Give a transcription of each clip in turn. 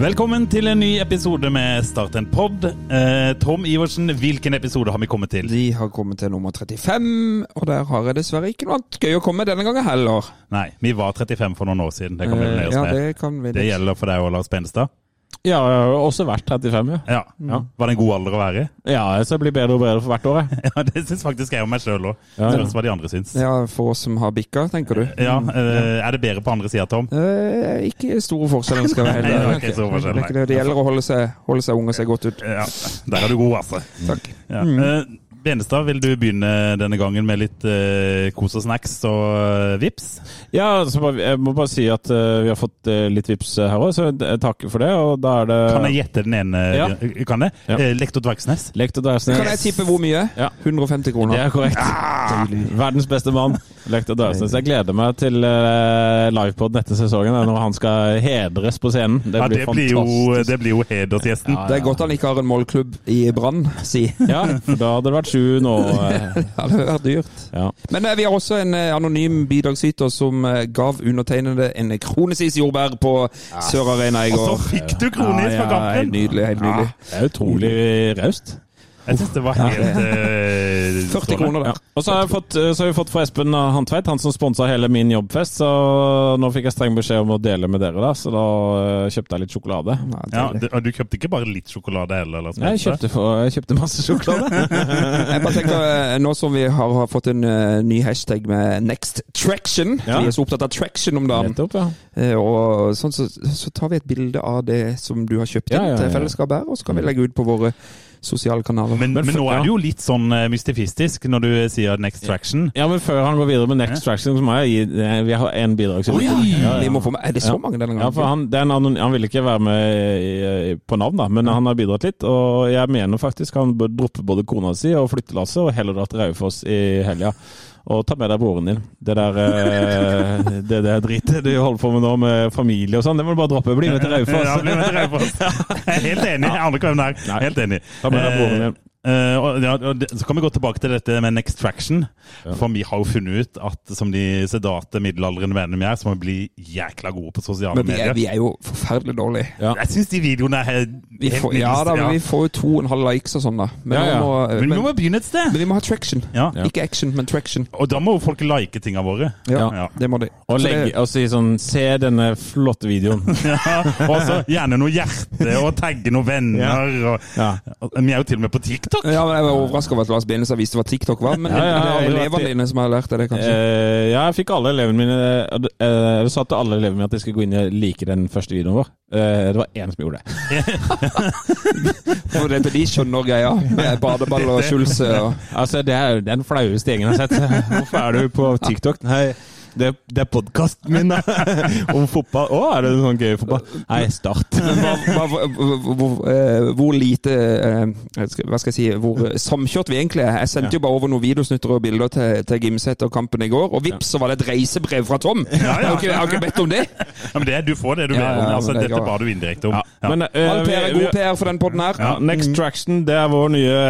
Velkommen til en ny episode med Start en pod. Eh, Tom Iversen, hvilken episode har vi kommet til? Vi har kommet til nummer 35, og der har jeg dessverre ikke noe annet gøy å komme denne gangen heller. Nei, vi var 35 for noen år siden. Det kan vi Eh, oss med. ja, med. det kan vi Det gjelder for deg og Lars Benstad. Ja, jeg har også vært 35, ja. Ja. Ja. Var det en god alder å være i? Ja, så jeg blir bedre og bedre for hvert år, jeg. Ja, det syns faktisk jeg om meg sjøl òg. Ja. Spørs hva de andre syns. Ja, For oss som har bikka, tenker du? Ja, eh, Er det bedre på andre sida, Tom? Eh, ikke store forskjeller, skal være Nei, helt det var ikke store forskjell, Det er det. Det gjelder å holde seg, holde seg ung og se godt ut. Ja, Der er du god, altså. Takk. Ja. Eh, Benestad, vil du begynne denne gangen med litt uh, kos og snacks og uh, vips? Ja, så bare, jeg må bare si at uh, vi har fått uh, litt vips her òg, så takk for det. Og da er det Kan jeg gjette den ene? Ja. Kan jeg? Ja. Lektor Dvergsnes? Lektor Dversnes. Kan jeg tippe hvor mye? Ja. 150 kroner. Det er korrekt. Verdens beste mann, Lektor Dversnes. Jeg gleder meg til uh, livepoden etter sesongen, når han skal hedres på scenen. Det Ja, blir det blir jo, det blir jo hedersgjesten. Ja, Det er godt han ikke har en målklubb i Brann, si. Ja, for da hadde det vært sju nå. eh, Det hadde vært dyrt. Ja. Men eh, vi har også en eh, anonym bidragsyter som eh, gav undertegnede en kronesis jordbær på Sør Arena i Og så fikk du kronis på Ja, helt nydelig. helt nydelig. Det er utrolig raust. Jeg syns det var helt eh, 40 kroner. Ja. Og så har, jeg fått, så har vi fått fra Espen Hantveit, han som sponsa hele min jobbfest. Så nå fikk jeg streng beskjed om å dele med dere, da, så da eh, kjøpte jeg litt sjokolade. Ja, Ja, du, og du kjøpte ikke bare litt sjokolade heller? Lars Jeg kjøpte, for, jeg kjøpte masse sjokolade. Jeg bare tenker, eh, Nå som vi har, har fått en uh, ny hashtag med Next Traction, Ja. vi er så opptatt av traction om dagen, Nettopp, ja. uh, og sånn, så, så tar vi et bilde av det som du har kjøpt inn Ja, ja, ja. til fellesskapet her, og så kan vi legge ut på våre sosiale kanaler. Men, men, Men for- nå er du det jo litt sånn eh, mystifistisk når du sier Next Traction. Ja, men før han går videre med Next Traction, så må jeg gi eh, Vi har én bidragsyter. Ja, ja. Vi må få med, er det så mange denne gangen? Ja, for han, anon, han ville ikke være med i, i, på navn, da, men han har bidratt litt. Og jeg mener faktisk han bør droppe både kona si og flyttelasset og heller dra til Raufoss i helga. Og ta med deg broren din. Det der eh, det der dritet du holder på med nå med familie og sånn, det må du bare droppe. Bli med til Raufoss. Ja, bli med til Raufoss. Helt enig. Jeg aner ikke hvem det er. Helt enig. Ta med deg broren din. Eh, og, ja, og det, så kan vi gå tilbake til dette med Next Traction. Ja. For vi har jo funnet ut at som de sedate middelaldrende vennene vi er, så må vi bli jækla gode på sosiale Men vi er, medier. vi er jo forferdelig dårlige. Ja. Jeg syns de videoene er helt, Vi får, ja da, men vi får jo to og en halv likes og sånn, da. Men, Ja, ja. vi må, Men vi må begynne et sted. men vi må ha traction. Ja. Ja. Ikke action, men traction. Og da må jo folk like tinga våre. Ja, Ja. det må de. Og, legge, og si sånn Se denne flotte videoen. Ja, og så gjerne noe hjerte, og tagge noen venner. Og, vi er jo til og med på TikTok. Ja, men Jeg var overraska over at Lars Benestad visste hva TikTok var. Men Ja, ja, det er elevene dine som har lært deg det, kanskje. Uh, ja, jeg fikk alle elevene mine uh, Jeg sa til alle elevene mine at de skulle gå inn og like den første videoen vår. Uh, det var én som gjorde det. For det, de skjønner greia. Med badeball og skjulse og Altså, Det er den flaueste gjengen jeg har sett. Hvorfor er du på TikTok? Nei, det, det er podkasten min da. om fotball. Å, er det sånn gøy fotball? Nei, Start. Hva, hva, hvor, hvor, eh, hvor lite eh, Hva skal jeg si Hvor samkjørt vi egentlig er. Jeg sendte jo bare over noen videosnutter og bilder til, til Gimset og kampen i går, og vips, så var det et reisebrev fra Tom! Jeg, har ikke, jeg har ikke bedt om det! Ja, men det, Du får det du Ja, ber om. Altså, det dette ba du indirekte om. Ja. Ja. Men, uh, All PR er god PR for den podden her. Ja, Next Traction det er vår nye,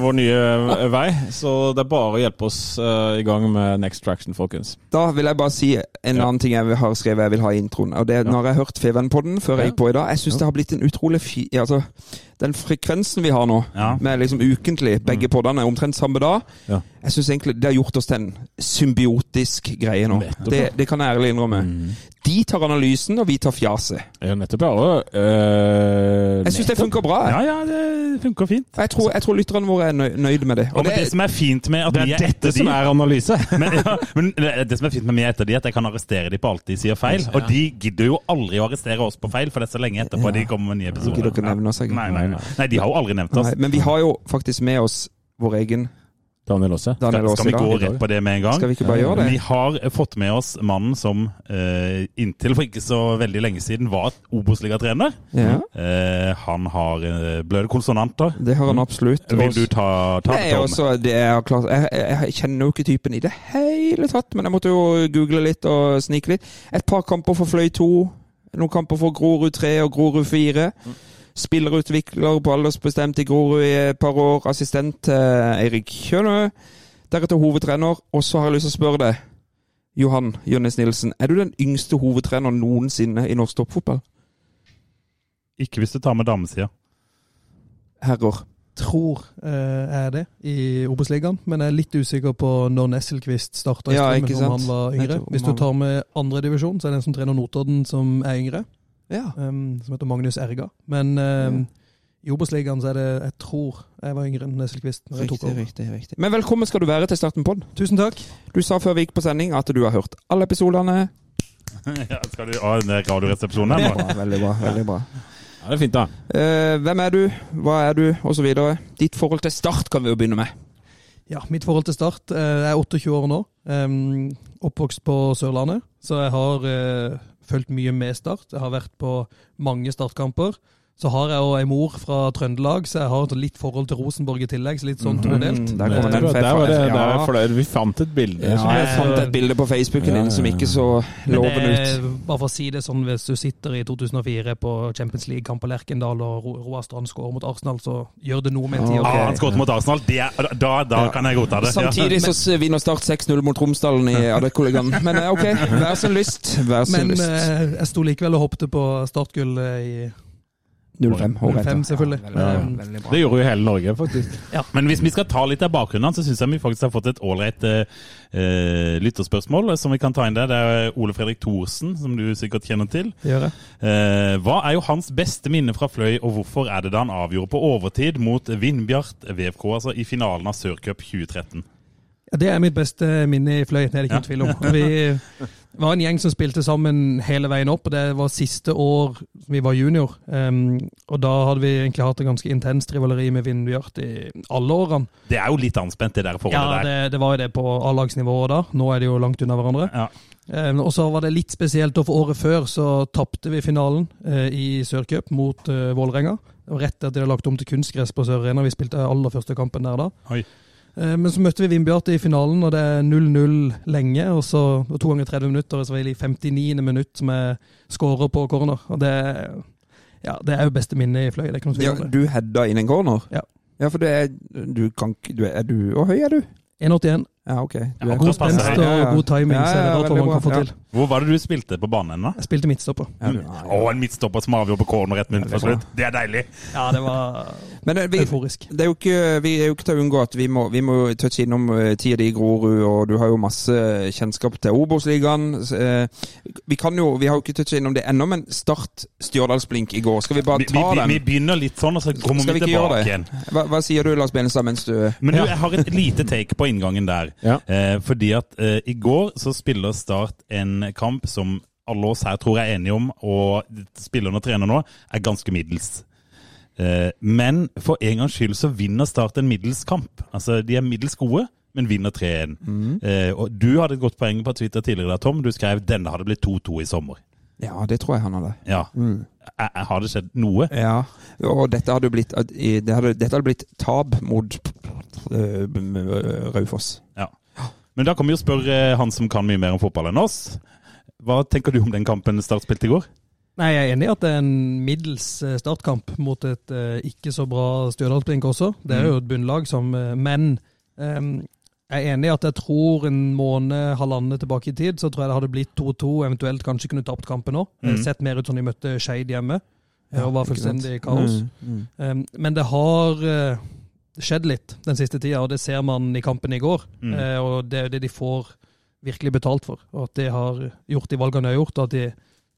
vår nye vei, så det er bare å hjelpe oss uh, i gang med Next Traction, folkens. Da vil jeg bare si en annen ting jeg har skrevet jeg vil ha i introen. Og det er Når jeg har hørt Feven-podden før jeg gikk på i dag, jeg syns det har blitt en utrolig fi... Altså, den frekvensen vi har nå, Ja. med liksom ukentlig, begge poddene omtrent samme dag, Ja. jeg syns egentlig det har gjort oss til en symbiotisk greie nå. Det, det kan jeg ærlig innrømme. De tar analysen, og vi tar fjaset. Ja, nettopp, ja. Eh, Jeg syns det funker bra. jeg. Ja, ja, det funker fint. Jeg tror, jeg tror lytterne våre er nøy- nøyd med det. Og og det, det, som er fint med at Det er er dette som de er analyse. men, ja, men det som er fint med meg etter de, at jeg kan arrestere de på alt de sier feil. Og de gidder jo aldri å arrestere oss på feil, for det er så lenge etterpå de kommer med nye episoder. Ikke. Nei, nei, nei. nei, de har jo aldri nevnt oss. nei, men vi har jo faktisk med oss vår egen Daniel også. Skal, skal vi gå rett på det med en gang? Skal vi ikke bare gjøre det? Vi har fått med oss mannen som eh, inntil for ikke så veldig lenge siden var Obos-ligatrener. Ja, Eh, han har eh, bløde konsonanter. det har han absolutt. Vil du ta, ta Nei, det, Tom? altså, det er klart jeg, jeg, jeg kjenner jo ikke typen i det hele tatt, men jeg måtte jo google litt og snike litt. Et par kamper for Fløy 2, noen kamper for Grorud 3 og Grorud 4. Spillerutvikler på aldersbestemt i Grorud i et par år. Assistent til Eirik Kjønø. Deretter hovedtrener. Og så har jeg lyst til å spørre deg, Johan Jønnes Nilsen, er du den yngste hovedtrener noensinne i norsk toppfotball? Ikke hvis du tar med damesida. Herrer. tror eh, jeg er det i Obos-ligaen, men jeg er litt usikker på når Nesselquist starta i Ja, om han var yngre. Hvis du tar med andredivisjon, så er det en som trener Notodden som er yngre, Ja. um, som heter Magnus Erga. Men em, i Obos-ligaen så er det Jeg tror jeg var yngre enn Nesselquist når jeg tok Riktig, over. riktig, riktig. Men velkommen skal du være til Starten på den. Tusen takk. Du sa før vi gikk på sending at du har hørt alle episodene. ja, skal du ha en radioresepsjon her nå? Veldig bra. veldig bra. Ja, det er fint, da. Uh, hvem er du, hva er du, osv. Ditt forhold til Start kan vi jo begynne med. Ja, mitt forhold til Start eh, Jeg er 28 år nå. Um, oppvokst på Sørlandet, så jeg har eh, fulgt mye med Start. Jeg har vært på mange startkamper. Så har jeg jo ei mor fra Trøndelag, så jeg har litt forhold til Rosenborg i tillegg. Så litt sånn todelt. Mm, der kommer det, den der var det, der. Vi fant et bilde. Ja, jeg fant et bilde på Facebooken Ja, din som ikke så Men lovende ut. bare for å si det sånn, hvis du sitter i 2004 på Champions League-kamp på Lerkendal og Ro- Roar Strand skårer mot Arsenal, så gjør det noe med en tid. Ok. Ah, han skåret mot Arsenal. Det er, da da Ja. kan jeg godta det. Ja. Samtidig så vinner Start 6-0 mot Romsdalen i Adekollegaen. Men eh, ok, vær sin lyst. Vær sin Men lyst. Men jeg sto likevel og hoppet på startgull eh, i 05. håret 05 selvfølgelig. Ja, veldig, veldig bra. Det gjorde jo hele Norge, faktisk. Men hvis vi skal ta litt av bakgrunnen, så syns jeg vi faktisk har fått et ålreit eh, lytterspørsmål eh, som vi kan ta inn der. Det er Ole Fredrik Thorsen, som du sikkert kjenner til. Eh, hva er jo hans beste minne fra Fløy, og hvorfor er det da han avgjorde på overtid mot Vindbjart VFK, altså i finalen av Sørcup 2013? Ja, det er mitt beste minne i Fløy, det er det ikke Ja. noen tvil om. Vi var en gjeng som spilte sammen hele veien opp, og det var siste år vi var junior. Um, og da hadde vi egentlig hatt en ganske intenst rivaleri med Vindbjart i alle årene. Det er jo litt anspent, det der forholdet Ja, der. det, det var jo det på A-lagsnivået da. Nå er de jo langt unna hverandre. Ja. Um, og så var det litt spesielt, for året før så tapte vi finalen uh, i Sørcup mot uh, Vålerenga. Og rett etter de hadde lagt om til kunstgress på Sør Arena. Vi spilte aller første kampen der da. Oi. Eh, Men så møtte vi Vindbjarte i finalen, og det er 0-0 lenge. Og så og to ganger 30 minutter, og så var det i 59. minutt som jeg skårer på corner. Og det, ja, det er jo beste minnet i Fløy. Det er ikke noe tvil om det. du heada inn en corner? Ja. Ja, for det er Du kan du er du Hvor høy er du? 1,81. Ja, ok. Du er god God spenst og god timing, Ja, ja, ja, man kan få til. Hvor var det du spilte på banen da? Jeg spilte midtstopper. Ja, du, Å, en midtstopper som avgjorde på corner ett minutt før slutt. Det er deilig! Ja, det var Men eh, vi, euforisk. det er jo ikke, vi er jo ikke til å unngå at vi må, vi må touche innom eh, tida di i Grorud, og du har jo masse kjennskap til Obos-ligaen. Eh, Vi kan jo, vi har jo ikke toucha innom det ennå, men Start Stjørdalsblink i går. Skal vi bare Vi, vi, ta vi, vi den? begynner litt sånn, og så kommer vi vi tilbake igjen. Hva, hva sier du, Lars Benestad, mens du Men du, jeg har et lite take på inngangen der. Ja. Eh, fordi at eh, i går så spiller Start en kamp som alle oss her tror jeg er enige om, og spillerne og trener nå, er ganske middels. Eh, men for en gangs skyld så vinner Start en middels kamp. Altså, de er middels gode, men vinner 3-1. Eh, og du hadde et godt poeng på Twitter tidligere, der, Tom. Du skrev denne hadde blitt 2-2 i sommer. Ja, det tror jeg han hadde. Ja. Mm. eh, Har det skjedd noe? Ja, og dette hadde blitt, det hadde, dette hadde blitt tap mot Raufoss. Ja. Men da kan vi jo spørre han som kan mye mer om fotball enn oss. Hva tenker du om den kampen Start spilte i går? Nei, jeg er enig i at det er en middels eh, startkamp mot et eh, ikke så bra Stjørdalsblink også. Det er jo et bunnlag som eh, Men eh, jeg er enig i at jeg tror en måned, halvannen tilbake i tid, så tror jeg det hadde blitt 2-2, eventuelt kanskje kunne tapt kampen òg. Mm. Sett mer ut som de møtte Skeid hjemme. eh, og var fullstendig kaos. Mm, mm. Um, men det har uh, skjedd litt den siste tida, og det ser man i kampen i går. Eh, og det er det de får virkelig betalt for. Og at de har gjort de valgene de har gjort, og at de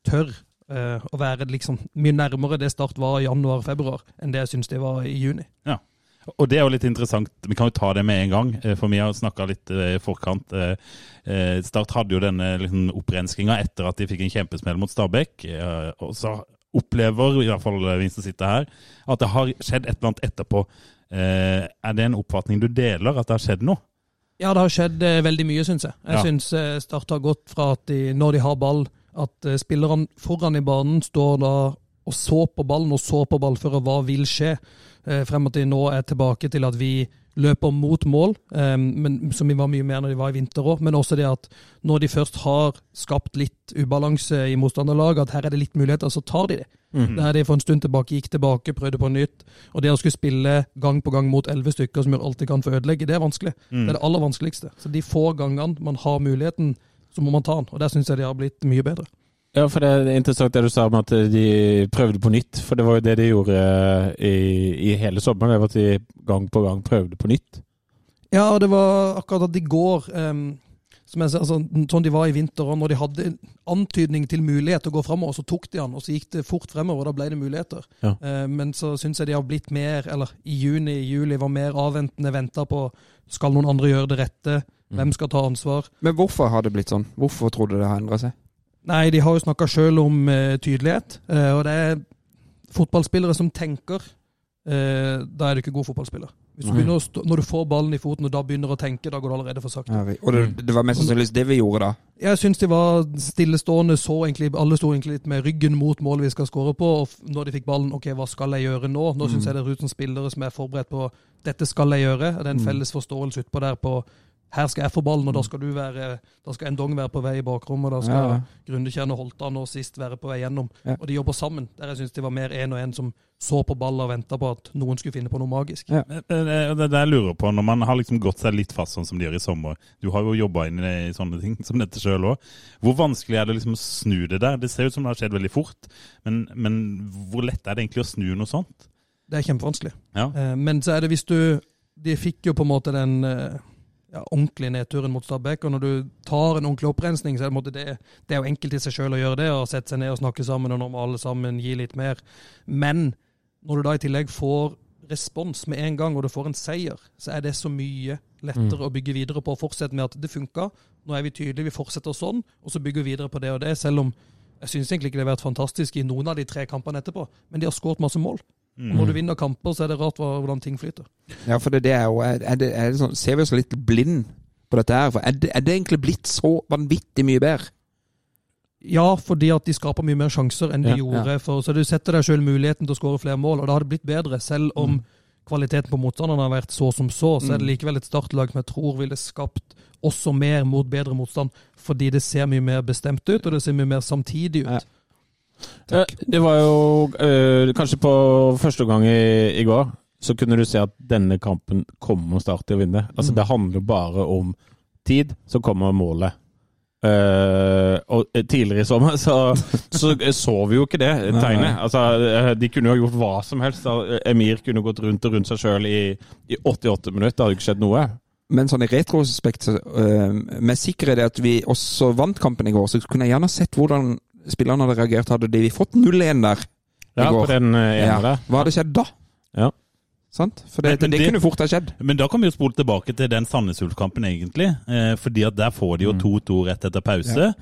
tør uh, å være liksom mye nærmere det Start var i januar-februar, enn det jeg syns de var i juni. Og det er jo litt interessant, vi kan jo ta det med en gang, eh, for vi har snakka litt eh, i forkant. Eh, Start hadde jo denne liksom, opprenskinga etter at de fikk en kjempesmell mot Stabæk. Og så opplever, i hvert fall vi som sitter her, at det har skjedd et eller annet etterpå. Er det en oppfatning du deler, at det har skjedd noe? Ja, det har skjedd veldig mye, syns jeg. Jeg Ja. syns Start har gått fra at de, når de har ball, at spillerne foran i banen står da og så på ballen og så på ballfører hva vil skje, frem og til nå er tilbake til at vi løper mot mål, eh, men, som vi var mye mer når de var i vinter òg. Men også det at når de først har skapt litt ubalanse i motstanderlaget, at her er det litt muligheter, så tar de det. Der de for en stund tilbake gikk tilbake, prøvde på nytt. Og det å skulle spille gang på gang mot elleve stykker som gjør alt de kan for å ødelegge, det er vanskelig. Det er det aller vanskeligste. Så de få gangene man har muligheten, så må man ta den. Og der syns jeg de har blitt mye bedre. Ja, for det er interessant det du sa om at de prøvde på nytt. For det var jo det de gjorde i, i hele sommeren. Det var at de gang på gang prøvde på nytt. Ja, og det var akkurat at i går um, som jeg, ser, altså, Sånn de var i vinter, og når de hadde antydning til mulighet til å gå framover, så tok de den, og så gikk det fort fremover, og da ble det muligheter. Ja. Uh, men så syns jeg de har blitt mer, eller i juni, i juli, var mer avventende, venta på skal noen andre gjøre det rette, hvem skal ta ansvar? Men hvorfor har det blitt sånn? Hvorfor tror du det har endra seg? Nei, de har jo snakka sjøl om uh, tydelighet, Uh, og det er fotballspillere som tenker. Uh, da er du ikke god fotballspiller. Hvis du stå, når du får ballen i foten og da begynner å tenke, da går det allerede for sakte. Ja, og det, det var mest sannsynligvis det vi gjorde da. Jeg syns de var stillestående, så egentlig Alle sto egentlig litt med ryggen mot målet vi skal skåre på. Og når de fikk ballen, OK, hva skal jeg gjøre nå? Nå syns jeg det er ut som spillere som er forberedt på dette skal jeg gjøre. Det er en felles forståelse utpå der på her skal jeg få ballen, og da skal du være Da skal Endong være på vei i bakrommet, og da skal Ja. Grundekjern og Holtan og sist være på vei gjennom. Ja. Og de jobber sammen. Der jeg syns de var mer én og én som så på ball og venta på at noen skulle finne på noe magisk. Ja. Eh, Det er det jeg lurer på, når man har liksom gått seg litt fast sånn som de gjør i sommer. Du har jo jobba inn i sånne ting som dette sjøl òg. Hvor vanskelig er det liksom å snu det der? Det ser ut som det har skjedd veldig fort, men, men hvor lett er det egentlig å snu noe sånt? Det er kjempevanskelig. Ja. Eh, Men så er det hvis du De fikk jo på en måte den eh, ja, ordentlig nedturen mot Stabæk, og når du tar en ordentlig opprensning, så er det, det, det er jo enkelt i seg sjøl å gjøre det, og sette seg ned og snakke sammen, og når alle sammen gi litt mer. Men når du da i tillegg får respons med en gang, og du får en seier, så er det så mye lettere å bygge videre på og fortsette med at det funka. Nå er vi tydelige, vi fortsetter sånn, og så bygger vi videre på det og det, selv om jeg syns egentlig ikke det har vært fantastisk i noen av de tre kampene etterpå, men de har skåret masse mål. Og når du vinner kamper, så er det rart hvordan ting flyter. Ja, for det, det er jo er det, er det sånn, Ser vi oss litt blind på dette her? For er det, er det egentlig blitt så vanvittig mye bedre? Ja, fordi at de skaper mye mer sjanser enn de Ja, gjorde. For, så du setter deg sjøl muligheten til å skåre flere mål, og da har det blitt bedre. Selv om kvaliteten på motstanderne har vært så som så, så er det likevel et startlag som jeg tror ville skapt også mer mot bedre motstand, fordi det ser mye mer bestemt ut, og det ser mye mer samtidig ut. Ja. Eh, Det var jo eh, kanskje på første gang i, i går, så kunne du se at denne kampen kommer Start til å vinne. Altså Det handler bare om tid, så kommer målet. Uh, og tidligere i sommer så, så så vi jo ikke det tegnet. Altså, eh, de kunne jo gjort hva som helst. Emir kunne gått rundt og rundt seg sjøl i, i 88 minutter. Det hadde ikke skjedd noe. Men sånn i retrospekt, så, øh, med sikkerhet at vi også vant kampen i går, så kunne jeg gjerne sett hvordan spillerne hadde reagert. Hadde de fått 0-1 der i Ja, går? på den eh, ene Ja. der. Hva hadde skjedd da? Ja. Sant? For det, Men- men det, det- kunne fort ha skjedd. Men da kan vi jo spole tilbake til den Sandnes Ulf-kampen, egentlig. Eh, fordi at der får de jo 2-2 rett etter pause.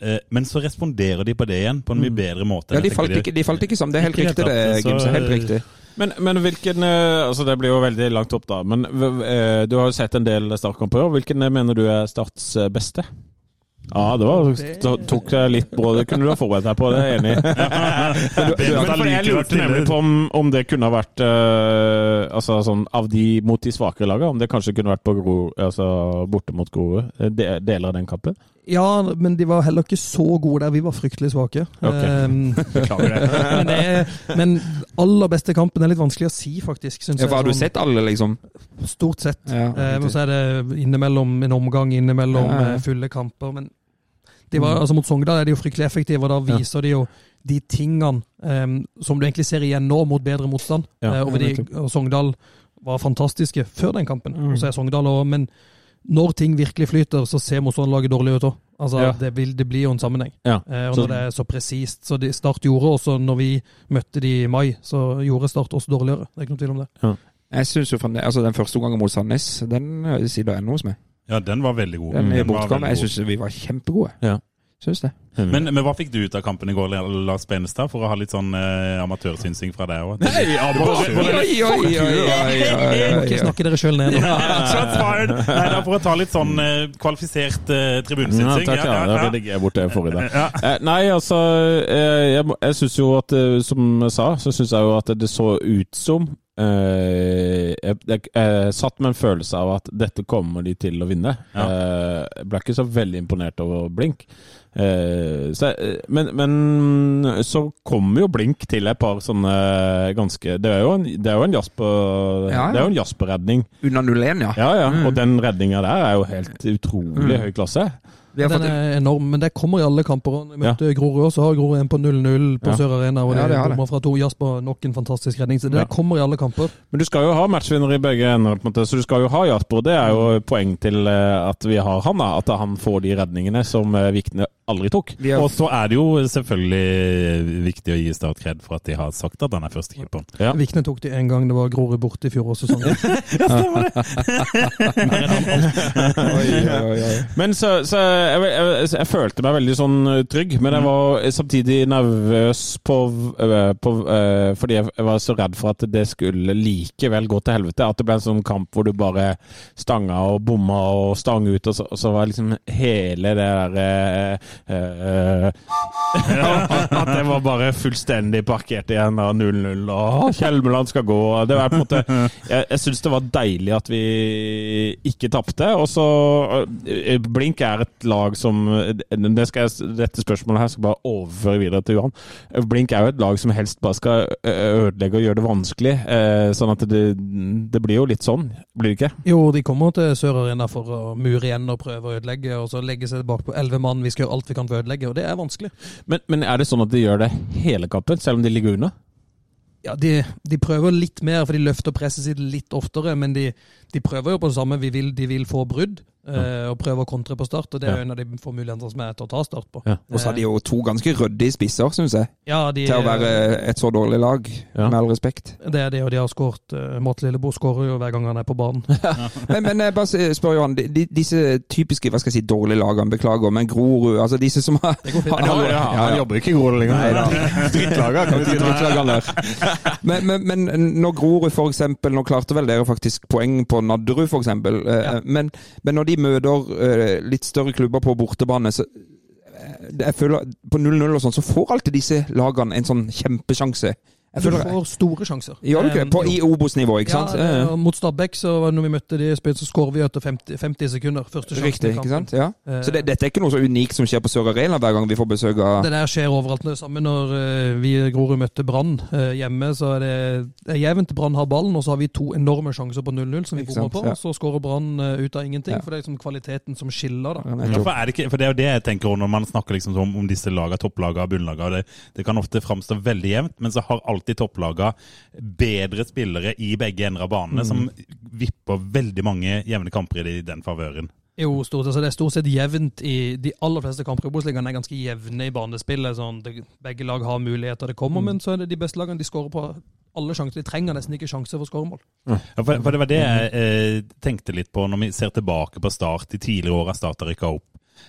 Eh, men så responderer de på det igjen på en mye bedre måte. Ja, De falt ikke, de falt ikke sammen. Det er helt riktig, det, Gimse. Helt riktig. Men, men hvilken eh, Altså Det blir jo veldig langt opp, da. Men du har jo sett en del startkamper. Hvilken mener du er Starts beste? Ja, det var, Det- tok deg litt på. Det kunne du ha forberedt deg på, det er jeg enig i. For jeg lurte nemlig på om, om det kunne ha vært uh, Altså sånn av de mot de svakere lagene, om det kanskje kunne vært på Gro, altså borte mot Grorud. eh, de- Deler av den kampen. Ja, men de var heller ikke så gode der. Vi var fryktelig svake. Okay. Um, Beklager det. men, det er, men aller beste kampen er litt vanskelig å si, faktisk. Synes Ja, for har jeg, du sånn- sett alle, liksom? Stort sett. Ja, uh, men så er det innimellom en omgang, innimellom Ja, ja. eh, fulle kamper. Men var, altså mot Sogndal er de jo fryktelig effektive, og da viser de jo de tingene um, som du egentlig ser igjen nå, mot bedre motstand. Eh, og, de, og Sogndal var fantastiske før den kampen. Mm. Og så er Sogndal også, Men når ting virkelig flyter, så ser motstanderlaget dårlig ut òg. Altså, Ja. det, vil, det blir jo en sammenheng. Ja. Eh, og Så- når det er så presist. Så de, Start gjorde også, når vi møtte de i mai, så gjorde Start også dårligere. Det er ikke noe tvil om det. Jeg synes jo fremdeles, altså Den første omgangen mot Sandnes, den øh, det ennå hos meg. Ja, den var veldig god. Den Den var veldig god. Jeg syns vi var kjempegode. Ja. Syns det. Men, men hva fikk du ut av kampen i går, Lars Benestad, for å ha litt sånn eh, amatørsynsing fra deg òg? Oi, oi, oi, oi, oi, Ikke snakke dere sjøl ned. nå. Shots fired! Nei, er for å ta litt sånn eh, kvalifisert eh, Ja, tribunesynsing. takk, ja. Da redigerer jeg bort det forrige. Ja. Eh, nei, altså eh, Jeg, må- jeg syns jo at eh, Som jeg sa, så syns jeg jo at det så ut som Uh, jeg, jeg, jeg satt med en følelse av at dette kommer de til å vinne. Ja. Uh, jeg ble ikke så veldig imponert over Blink. Eh, så, men, men så kommer jo Blink til et par sånne ganske Det er jo en, det er jo en Jasper Ja, ja. Det er jo en Jasper-redning. Under 0-1, ja. Ja, ja. Og den redninga der er jo helt utrolig høy klasse. Den fått, er enorm, men det kommer i alle kamper. Vi møtte Grorud så har Grorud en på 0-0 på Ja. Sør Arena. Og Ja, de det det. fra to. Jasper nok en fantastisk redning. Så det Ja. kommer i alle kamper. Men du skal jo ha matchvinner i begge ender, på en måte, så du skal jo ha Jasper. Det er jo poeng til eh, at vi har han, da. At han får de redningene som eh, Vikne aldri tok. har, Og så er det jo selvfølgelig viktig å gi Start kred for at de har sagt at han er førstekeeperen. Ja. Vikne tok de en gang det var Grorud borte i fjorårssesongen. oi, oi, oi. Men så, så jeg, jeg, jeg følte meg veldig sånn eh, trygg, men jeg var samtidig nervøs på, eh, på eh, Fordi jeg var så redd for at det skulle likevel gå til helvete. At det ble en sånn kamp hvor du bare stanga og bomma og stang ut, og så, og så var liksom hele det der uh, uh, At det var bare fullstendig parkert igjen av 0-0, og Kjelmeland skal gå. og Det var på en måte Jeg, jeg syns det var deilig at vi ikke tapte. Og så Blink er et lag som det skal jeg, Dette spørsmålet her skal jeg bare overføre videre til Johan. Blink er jo et lag som helst bare skal ødelegge og gjøre det vanskelig. Sånn at det, det blir jo litt sånn, blir det ikke? Jo, de kommer til Sør Arena for å mure igjen og prøve å ødelegge, og så legge seg tilbake på elleve mann. Vi skal gjøre alt vi kan for å ødelegge, og det er vanskelig. Men, men er det sånn at de gjør det hele kampen, selv om de ligger unna? Ja, de, de prøver litt mer, for de løfter presset sitt litt oftere, men de, de prøver jo på det samme. Vi vil, de vil få brudd, eh, og prøve å kontre på start, og det er Ja. jo en av de få mulighetene som er til å ta start på. Ja. Og så har de jo to ganske ryddige spisser, syns jeg. Ja, de, Til å være et så dårlig lag, Ja. med all respekt. Det er det, og de har skåret uh, Måte Lillebo skårer jo hver gang han er på banen. Men, men jeg bare spør Johan, de, de, disse typiske hva skal jeg si, dårlige lagene, beklager, men Grorud, altså disse som har Ja, ja, Han ja. jobber ikke i Grorud lenger. Nei da. Drittlaga, kan vi si. Drittlagene der. Men, men, men når Grorud for eksempel, nå klarte vel dere faktisk poeng på Nadderud eksempel, eh, Ja. men, men når de møter eh, litt større klubber på bortebane, så eh, jeg føler på 0-0 og sånn, så får alltid disse lagene en sånn kjempesjanse. Jeg Du får store sjanser. gjør du ikke? Eh, På. I Obos-nivå, ikke sant? Ja, Ja, ja. mot Stabæk, så når vi møtte de, spilte, så skårer vi etter 50, 50 sekunder. Første sjansen Riktig, i kampen. ikke sant? Ja. Eh, Så det, dette er ikke noe så unikt som skjer på Sør Arena hver gang vi får besøk av Det der skjer overalt. Det samme når eh, vi i Grorud møtte Brann eh, hjemme. så er det, jevnt. Brann har ballen, og så har vi to enorme sjanser på 0-0 som vi bommer på. ja. Så skårer Brann eh, ut av ingenting. Ja. For det er liksom kvaliteten som skiller, da. Ja, Ja, for, er det ikke, for det er jo det jeg tenker når man snakker liksom om, om disse lagene, topplagene og bunnlagene. Det, det kan ofte framstå veldig jevnt, men så har alltid topplaga bedre spillere i begge ender av banene, som vipper veldig mange jevne kamper i den favøren. Jo, stort, altså det er stort sett jevnt i de aller fleste kamper i Obos-ligaen. er ganske jevne i banespillet. sånn, det, Begge lag har muligheter, det kommer, men så er det de beste lagene de skårer på alle sjanser. De trenger nesten ikke sjanser for skåremål. Ja, for, for det var det jeg eh, tenkte litt på når vi ser tilbake på Start, de tidligere åra Start har rykka opp.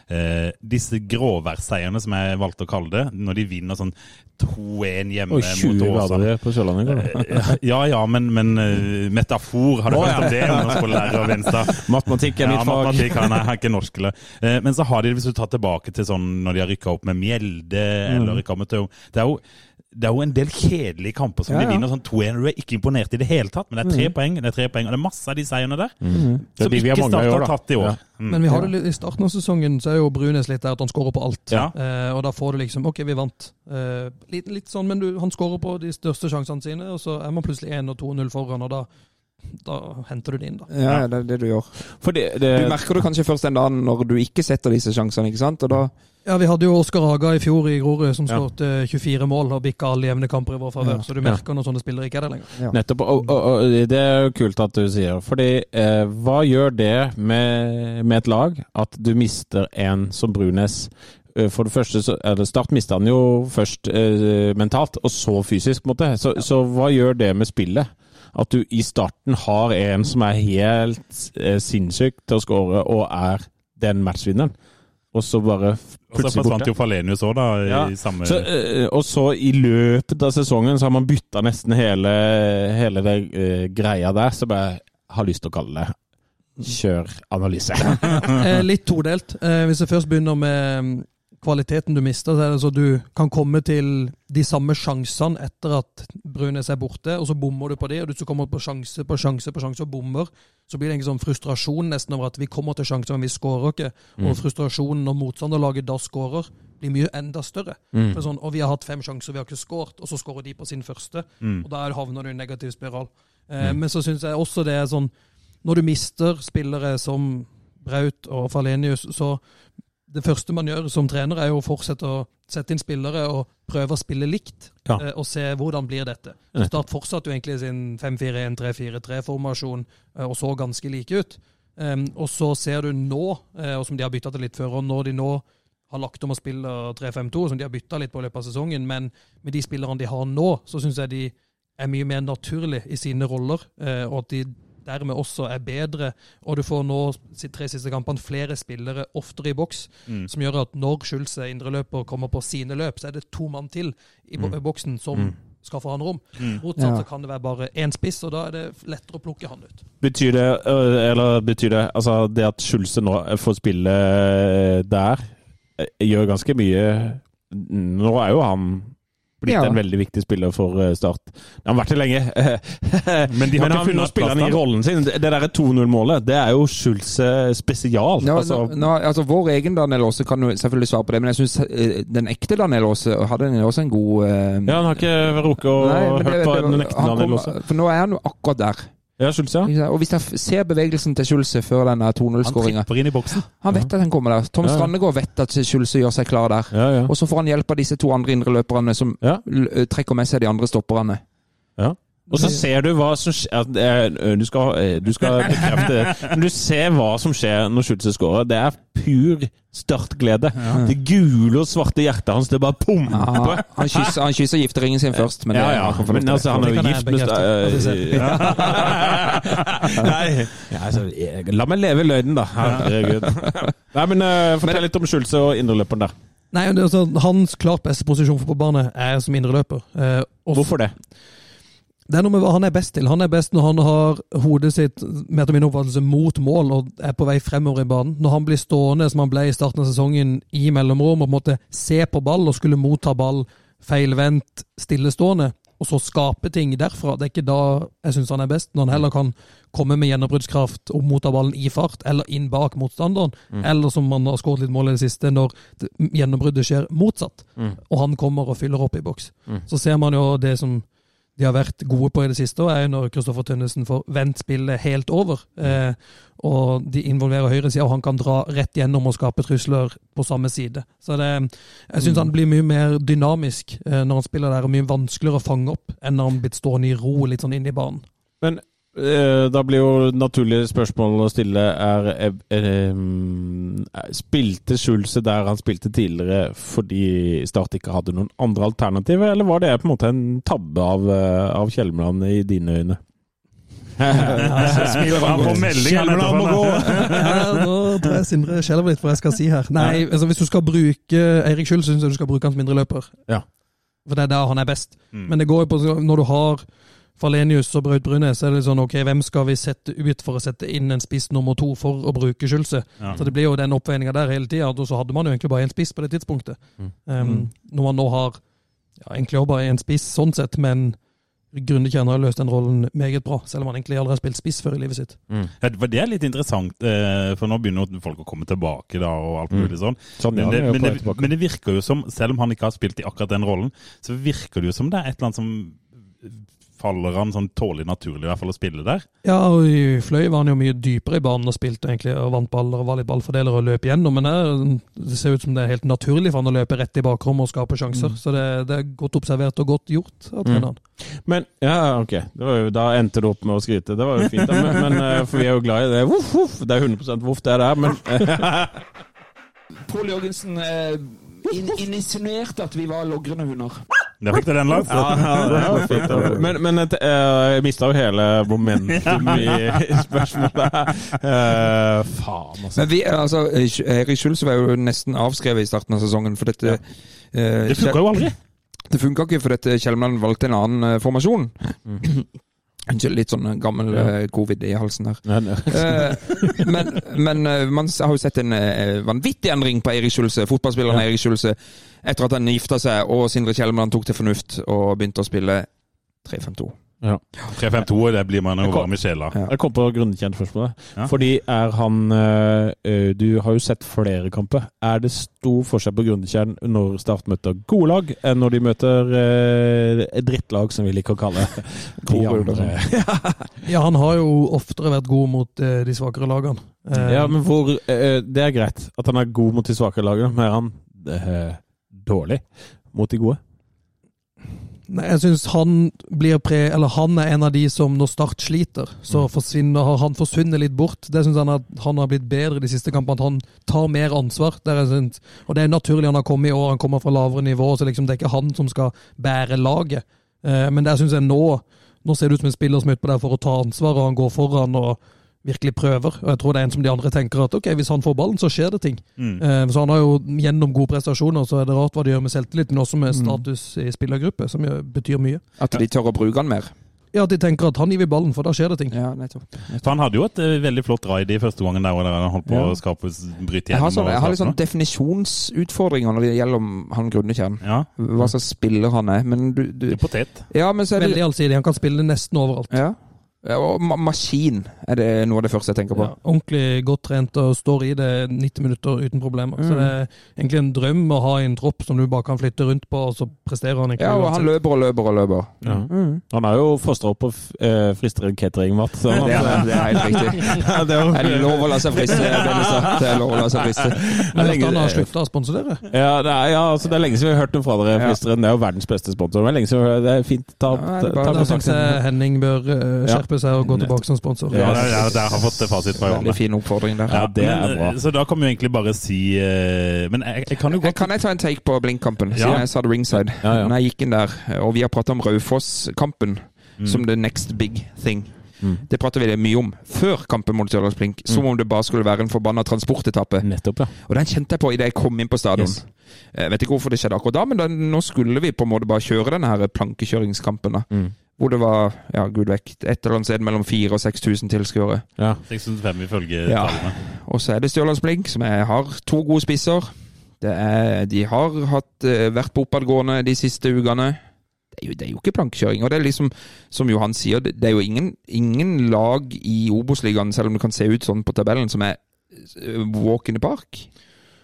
Eh, disse gråværseierne, som jeg valgte å kalle det, når de vinner sånn 2-1 hjemme Og mot 20 Åsane. grader på Sørlandet går. Ja ja, men, men uh, metafor har du hørt om det? ungdomsskolelærer Venstad? Matematikk er Ja, mitt fag. matematikk han er, er ikke norsk. Eller. Eh, Men så har de, det hvis du tar tilbake til sånn når de har rykka opp med Mjelde eller rykka opp med Tau Det er jo det er jo en del kjedelige kamper som Ja, de ja. vinner sånn 2-1. Du er ikke imponert i det hele tatt, men det er tre poeng. Det er tre poeng, og det er masse av de seierne der Det er som de ikke Start har tatt i år. Ja. Mm. Men vi har det litt, i starten av sesongen så er jo Brunes litt der at han skårer på alt. Ja. Eh, og da får du liksom OK, vi vant. Eh, litt, litt sånn, men du, han skårer på de største sjansene sine, og så er man plutselig 1 og 2-0 foran, og da, da henter du det inn, da. Ja, det er det du gjør. For det, det, Du merker det kanskje først en dag når du ikke setter disse sjansene, ikke sant? Og da Ja, vi hadde jo Oskar Haga i fjor i Grorud som Ja. skåret eh, 24 mål og bikka alle jevne kamper i vår favør, Ja. så du merker når sånne spillere ikke er der lenger. ja. Nettopp. Og, og, og det er jo kult at du sier Fordi eh, hva gjør det med, med et lag at du mister en som Brunes? Eh, For det første, så, eller Start mista han jo først eh, mentalt, og så fysisk. på en måte. Så, så hva gjør det med spillet? At du i starten har en som er helt eh, sinnssyk til å skåre, og er den matchvinneren. og så bare Og så plutselig forsvant jo Falenius òg, da. Ja. I samme Så, eh, og så i løpet av sesongen så har man bytta nesten hele, hele det eh, greia der, som jeg har lyst til å kalle det kjør analyse. litt todelt. Eh, hvis jeg først begynner med kvaliteten du mister, så er det så du kan komme til de samme sjansene etter at Brunes er borte, og så bommer du på det, og du så kommer på sjanse på sjanse på sjanse og bommer. Så blir det en sånn frustrasjon nesten over at vi kommer til sjanser, men vi skårer ikke. Og frustrasjonen når motstanderlaget da skårer, blir mye enda større. Mm. sånn, og vi har hatt fem sjanser, vi har ikke skåret, og så skårer de på sin første. Og da er havner du i en negativ spiral. Eh, Men så syns jeg også det er sånn Når du mister spillere som Braut og Falenius, så det første man gjør som trener, er jo å fortsette å sette inn spillere og prøve å spille likt. Ja. eh, Og se hvordan blir dette. Så Start fortsatte jo egentlig sin 5-4-1-3-4-3-formasjon eh, og så ganske like ut. Um, og så ser du nå, eh, og som de har bytta til litt før, og når de nå har lagt om å spille 3-5-2, som de har bytta litt på i løpet av sesongen, men med de spillerne de har nå, så syns jeg de er mye mer naturlige i sine roller, og at de dermed også er bedre. Og du får nå de tre siste kampene flere spillere oftere i boks, som gjør at når Schulze indreløper kommer på sine løp, så er det to mann til i mm. boksen som skaffer han rom. Motsatt Ja. så kan det være bare én spiss, og da er det lettere å plukke han ut. Betyr det, øh, eller betyr det altså det at Schulze nå får spille øh, der, øh, gjør ganske mye Nå er jo han blitt Ja. en veldig viktig spiller for øh, Start. Han har vært det lenge. Men de har ikke funnet spilleren spiller i rollen sin. Det der 2-0-målet, det er jo Schulze spesial. Nå, altså, nå, altså Vår egen Daniel Aase kan jo selvfølgelig svare på det, men jeg syns den ekte Daniel Aase hadde en- også en god uh... ja, han har ikke rukket å hørt på den ekte Daniel Aase. For nå er han jo akkurat der. Ja, Schulze, ja. Og hvis jeg ser bevegelsen til Schulze før denne 2-0-skåringa tripper inn i boksen. Han vet at han kommer der. Tom Ja. Strandegård vet at Schulze gjør seg klar der. ja, ja. Og så får han hjelp av disse to andre indreløperne som Ja. trekker med seg de andre stopperne. Ja. Og så ser du hva som skjer Du skal, eh, du skal bekrefte det. Men du ser hva som skjer når Schulze scorer. Det er pur startglede. Det gule og svarte hjertet hans, det bare pumper. Ja, han, kysser, han kysser gifteringen sin først, men det, Ja, ja. han Men altså, han er jo gift med eh. Nei. Ja, altså, La meg leve løgnen, da. Herregud. Nei, men uh, Fortell litt om Schulze og indreløperen der. Nei, altså, Hans klart beste posisjon for på banen er som indreløper. Uh, Hvorfor det? Det er noe med hva han er best til. Han er best når han har hodet sitt mer til min oppfattelse mot mål og er på vei fremover i banen. Når han blir stående som han ble i starten av sesongen i mellomrom og på en måte se på ball og skulle motta ball feilvendt, stillestående, og så skape ting derfra. Det er ikke da jeg syns han er best. Når han heller kan komme med gjennombruddskraft og motta ballen i fart, eller inn bak motstanderen. Eller som man har skåret litt mål i det siste, når gjennombruddet skjer motsatt, og han kommer og fyller opp i boks. Så ser man jo det som de har vært gode på i det siste, og er jo når Kristoffer Tønnesen får vendt spillet helt over. Eh, og de involverer høyresida, og han kan dra rett gjennom og skape trusler på samme side. Så det, jeg syns han blir mye mer dynamisk eh, når han spiller der, og mye vanskeligere å fange opp enn når han blitt stående i ro litt sånn inne i banen. Men da blir jo naturlige spørsmål å stille er, er, er er Spilte Schulze der han spilte tidligere fordi Start ikke hadde noen andre alternativer, eller var det på en måte en tabbe av, eh, av Kjelmeland i dine øyne? Kjelmeland må gå! Nå tror jeg Sindre skjelver litt for hva jeg skal si her. Nei, altså Hvis du skal bruke Eirik Schulze, syns jeg du skal bruke han som indreløper. Ja. For det er der han er best. Men det går jo på når du har Falenius og Braut Brunes, er det litt sånn ok, hvem skal vi sette ut for å sette inn en spiss nummer to for å bruke Schulze? Ja. Så det blir jo den oppveininga der hele tida. Og så hadde man jo egentlig bare én spiss på det tidspunktet. Um, når man nå har ja, egentlig også bare én spiss sånn sett, men Grunde Kjerner har løst den rollen meget bra, selv om han egentlig aldri har spilt spiss før i livet sitt. Ja, det er litt interessant, eh, for nå begynner jo folk å komme tilbake da, og alt mulig sånn. Sånn, Men det, men, det, men det virker jo som, selv om han ikke har spilt i akkurat den rollen, så virker det jo som det er et eller annet som faller han sånn tålelig naturlig i hvert fall å spille der. Ja, og i Fløy var han jo mye dypere i banen og spilte egentlig og vant baller og var litt ballfordeler og løp igjennom. Men her, det ser ut som det er helt naturlig for han å løpe rett i bakrommet og skape sjanser. Så det, det er godt observert og godt gjort av treneren. Men ja, ok. Det var jo, da endte du opp med å skryte. Det var jo fint. Da. Men, men, eh, for vi er jo glad i det. Voff, voff. Det er 100 voff, det er det. Men Pål Jørgensen eh, in insinuerte at vi var logrende hunder. Da fikk du den. Ja, ja, fint. Men, men et- uh, jeg mista jo hele momentum i spørsmålet. Uh, faen, altså. Men vi, altså, Erik Schulz var jo nesten avskrevet i starten av sesongen. For dette, uh, Det funka jo aldri. Det funka ikke fordi Kjelmeland valgte en annen eh, formasjon. Mm. Unnskyld, litt sånn gammel eh, covid i halsen her. Men, Eh, men men eh, man har jo sett en eh, vanvittig endring på Erik Schulze, fotballspilleren Erik Schulze, etter at han gifta seg og Sindre Kjelmeland tok til fornuft og begynte å spille 3-5-2. Ja. 3-5-2, det blir man jo varm i sjela. Ja. Jeg kom på grunnkjent spørsmål. Ja. Fordi er han eh, eh, Du har jo sett flere kamper. Er det stor forskjell på Grundekjern når Start møter gode lag, enn når de møter eh, drittlag, som vi liker å kalle de Grorud andre? Ja, han har jo oftere vært god mot eh, de svakere lagene. Eh, Ja, men hvor Det er greit at han er god mot de svakere lagene, men er han dårlig mot de gode? Nei, jeg synes han blir pre... Eller han er en av de som når Start sliter, så har han forsvunnet litt bort. Det syns han at han har blitt bedre de siste kampene. At han tar mer ansvar. Det synes, og det er naturlig han har kommet i år. Han kommer fra lavere nivå, så liksom det er ikke han som skal bære laget. Eh, men der syns jeg nå Nå ser det ut som en spiller som er ute på der for å ta ansvar, og han går foran og virkelig prøver. Og jeg tror det er en som de andre tenker at ok, hvis han får ballen, så skjer det ting. Mm. Eh, Så han har jo gjennom gode prestasjoner, så er det rart hva de gjør med selvtillit, men også med status i spillergruppe, som jo betyr mye. At de tør å bruke han mer. Ja, at de tenker at han gir vi ballen, for da skjer det ting. Ja, nettopp. For han hadde jo et eh, veldig flott raid i første gangen der, hvor han holdt på Ja. å skape bryte Jeg har, sånn, jeg har litt sånn definisjonsutfordringer når det gjelder om han Grunnekjern. Ja, Hva slags spiller han er. Men du, du det er potet. Ja, men så er det Veldig allsidig. Han kan spille nesten overalt. Ja. Ja, Og ma maskin er det noe av det første jeg tenker på. Ja, ordentlig godt trent og står i det 90 minutter uten problemer. Så Mm. det er egentlig en drøm å ha en tropp som du bare kan flytte rundt på, og så presterer han ikke. Ja, og han løper og løper og løper. Ja. Mm. Han er jo fostra opp på fristere cateringmat. så han- Det, er, det er helt riktig. Det er lover å la seg friste. Det er lov å la seg friste. Men lenge- at han har slutta å sponse dere? Ja, det er, ja altså, det er lenge siden vi har hørt noe fra dere, Fristeren. Det er jo verdens beste sponsor. Det er lenge siden vi har- Det er fint. Ta, ta, ta, ta, ta, ta, ta ta, ta, Henning bør uh, Ja. Skjerpe seg og gå tilbake som sponsor. Ja, det, ja, der har fått fasit fra Veldig fin oppfordring der. Ja, det er bra. eh, Så da kan vi egentlig bare si eh, Men jeg, jeg kan jo godt Kan jeg ta en take på Blink-kampen, siden Ja. jeg sa det ringside? Ja, ja. Når jeg gikk inn der, og vi har prata om Raufoss-kampen Mm. som the next big thing. Mm. Det prater vi mye om før kampen mot Stjørdals Blink, som om det bare skulle være en forbanna transportetappe. Nettopp, ja. Og den kjente jeg på idet jeg kom inn på stadion. Yes. Jeg vet ikke hvorfor det skjedde akkurat da, men den, nå skulle vi på en måte bare kjøre denne her plankekjøringskampen. da. Mm. Hvor det var ja, gud vekk, et eller annet sted mellom 4000 og 6000 tilskuere. ja. 605 ifølge Ja. tallene. Og så er det Stjørdals Blink, som er, har to gode spisser. Det er, de har hatt, eh, vært på oppadgående de siste ukene. Det er, jo, det er jo ikke plankekjøring. Og det er liksom, som Johan sier, det, det er jo ingen, ingen lag i Obos-ligaen, selv om det kan se ut sånn på tabellen, som er eh, walk in the park.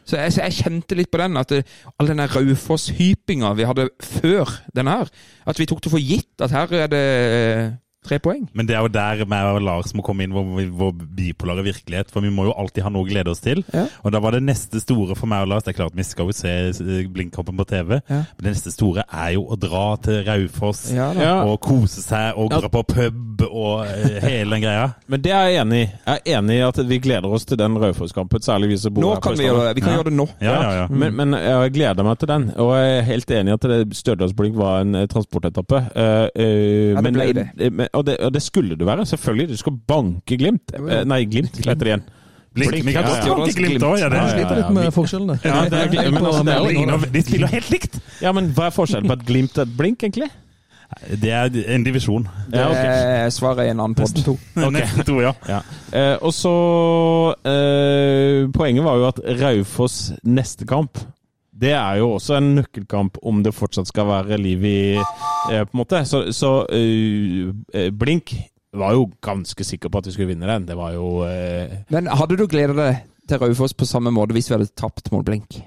Så jeg, så jeg kjente litt på den, at det, all den Raufoss-hypinga vi hadde før den her, at vi tok det for gitt at her er det eh, tre poeng. Men det er jo der meg og Lars må komme inn, vår, vår bipolare virkelighet. For vi må jo alltid ha noe å glede oss til. Ja. Og da var det neste store for meg og Lars Det er klart vi skal jo se eh, Blinkkampen på TV, Ja. men det neste store er jo å dra til Raufoss Ja. Ja. og kose seg og dra på pub og eh, hele den greia. Men det er jeg enig i. Jeg er enig i at vi gleder oss til den Raufoss-kampen, særlig vi som bor Nå her kan vi gjøre det. Vi kan Ja. gjøre det nå. Ja, ja, ja. Men, men jeg gleder meg til den, og jeg er helt enig i at det- Stjørdalsblink var en transportetappe. transportetappe. uh, ja, det men, ble det. eh, men, og, det, og det skulle du være, selvfølgelig. Du skal banke Glimt. Eh, nei, Glimt heter det igjen. Blink, vi kan Ja, ja. banke Glimt òg. Ja, det er- sliter litt med forskjellene. Ja, det er men altså, det er jo Ingen av- De spiller helt likt! Ja, men hva er forskjellen på et Glimt og et Blink, egentlig? Det er en divisjon. Ja, ok. Eh, Svaret er en annen post. To. Nesten to, ja. Ja. Eh, og så eh, Poenget var jo at Raufoss neste kamp det er jo også en nøkkelkamp om det fortsatt skal være liv i eh, på en måte. Så, så eh, eh, Blink var jo ganske sikker på at vi skulle vinne den. Det var jo eh, Men hadde du gleda deg til Raufoss på samme måte hvis vi hadde tapt mot Blink?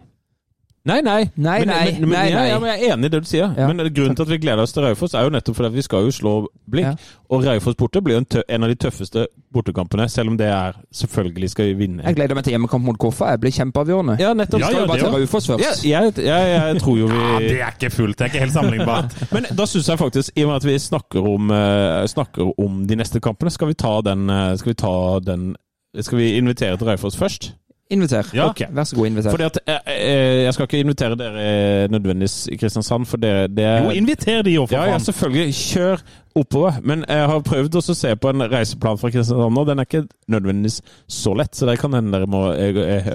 Nei, nei. Nei, men, nei, men, men, nei, nei. ja, men jeg er enig i det du sier. Ja. Men grunnen til at vi gleder oss til Raufoss, er jo nettopp fordi vi skal jo slå Blink. Ja. Og Raufoss borte blir jo en, tø en av de tøffeste bortekampene, selv om det er selvfølgelig skal vi vinne. Jeg gleder meg til hjemmekamp mot Koffa. Jeg blir kjempeavgjørende. Ja, nettopp. Ja, Skal ja, jo bare til. Raufoss først. Ja, jeg, jeg, jeg tror jo vi Ja, det er ikke fullt. Det er ikke helt sammenlignbart. Men da syns jeg faktisk, i og med at vi snakker om, eh, snakker om de neste kampene, skal vi ta den eh, Skal vi ta den Skal vi invitere til Raufoss først? Inviter. Ja. Okay. Vær så god, inviter. Fordi at eh, eh, Jeg skal ikke invitere dere nødvendigvis i Kristiansand, for det, det Jo, inviter de jo, for Ja, ja, selvfølgelig. Kjør oppover. Men jeg har prøvd også å se på en reiseplan fra Kristiansand, og den er ikke nødvendigvis så lett. Så det kan hende dere må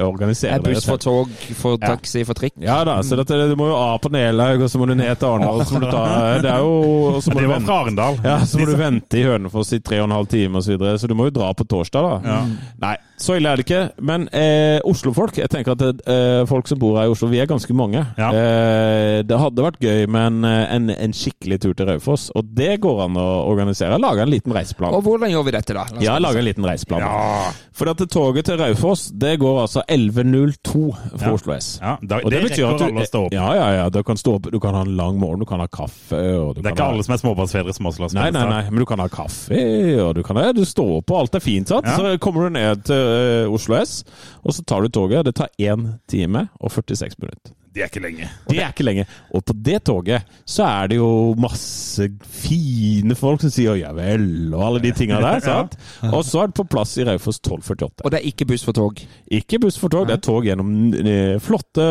organisere dere. buss for tog, for Ja. taxi, for trikk? Ja da, så dette, du må jo av på Nelaug, og så må du ned til Arendal. Så må du ta Det er jo så må Det var fra Arendal. Ja, så må du vente i Hønefoss i tre og en halv time osv., så, videre. så du må jo dra på torsdag, da. Ja. Nei, så ille er det ikke. Men eh, Oslo-folk Jeg tenker at eh, folk som bor her i Oslo, vi er ganske mange. Ja. Eh, det hadde vært gøy med en, eh, en, en skikkelig tur til Raufoss, og det går an å organisere. Lage en liten reiseplan. Og hvordan gjør vi dette, da? La Ja, lage en liten reiseplan. Ja. For at toget til Raufoss det går altså 11.02 for Ja. Oslo S. Ja, da, Og det, betyr rekker at du- stå opp. Ja, ja, ja. Du kan stå opp, du kan ha en lang morgen, du kan ha kaffe Det er ikke ha... alle som er småbarnsfedre som også lar Nei, nei, nei, men du kan ha kaffe, og du kan ha du står opp, og alt er fint. sant? Så kommer du ned til uh, Oslo S, og så tar du toget. Det tar 1 time og 46 minutter. Det er ikke lenge. Det er ikke lenge. Og på det toget så er det jo masse fine folk som sier 'ja vel', og alle de tinga der. sant? Og så er det på plass i Raufoss 1248. Og det er ikke buss for tog? Ikke buss for tog, det er tog gjennom eh, flotte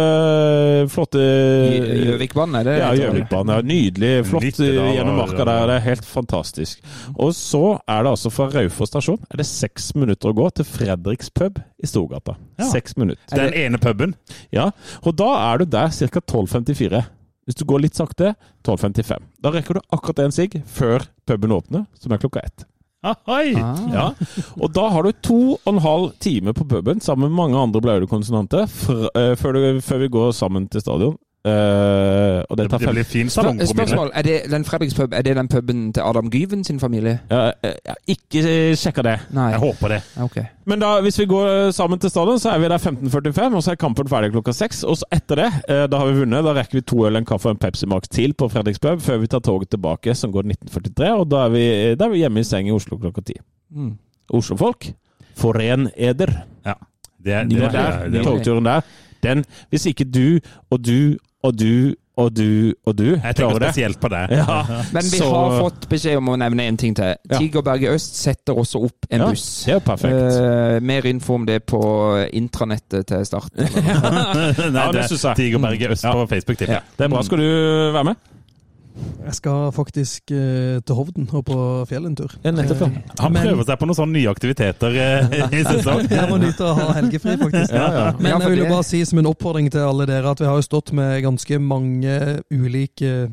flotte Gjøvikbanen, er det? Ja. Gjøvikbanen. Ja, nydelig. Flott eh, gjennom marka der. Det er helt fantastisk. Og så er det altså fra Raufoss stasjon er det seks minutter å gå til Fredriks pub i Storgata. Ja. Seks minutter. Den ene puben. Ja, og da er du der ca. 12.54. Hvis du går litt sakte, 12.55. Da rekker du akkurat en sigg før puben åpner, som er klokka ett. Ahoi! Ah. Ja, og da har du to og en halv time på puben sammen med mange andre blaute konsonanter eh, før vi går sammen til stadion. Eh, og det Det, tar det blir fin spørsmål, er det den Fredriks pub, er det den puben til Adam Gyven sin familie? ja, eh, ja, Ikke sjekka det. Nei. Jeg håper det. Okay. Men da, hvis vi går sammen til stadion, så er vi der 15.45, og så er kampen ferdig klokka seks. Og så etter det, eh, da har vi vunnet, da rekker vi to øl, en kaffe og en Pepsi Max til på Fredriks pub før vi tar toget tilbake, som går 1943. Og da er vi, da er vi hjemme i seng i Oslo klokka ti. Mm. Oslofolk, foren eder. Ja. Det, er- Det det, der, det, togturen der. Den, hvis ikke du og du og du og du og du Jeg tenker det spesielt på det. ja, Men vi så- har fått beskjed om å nevne en ting til. Ja. Tigerberget Øst setter også opp en ja, buss. Det er perfekt. Uh, mer info om det på intranettet til start. Nei, Ja, det det synes er jeg. Tigerberget øst Ja. på Facebook. jeg. Det er bra. Skal du være med? Jeg skal faktisk eh, til Hovden og på fjellet en tur. Ja, nettopp, ja. Eh, Han men- prøver seg på noen sånne nye aktiviteter eh, i sesong. Jeg må nyte å ha helgefri, faktisk. Ja, ja. Men Ja, for jeg vil jo det- bare si som en oppfordring til alle dere at vi har jo stått med ganske mange ulike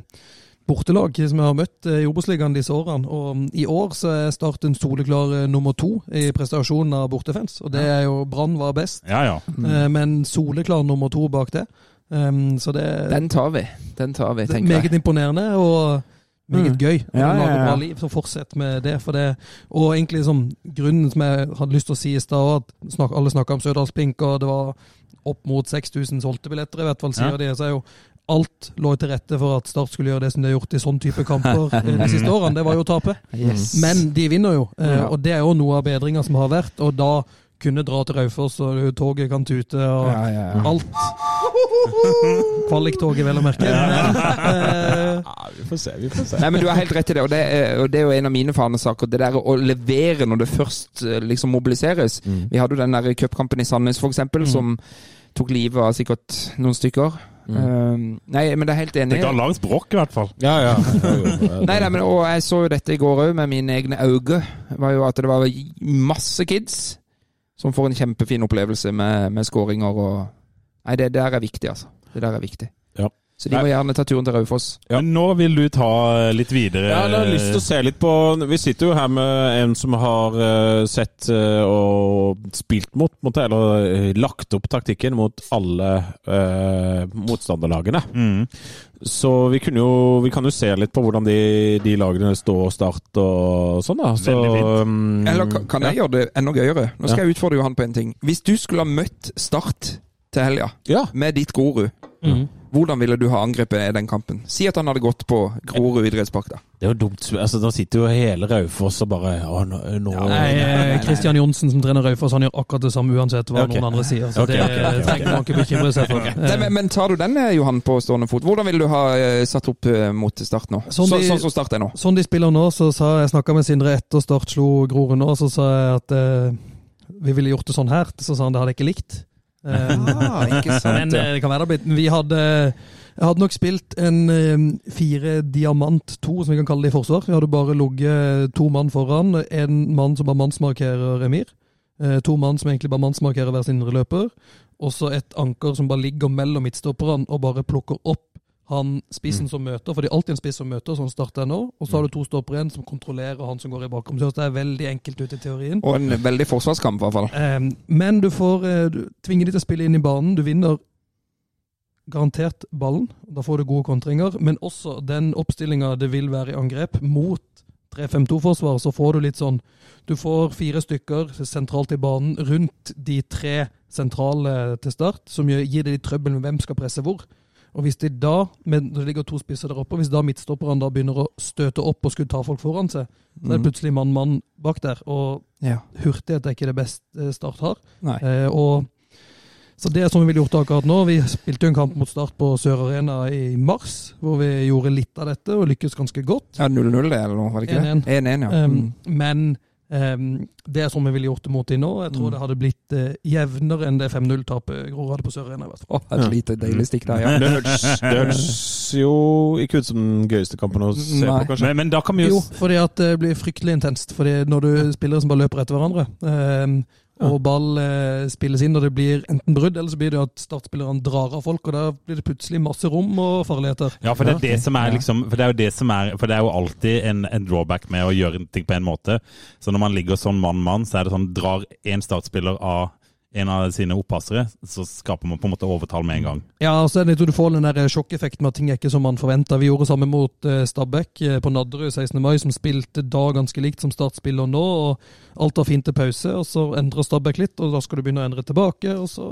bortelag som jeg har møtt eh, i Obos-ligaen disse årene. Og mm, i år så er Start en soleklar eh, nummer to i prestasjonen av bortefans. Og det er jo Brann var best, Ja, ja. eh, men soleklar nummer to bak det. Um, så det Den tar vi. Den tar vi, er tenker meget jeg. imponerende og meget Mm. gøy. Og Ja, ja, ja. bra liv, så fortsett med det. For det og egentlig som grunnen som jeg hadde lyst til å si i stad, at snak, alle snakka om Sørdalspink, og det var opp mot 6000 solgte billetter, i hvert fall, sier Ja. de. Så er jo alt lå til rette for at Start skulle gjøre det som de har gjort i sånn type kamper eh, de siste årene. Det var jo å tape. Yes. Men de vinner jo, eh, og det er jo noe av bedringa som har vært. Og da kunne dra til Raufoss, og toget kan tute, og ja, ja, ja. alt. Kvaliktoget, vel å merke. Men, eh, Ja, vi får se, vi får se. Nei, men Du har helt rett i det, og det, er, og det er jo en av mine fanesaker. Det der å levere når det først eh, liksom mobiliseres. Mm. Vi hadde jo den der cupkampen i Sandnes f.eks., eksempel som tok livet av sikkert noen stykker. Um, nei, men det er helt enig. Det ga langt brokk, i hvert fall. Ja, ja. Nei, nei, men, og jeg så jo dette i går òg, med mine egne øyne. var jo At det var masse kids som får en kjempefin opplevelse med, med skåringer og Nei, det der er viktig, altså. Det der er viktig. Ja. Så de må gjerne ta turen til Raufoss. Ja. Men nå vil du ta litt videre Ja, jeg har lyst til å se litt på Vi sitter jo her med en som har eh, sett eh, og spilt mot, mot eller eh, lagt opp taktikken mot alle eh, motstanderlagene. Mm. Så vi, kunne jo, vi kan jo se litt på hvordan de, de lagene står og starter og sånn, da. Så, um, Eller kan jeg gjøre det enda gøyere? Nå skal jeg utfordre Johan på en ting. Hvis du skulle ha møtt Start til helga Ja. med ditt Grorud, mm. Hvordan ville du ha angrepet den kampen? Si at han hadde gått på Grorud idrettspark, da. Det er jo dumt. Altså, da sitter jo hele Raufoss og bare Å, nå, nå Nei, Kristian Johnsen som trener Raufoss, han gjør akkurat det samme uansett hva okay. noen andre sier. Så okay, det okay, ok, ok. trenger man ikke bekymre seg for. Nei, Eh, men, men tar du den, eh, Johan, på stående fot? Hvordan ville du ha eh, satt opp eh, mot Start nå? Sånn Så, de- sånn som Start er nå? Sånn de spiller nå, så sa jeg snakka med Sindre etter Start slo Grorud nå, så sa jeg at eh, vi ville gjort det sånn her. Så sa han det hadde jeg ikke likt. Ah, ikke sant, Men eh, det kan være det har Vi hadde jeg hadde nok spilt en eh, fire diamant to, som vi kan kalle det i forsvar. Vi hadde bare ligget to mann foran. En mann som bare mannsmarkerer Emir. Eh, to mann som egentlig bare mannsmarkerer hver sin indreløper. Og så et anker som bare ligger mellom midtstopperne og bare plukker opp han spissen som møter. For det er alltid en spiss som møter, så han starter nå. Og så har du to stoppere igjen som kontrollerer han som går i bakrom. Så det er veldig enkelt ut i teorien. Og en veldig forsvarskamp, i hvert fall. Um, men du får eh, du tvinger de til å spille inn i banen. Du vinner garantert ballen. Da får du gode kontringer. Men også den oppstillinga det vil være i angrep mot 3-5-2-forsvar, så får du litt sånn Du får fire stykker sentralt i banen rundt de tre sentrale til start, som gir deg litt trøbbel med hvem skal presse hvor. Og hvis de da, men det ligger to spisser der oppe, og hvis da midtstopperne da begynner å støte opp og skulle ta folk foran seg, så er det plutselig mann-mann bak der. Og Ja. hurtighet er ikke det beste Start har. Eh, og, så det er sånn vi ville gjort akkurat nå. Vi spilte jo en kamp mot Start på Sør Arena i mars, hvor vi gjorde litt av dette og lykkes ganske godt. Ja, 0-0 det, eller noe, var det ikke det? 1-1, ja. Um. Men det er sånn vi ville gjort det mot dem nå. Jeg tror Mm. det hadde blitt uh, jevnere enn det 5-0-tapet Grorud hadde på Sør Arena. i hvert ja. Lite deilig stikk der, ja. Det høres, jo ikke ut som den gøyeste kampen å se Nei. på, kanskje. Men, men da kan vi jo Jo, fordi at det blir fryktelig intenst. Fordi når du spillere som bare løper etter hverandre, um, og ball eh, spilles inn, og det blir enten brudd, eller så blir det at startspillerne drar av folk, og da blir det plutselig masse rom og farligheter. Ja, for det er det som er liksom For det er jo det som er For det er jo alltid en, en drawback med å gjøre ting på en måte. Så når man ligger sånn mann-mann, så er det sånn Drar én startspiller av en av sine opphassere, så skaper man på en måte overtall med en gang. Ja, og så er det litt, du får den der sjokkeffekten med at ting er ikke som man forventa. Vi gjorde samme mot eh, Stabæk eh, på Nadderud 16. mai, som spilte da ganske likt som Start spiller nå. og Alt var fint til pause, og så endrer Stabæk litt, og da skal du begynne å endre tilbake. Og så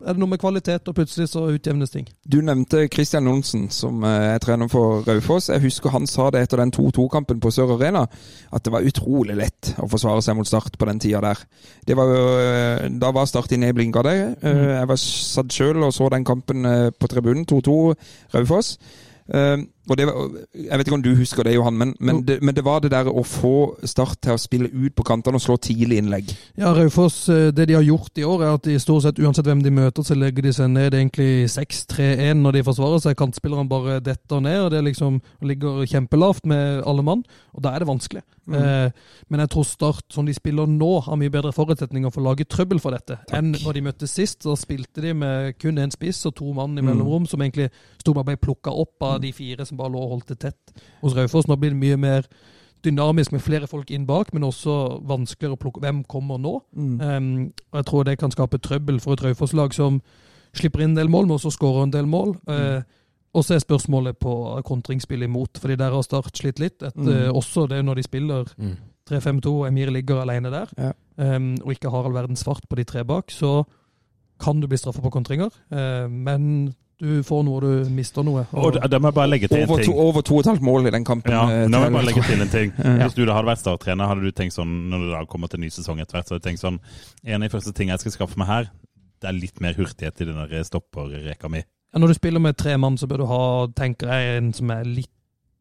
er det noe med kvalitet, og plutselig så utjevnes ting. Du nevnte Christian Johnsen, som eh, er trener for Raufoss. Jeg husker han sa det etter den 2-2-kampen på Sør Arena, at det var utrolig lett å forsvare seg mot Start på den tida der. Det var jo, da var Start inne i blinka det. Mm. Jeg var satt sjøl og så den kampen eh, på tribunen, 2-2 Raufoss. Eh, og det var, jeg vet ikke om du husker det, Johan, men, men, det, men det var det der å få Start til å spille ut på kantene og slå tidlig innlegg. Ja, Raufoss, eh, det de har gjort i år, er at de stort sett, uansett hvem de møter, så legger de seg ned egentlig 6-3-1 når de forsvarer seg. Kantspillerne bare detter ned, og det liksom ligger kjempelavt med alle mann. Og da er det vanskelig. Eh, men jeg tror Start, som de spiller nå, har mye bedre forutsetninger for å lage trøbbel for dette enn når de møttes sist. Da spilte de med kun én spiss og to mann i mellomrom, som egentlig sto bare ble plukka opp av de fire som bare lå og holdt det tett hos Raufoss. Nå blir det mye mer dynamisk med flere folk inn bak, men også vanskeligere å plukke hvem kommer nå. Um, og jeg tror det kan skape trøbbel for et Raufoss-lag som slipper inn en del mål, men også skårer en del mål. Uh, og så er spørsmålet på kontringsspill imot, fordi der har Start slitt litt. Et, uh, også det når de spiller 3-5-2, Emir ligger alene der, Ja. um, og ikke har all verdens fart på de tre bak, så kan du bli straffa på kontringer. Uh, men du får noe, du mister noe. Og da, da må jeg bare legge til en Over to, ting. over to og et halvt mål i den kampen. Ja, da må jeg bare legge til en ting. Ja. Hvis du da hadde vært starttrener, hadde du tenkt sånn når det da kommer til ny sesong etter hvert, så hadde du tenkt sånn En av de første tingene jeg skal skaffe meg her, det er litt mer hurtighet i den der stopperreka mi. Ja, når du spiller med tre mann, så bør du ha, tenker jeg, en som er litt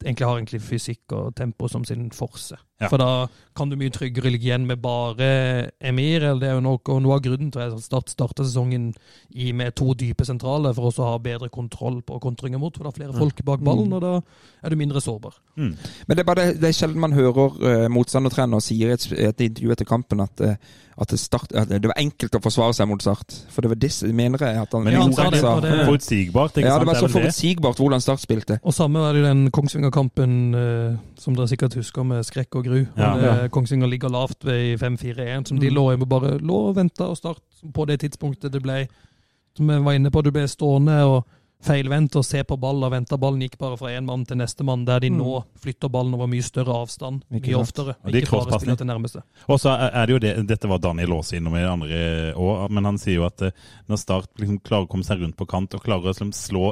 egentlig har egentlig fysikk og tempo som sin forse. Ja. For da kan du mye tryggere ligge igjen med bare Emir. eller det er jo noe, og Noe av grunnen til at start, starta sesongen i, med to dype sentraler, for også å ha bedre kontroll på kontringer mot. For da er flere folk bak ballen, og da er du mindre sårbar. Mm. Men det er bare det, er sjelden man hører uh, motstandertrener sier i et, et intervju etter kampen at, eh, at, det start, at det var enkelt å forsvare seg mot Start. For det var disse, mener jeg at han, Men Ja, han sa det, sa, det- forutsigbart, ikke Ja, sant? det var så forutsigbart hvordan Start spilte. Og samme var det jo den Kongsvinger-kampen uh, som dere sikkert husker med skrekk og gru. Ja. Kongsvinger ligger lavt ved 5-4-1, som de Mm. lå, bare lå og venta og start på det tidspunktet det ble Som jeg var inne på, du ble stående og feilvendt og se på ball, og vente. ballen gikk bare fra én mann til neste mann, der de Mm. nå flytter ballen over mye større avstand, mye oftere. Og Ikke bare spiller til nærmeste. Og så er det jo det, Dette var Daniel Aase innom i andre år, men han sier jo at eh, når Start liksom klarer å komme seg rundt på kant og klarer å liksom slå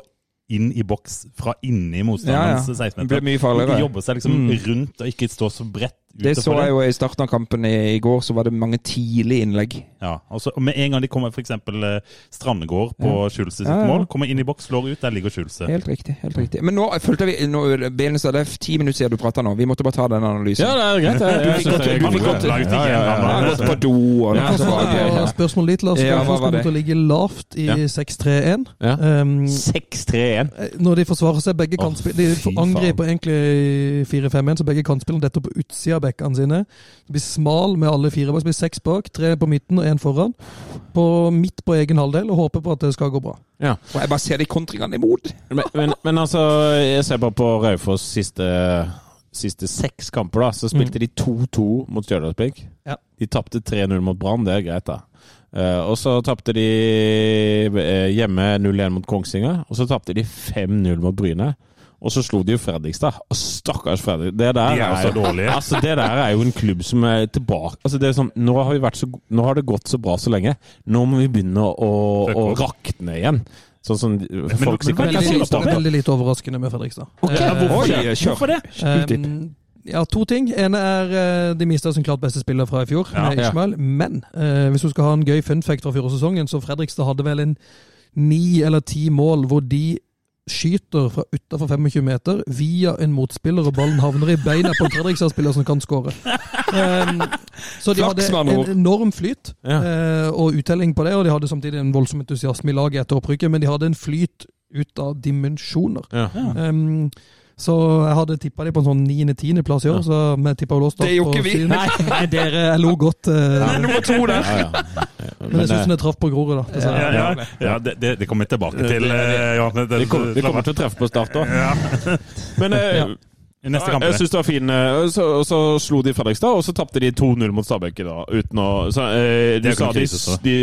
inn i boks fra inni Ja, ja. 16-meter ble mye De jobber seg liksom Mm. rundt og ikke stå så bredt Det så jeg jo i starten av kampen i, i går, så var det mange tidlige innlegg. Ja, altså, og Med en gang de kommer f.eks. Eh, Strandegård på Ja. Schulze sitt Ja, ja. mål, kommer inn i boks, slår ut, der ligger Schulze. Helt riktig. helt riktig. Men nå følte vi nå, Det er ti minutter siden du prata nå. Vi måtte bare ta den analysen. Ja, det er greit. Jeg, Du jeg fikk jeg, Ja, ja, ja, ja, Jeg ja. gått på do og Ja, var spørsmål litt, Lars. Ja, Hvorfor kommer til å ligge lavt i Ja. 6-3-1? Ja. Um, 6-3-1. når de forsvarer seg begge kantspillere De angriper egentlig 4-5-1, så begge kantspillerne detter på utsida av bekkene sine. Det blir smal med alle fire bak. Det blir seks bak, tre på midten og én foran. På midt på egen halvdel, og håper på at det skal gå bra. Og jeg bare ser de kontringene imot. Men, men, men altså, jeg ser bare på Raufoss siste, siste seks kamper, da. Så spilte de 2-2 mot Stjørdalsblink. Ja. De tapte 3-0 mot Brann, det er greit, da. Uh, og så tapte de eh, hjemme 0-1 mot Kongsvinger. Og så tapte de 5-0 mot Bryne. Og så slo de jo Fredrikstad. Og stakkars Fredrik. Det der De er jo så jo-. Altså, det der er jo en klubb som er tilbake altså, det er sånn, nå, har vi vært så, nå har det gått så bra så lenge. Nå må vi begynne å, å, rakne igjen. Sånn som men folk er sikkert det som Veldig, litt veldig lite overraskende med Fredrikstad. Ja, Eh, hvorfor, det? hvorfor det? Um, ja, to ting. ene er eh, de mista sin klart beste spiller fra i fjor, Ja. med Ishmael. Men eh, hvis du skal ha en gøy fun fact fra fjorårssesongen, så Fredrikstad hadde vel en ni eller ti mål hvor de skyter fra utafor 25 meter via en motspiller, og ballen havner i beina på en Fredrikstad-spiller som kan skåre. Um, så de hadde en enorm flyt Ja. eh, og uttelling på det, og de hadde samtidig en voldsom entusiasme i laget etter opprykket, men de hadde en flyt ut av dimensjoner. Ja. Um, så jeg hadde tippa de på en sånn 9.-10.-plass i år, så vi tippa vel låst Det gjorde ikke vi. Nei, nei, dere jeg lo godt. eh, Nummer to der! Ja, ja. Men jeg syns hun det traff på Grorud, da. Ja, ja, ja, ja det, det, det kommer vi tilbake til. Uh, ja, Det- vi, kommer, vi kommer til å treffe på start òg. Men eh, neste kamp. jeg syns det var fin eh, så, og så slo de Fredrikstad, og så tapte de 2-0 mot Stabæk i dag. Uten å så, eh, ikke sa de, de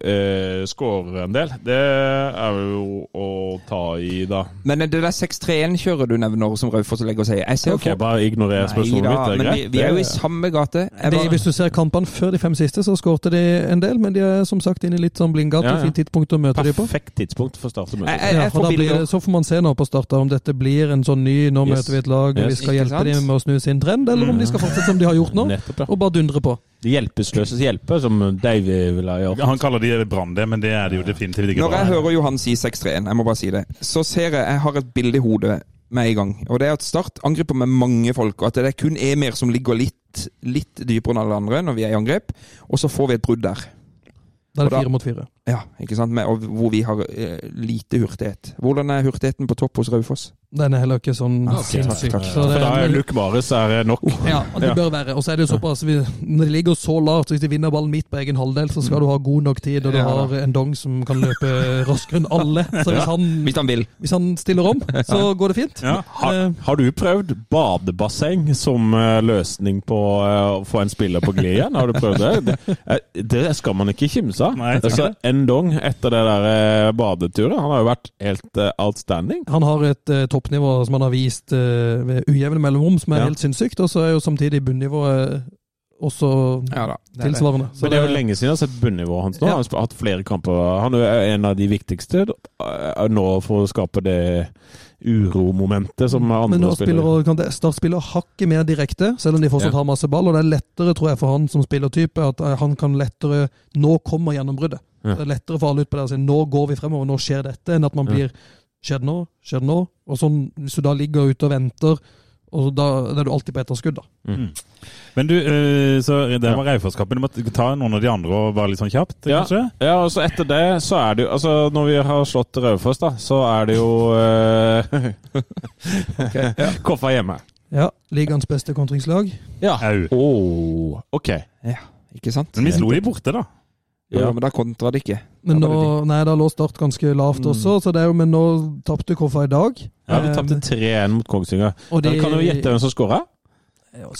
eh, skårer en del. Det er jo å ta i, da. Men det der 6-3-1-kjøret du nevner, som Raufoss legger og sier Jeg ser okay, Ok, bare ignorer spørsmålet mitt. Det er greit. vi, vi er jo i samme gate. De, bare- hvis du ser kampene før de fem siste, så skårte de en del, men de er som sagt inne i litt sånn blindgate. Ja, ja. Fint tidspunkt å møte de på. Perfekt tidspunkt for å starte møtet. Ja, så får man se nå på start om dette blir en sånn ny 'nå Yes. møter vi et lag, og vi skal hjelpe sant? dem med å snu sin trend', eller om de skal fortsette som de har gjort nå, Nettopp, ja. og bare dundre på. De hjelpeløses hjelpe, som Davy ville ha gjort. Han kaller de Brann det, men det er det jo definitivt ikke. Når jeg hører Johan si 6-3-1, jeg må bare si det, så ser jeg jeg har et bilde i hodet med en gang. Og det er at Start angriper med mange folk, og at det er kun Emir som ligger litt, litt dypere enn alle andre når vi er i angrep. Og så får vi et brudd der. Da er det fire mot fire. Ja, ikke sant? Med, og hvor vi har eh, lite hurtighet. Hvordan er hurtigheten på topp hos Raufoss? Den er heller ikke sånn okay, sinnssyk. takk. Så For da er Luke Marius er nok. Ja, det Ja. bør være. Og så er det jo såpass vi, Når de ligger så lavt, hvis de vinner ballen midt på egen halvdel, så skal du ha god nok tid, og du Ja, har en dong som kan løpe raskere enn alle. Så hvis han, Hvis han vil. hvis han stiller om, så går det fint. Ja. Har, Eh, har du prøvd badebasseng som eh, løsning på eh, å få en spiller på glid igjen? Har du prøvd det? Det, eh, det skal man ikke kimse av. Altså, en dong etter det der eh, badeturet, han har jo vært helt eh, outstanding. Han har et eh, toppnivå som han har vist uh, ved ujevne mellomrom, som er Ja. helt sinnssykt. Og så er jo samtidig bunnivået også Ja da. det tilsvarende. det. Men det er jo lenge siden jeg har sett bunnivået hans nå. Ja. Han har hatt flere kamper. Han er en av de viktigste eh, nå for å skape det uromomentet som andre Men nå spiller kan Start spiller hakket mer direkte, selv om de fortsatt Ja. har masse ball. Og det er lettere, tror jeg, for han som spillertype, at eh, han kan lettere Nå kommer gjennombruddet. Ja. Det er lettere for alle ut på det å si nå går vi fremover, nå skjer dette, enn at man Ja. blir Skjer det nå? Skjer det nå? Og sånn, Hvis du da ligger ute og venter, og da, da er du alltid på etterskudd, da. Mm. Men du, eh, så det var Raufoss-kampen. Du måtte ta noen av de andre og bare litt sånn kjapt, Ja. kanskje? Ja, og så etter det så er det jo Altså, når vi har slått Raufoss, da, så er det jo uh, Koffa hjemme. Ja, Ligaens beste kontringslag. Ja. Au. Oh, ok. Ja, ikke sant? Men vi slo de borte, da. Ja, Ja. men da kontra det ikke. Men nå, nei, da lå Start ganske lavt Mm. også, så det er jo, men nå tapte Koffa i dag. Ja, Vi Eh, tapte 3-1 mot Kongsvinger. Dere kan jo gjette hvem som skåra.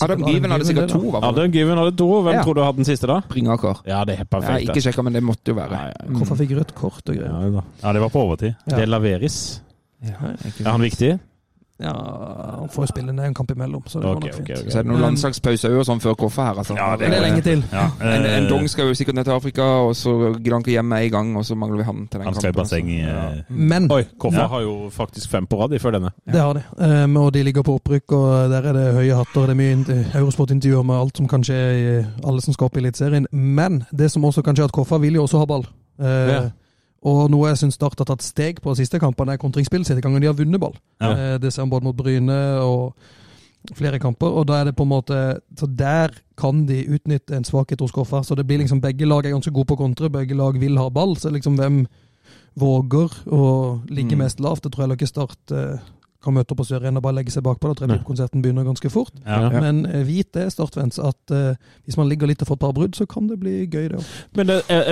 Adam Given hadde sikkert to. var? Adam Given hadde to. Hvem Ja. tror du hadde den siste, da? Bringaker. Ja, det er helt Jeg har ikke sjekka, men det måtte jo være. Ja, ja, Mm. Koffa fikk rødt kort og greier. ja, det var på overtid. Ja. Det er Laveris. Ja, Er han viktig? Ja, han får jo spille ned en kamp imellom, så det okay, går nok fint. Okay, okay. Så er det noen landslagspauser og sånn før Koffa her. Altså. Ja, det er lenge til. Ja, En, en eh, Dong skal jo sikkert ned til Afrika, og så gidder han ikke hjem med en gang, og så mangler vi han til den Han kampen. basseng i Ja. eh, Men Oi, Koffa Ja. har jo faktisk fem på rad i før denne. det har de. Um, og de ligger på opprykk, og der er det høye hatter. Det er mye int- Eurosport-intervjuer med alt som kan skje i alle som skal opp i Eliteserien. Men det som også kan skje, at Koffa vil jo også ha ball. Uh, Ja. Og noe jeg syns Start har tatt steg på de siste kampene, er kontringsspillet sitt. gangen de har vunnet ball. Ja. Eh, det ser man både mot Bryne og flere kamper. Og da er det på en måte Så der kan de utnytte en svakhet hos Koffer. Så det blir liksom begge lag er ganske gode på kontre, begge lag vil ha ball. Så liksom hvem våger å ligge Mm. mest lavt, det tror jeg ikke Start eh, kan møte opp på Sør Arena og bare legge seg bakpå. Da tror jeg konserten begynner ganske fort. ja. Ja. Men eh, vit det, Startfans, at uh, hvis man ligger litt og får et par brudd, så kan det bli gøy, det òg. Men det, uh,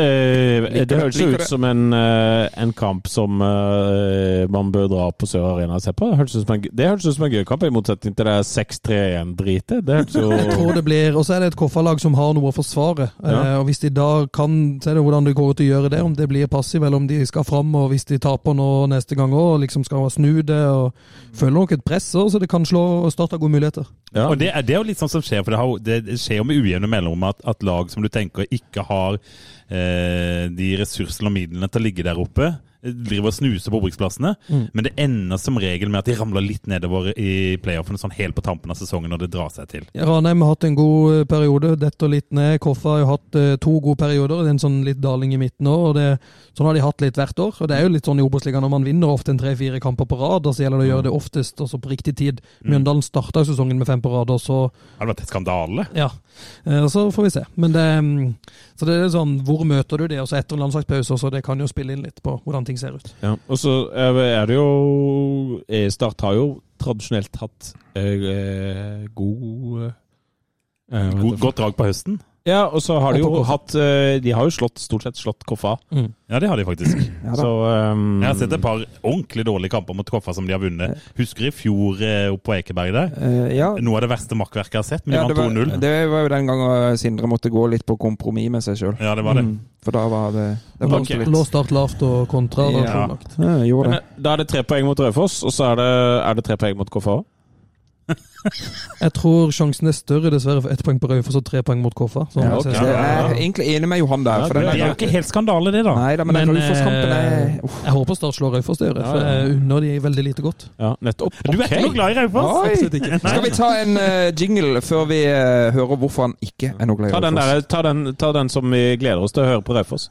uh, det høres jo ut som en, en kamp som man bør dra på Sør Arena og se på. Det høres ut som en, ut som en gøy kamp, i motsetning til det 6-3-1-dritet. Det hørtes jo Jeg tror det blir, Og så er det et Koffa-lag som har noe å forsvare. Ja. Og Hvis de da kan Se det hvordan det går ut å gjøre det, om det blir passiv eller om de skal fram. Og hvis de taper nå neste gang òg, liksom skal snu det. og Føler nok et press så det kan slå og starte gode muligheter. ja. Og det det er jo litt sånn som skjer, for det, har, det skjer jo med ujevne mellomrom at, at lag som du tenker ikke har eh, de ressursene og midlene til å ligge der oppe, driver og snuser på opprykksplassene. Mm. Men det ender som regel med at de ramler litt nedover i playoffene, sånn helt på tampen av sesongen når det drar seg til. Ranheim har hatt en god eh, periode, detter litt ned. Koffa har jo hatt eh, to gode perioder. Det er en sånn litt daling i midten òg. Sånn har de hatt litt hvert år. og Det er jo litt sånn i Obos-ligaen når man vinner ofte en tre-fire kamper på rad, og så gjelder det å gjøre det oftest altså på riktig tid. Mjøndalen starta sesongen med fem på rad, og så Har det vært en skandale? Ja, eh, så får vi se. Men det, mm, så det er sånn, hvor møter du det? Og så etter en landslagspause så det kan jo spille inn litt på hvordan ting ser ut. Ja, og så er det jo eh, Start har jo tradisjonelt hatt eh, god eh, God, godt drag på høsten? Ja, og så har de jo hatt eh, De har jo slått, stort sett slått Koffa. Ja, det har de faktisk. Ja, så um, Jeg har sett et par ordentlig dårlige kamper mot Koffa som de har vunnet. Husker i fjor eh, oppe på Ekeberg der? Uh, ja. Noe av det verste makkverket jeg har sett, men de Ja, de vant 2-0. det var jo den gangen Sindre måtte gå litt på kompromiss med seg sjøl. Ja, det var det. For da var det Det Lå okay. lå litt. start lavt og kontra. Da, Ja. Ja, men, eh, Da er det tre poeng mot Raufoss, og så er det, er det tre poeng mot Koffa òg. Jeg tror sjansen er større dessverre for ett poeng på Raufoss og tre poeng mot Koffa. Ja, jeg ok. ser- Så Jeg er egentlig enig med Johan der. Det Det er jo ikke helt skandale, det, da. nei da, men Men, Raufoss-kampen er uh. Jeg håper Start slår Raufoss, det gjør jeg. For jeg unner de veldig lite godt. Ja, nettopp. Du er ikke noe glad i Raufoss? Skal vi ta en uh, jingle før vi uh, hører hvorfor han ikke er noe glad i Ta Raufoss? Ta, ta, den, ta den som vi gleder oss til å høre på Raufoss.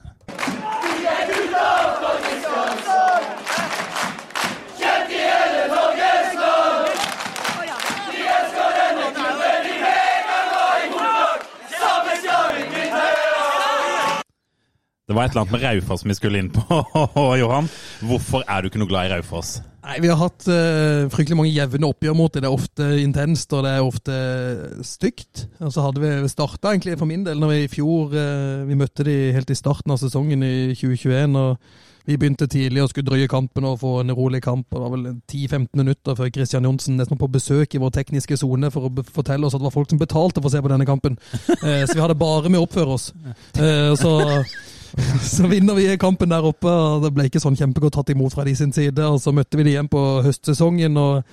Det var et eller annet med Raufoss vi skulle inn på, Johan. Hvorfor er du ikke noe glad i Raufoss? Nei, Vi har hatt uh, fryktelig mange jevne oppgjør mot det. Det er ofte intenst og det er ofte stygt. Og så hadde vi starta egentlig for min del når vi i fjor uh, Vi møtte de helt i starten av sesongen i 2021. og Vi begynte tidlig og skulle drøye kampen og få en rolig kamp. og Det var vel 10-15 minutter før Christian Johnsen nesten på besøk i vår tekniske sone for å fortelle oss at det var folk som betalte for å se på denne kampen. Eh, så vi hadde bare med å oppføre oss. Eh, så så vinner vi kampen der oppe, og det ble ikke sånn kjempegodt tatt imot fra de sin side. Og så møtte vi de igjen på høstsesongen, og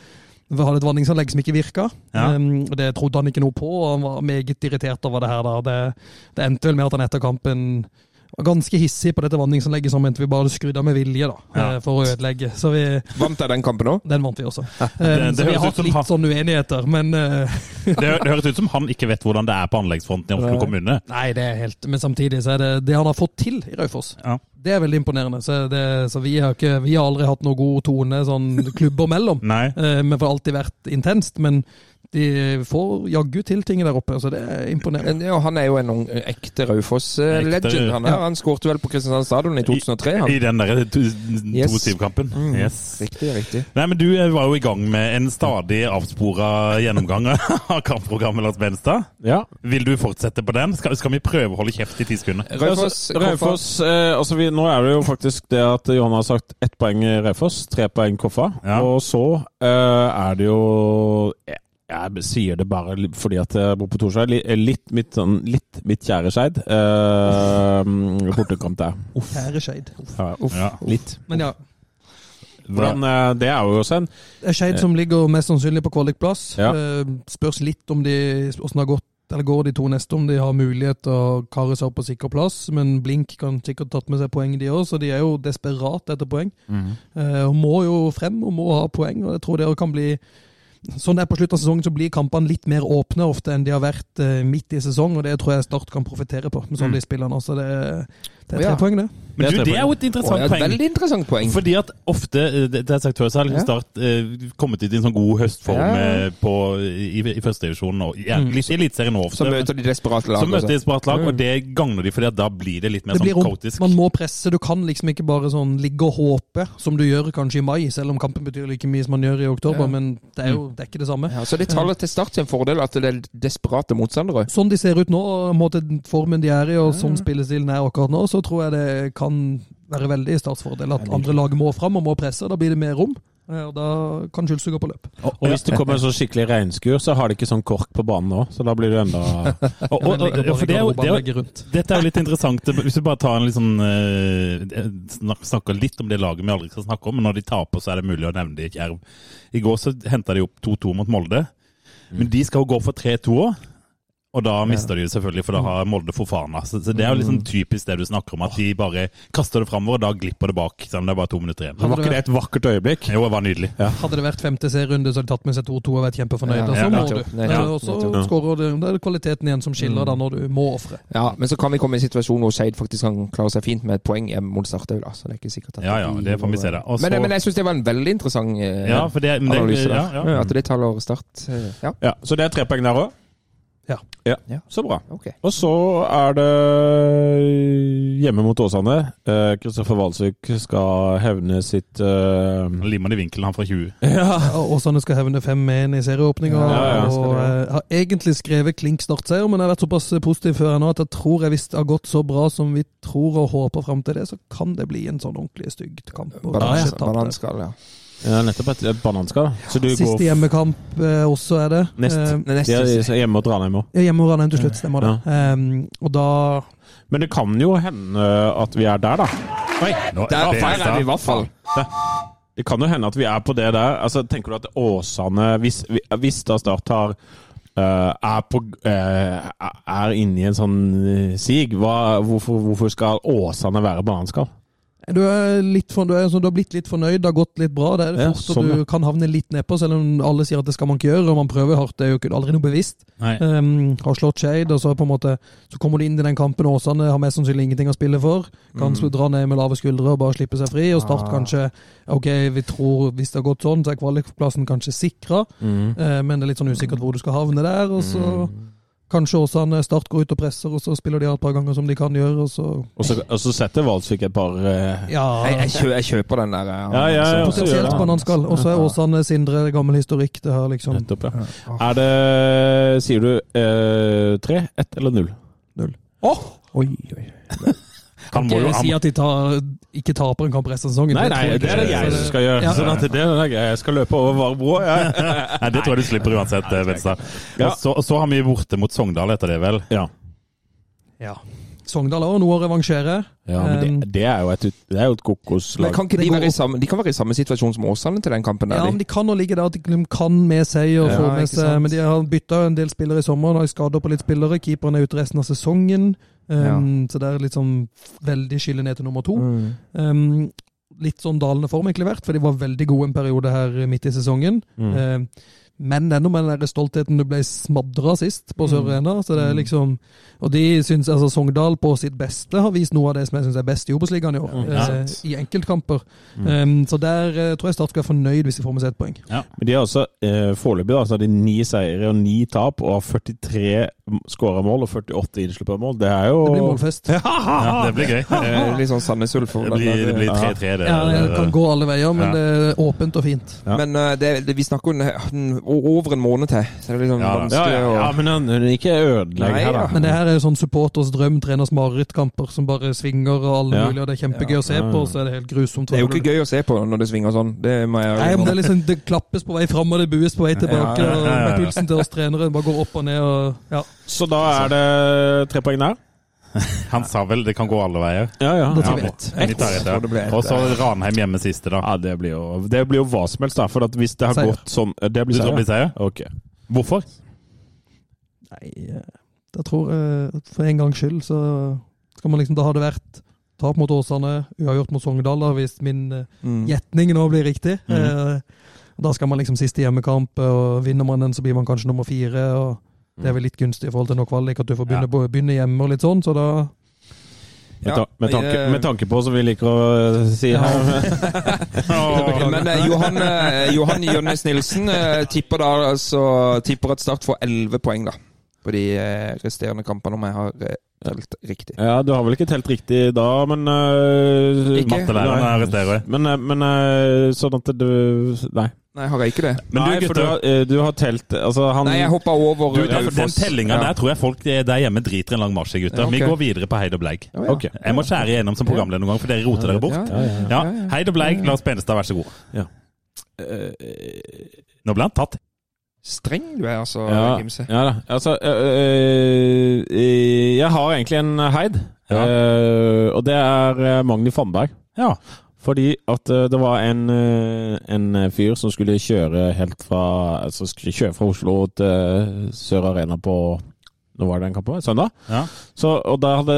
vi hadde et vanningsanlegg som ikke virka. Ja. Um, det trodde han ikke noe på, og han var meget irritert over det her. Det, det endte vel med at han etter kampen var ganske hissig på dette vanningsanlegget, som mente vi bare skrudde av med vilje da, Ja. eh, for å ødelegge. Så vi, Vant jeg den kampen òg? den vant vi også. det det så vi har hatt litt han- sånn uenigheter, men eh, Det, det høres ut som han ikke vet hvordan det er på anleggsfronten i Oslo kommune. Nei, det er helt Men samtidig så er det det han har fått til i Raufoss. Ja. Det er veldig imponerende. Så, det, så vi, har ikke, vi har aldri hatt noe god tone sånn klubber mellom. Nei. Eh, Men det har alltid vært intenst. Men de får jaggu til ting der oppe, så det er imponerende. Ja, han er jo en ekte Raufoss-legend. Han, ja. han skårte vel på Kristiansand stadion i 2003. Han. I den der Yes. 2-7-kampen. Mm, Yes. Riktig, riktig. Nei, men Du eh, var jo i gang med en stadig avspora gjennomgang av kampprogrammet, Lars Benstad. Ja. Vil du fortsette på den? Skal, skal vi prøve å holde kjeft i ti sekunder? Raufoss, Raufoss eh, altså vi, Nå er det jo faktisk det at Johan har sagt ett poeng Raufoss, tre poeng Koffa. Ja. Og så eh, er det jo jeg, sier det bare fordi at jeg bor på Torshei. li- Litt mitt, sånn, litt mitt kjære Skeid. Eh, bortekamp der. Kjære Skeid. Ja, uff. Ja. Litt. Men ja. Hvordan, eh, det er jo også en er Skeid som ligger mest sannsynlig på kvalikplass. Ja. Eh, spørs litt om de, hvordan det har gått eller går de to neste, om de har mulighet til å kare seg opp på sikker plass. Men Blink kan sikkert tatt med seg poeng, de òg, så de er jo desperate etter poeng. Eh, og må jo frem og må ha poeng, og jeg tror det kan bli Sånn det er på slutten av sesongen, så blir kampene litt mer åpne ofte enn de har vært eh, midt i sesong, og det tror jeg Start kan profitere på med sånn de spillene Så det, er- det er tre Ja. poeng, det. Men Det du, er det er jo et interessant ja, et poeng. interessant poeng. Fordi at ofte, eh, det det har jeg sagt før, så har liksom Ja. Start eh, kommet ut i en sånn god høstform Ja, eh, på, i, i førstedivisjonen og ja, Mm. litt i Eliteserien nå Så møter de desperate lag. Så møter de et lag, Mm. og det gagner de, fordi da blir det litt mer det sånn kaotisk. Man må presse. Du kan liksom ikke bare sånn ligge og håpe, som du gjør kanskje i mai, selv om kampen betyr like mye som man gjør i oktober. Ja. Men det er jo det er ikke det samme. Ja, så det taler til Start sin fordel at det er desperate motstandere. Sånn de ser ut nå, måten formen de er i, og sånn spillestilen er akkurat nå, så tror jeg det kan være veldig i Starts fordel at andre lag må fram og må presse. Da blir det mer rom, eh, og da kan Jules gå på løp. Og hvis det kommer en sånn skikkelig regnskur, så har de ikke sånn kork på banen nå. Så da blir det enda Og, og, og, det er jo, det er jo, dette er jo litt interessant. Hvis vi bare tar en litt sånn, eh, snakker litt om det laget vi aldri skal snakke om, men når de taper, så er det mulig å nevne det i Jerv. I går så henta de opp 2-2 mot Molde, men de skal jo gå for 3-2 òg. Og da mister de det selvfølgelig, for da har Molde Fofana. Så, så det er jo liksom typisk det du snakker om, at de bare kaster det framover, og da glipper det bak. Selv om det er bare to minutter igjen. Var ikke det et vakkert øyeblikk? Jo, det var nydelig. Hadde det vært femte serierunde, så hadde de tatt med seg 2-2 og vært kjempefornøyd. Ja, og så ja, må du. Og så skårer du. Da er det kvaliteten igjen som skiller da, når du må ofre. Ja, Men så kan vi komme i en situasjon hvor Skeid faktisk kan klare seg fint med et poeng hjemme mot Start òg, da. Så det er ikke sikkert at Ja, ja, det får vi se da. Også... Men, men jeg syns det var en veldig interessant eh, Ja, for det, men det, analyse der. ja, ja. At det taler Start. eh, Ja, Ja, Så det er tre poeng der òg? Ja. ja. Ja. Så bra. Okay. Og så er det hjemme mot Åsane. Eh, Kristoffer Walsvik skal hevne sitt eh, limer de vinkelen han fra 20. Ja, og Åsane skal hevne 5-1 i serieåpninga. Ja, ja, og det, eh, har egentlig skrevet klink startseier, men jeg har vært såpass positiv før nå at jeg tror jeg hvis det har gått så bra som vi tror og håper fram til det, så kan det bli en sånn ordentlig stygg kamp. Bananskall, ja. Ja, nettopp et, et bananskall. Ja, Siste hjemmekamp eh, også er det. nest. Eh, Det er hjemme mot Ranheim òg. ja, hjemme hos til slutt, stemmer det. Eh, og da Men det kan jo hende at vi er der, da. Oi, Nå, Der, det- feil, er vi i hvert fall. Det kan jo hende at vi er på det der. Altså, Tenker du at Åsane Hvis, hvis da Start har Uh, er, på, uh, er inne i en sånn eh, sig, hva, hvorfor, hvorfor skal Åsane være bananskall? Du er, for, du, er, sånn, du har blitt litt fornøyd, det har gått litt bra. Det er det Ja, fort sånn, du kan havne litt nedpå, selv om alle sier at det skal man ikke gjøre. Og man prøver hardt, det er jo aldri noe bevisst. Um, har slått Shade, og så på en måte Så kommer du inn i den kampen. Åsane har mest sannsynlig ingenting å spille for. Kan Mm. dra ned med lave skuldre og bare slippe seg fri. Og Start Ah. kanskje Ok, vi tror hvis det har gått sånn, så er kvalikplassen kanskje sikra. Mm. uh, men det er litt sånn usikkert hvor du skal havne der. Og så kanskje Åsane Start går ut og presser, og så spiller de et par ganger som de kan gjøre, og så Og så, og så setter Valsvik et par eh, Ja. Jeg, jeg, kjø, jeg kjøper den der. eh, Ja, ja, ja, altså. Potensielt det. bananskall. Og så er Åsane Sindre gammel historikk. Det her liksom Nettopp, ja. Er det Sier du eh, tre, ett eller null? Oi, oi. Han må Ikke jo, si at de tar, ikke taper en kamp resten av sesongen. Nei, Det nei, det, det er det jeg som skal gjøre. Ja. Sånn at det er jeg skal løpe over Varbro. Ja. nei, det tror jeg du slipper uansett, Venstad. Ja. Så, så har vi borte mot Sogndal etter det, vel? ja. Ja. Sogndal har noe å revansjere. Ja, men Um, det, det er jo et, det er jo et Men kokoslag. kan ikke de være i samme, de kan være i samme situasjon som Åsane til den kampen? Ja, Der, men de. De kan nå ligge der at de kan med seg og Ja, få med seg. Men de har bytta en del spillere i sommer. Nå har de skader på litt spillere. Keeperen er ute resten av sesongen. Um, Så det er litt sånn veldig skille ned til nummer to. Mm. Um, litt sånn dalende form egentlig vært, for de var veldig gode en periode her midt i sesongen. Mm. Um, men enda med den der stoltheten du ble smadra sist på Sør Arena. Så det er liksom Og de syns altså Sogndal på sitt beste har vist noe av det som jeg syns er best i Obos-ligaen i år. ja, eh, I enkeltkamper. Um, så der eh, tror jeg Start skal være fornøyd hvis de får med seg et poeng. Ja. Men de har også eh, foreløpig da, så har de ni seire og ni tap, og har 43 skåra mål og 48 innsluppa mål. Det er jo Det blir målfest. Ja, det blir gøy. Litt sånn Sandnes Ulf. Det blir, det blir 3-3, det. Ja, det kan gå alle veier, men Ja. det er åpent og fint. Ja. Men eh, det, det, vi snakker om over en måned til, så det er sånn Ja, vanskelig Ja, ja, ja, men han han ikke ødelegg her, da. ja. Men det her er jo sånn supporters drøm, treners marerittkamper som bare svinger og alle Ja. mulige, og det er kjempegøy å se på, på, så er det helt grusomt. Det er jo ikke gøy å se på når det svinger sånn. Det må jeg Nei, men det, er liksom, det klappes på vei fram, og det bues på vei tilbake. Ja, ja, og pulsen til oss trenere bare går opp og ned. og ja. Så da er det tre poeng der. Han sa vel det kan gå alle veier. Ja, ja. Da ja. tar vi ett. Det Og så Ranheim hjemme siste, da. Ja, det blir jo, det blir jo hva som helst, da. For at hvis det har Seier. gått sånn Det blir seier? det blir seier? Okay. Ok. Hvorfor? Nei, jeg tror for en gangs skyld så skal man liksom Da har det vært tap mot Åsane, uavgjort mot Sogndal, hvis min eh, Mm. gjetning nå blir riktig. Eh, Da skal man liksom siste hjemmekamp, og vinner man den, så blir man kanskje nummer fire. og Det er vel litt gunstig i forhold til nå kvalik, at du får begynne, begynne hjemme og litt sånn, så da Med, ta med, tanke, med tanke på, som vi liker å eh, si her Men eh, Johan, eh, Johan Jønnes Nilsen eh, tipper da altså tipper at Start får 11 poeng da på de eh, resterende kampene, om jeg har eh, telt riktig. Ja, du har vel ikke telt riktig da, men uh, Ikke? Mattelæreren arresterer. Men, eh, men eh, sånn at du Nei. Nei, har jeg ikke det? Men nei, du, for du har, eh, du har telt Altså, han Nei, jeg hoppa over du, eh, den, den tellinga Ja. der tror jeg folk der hjemme driter en lang marsj i, gutter. Ja, okay. Vi går videre på Heid og Bleik. Ja, ja. Jeg må skjære igjennom som programleder noen gang, for dere roter dere bort. Ja, Ja, ja, ja. Ja, Heid og Bleik, Lars Benestad, vær så god. Eh, Nå ble han tatt. Streng du er, altså, Ja, Gimse. ja da. Altså øh, øh, Jeg har egentlig en heid. Ja. Øh, og det er Magni Fannberg. Ja. Fordi at øh, det var en, øh, en fyr som skulle kjøre helt fra Altså skulle kjøre fra Oslo til Sør Arena på Når var det en kamp på Søndag? Ja. Så, og da hadde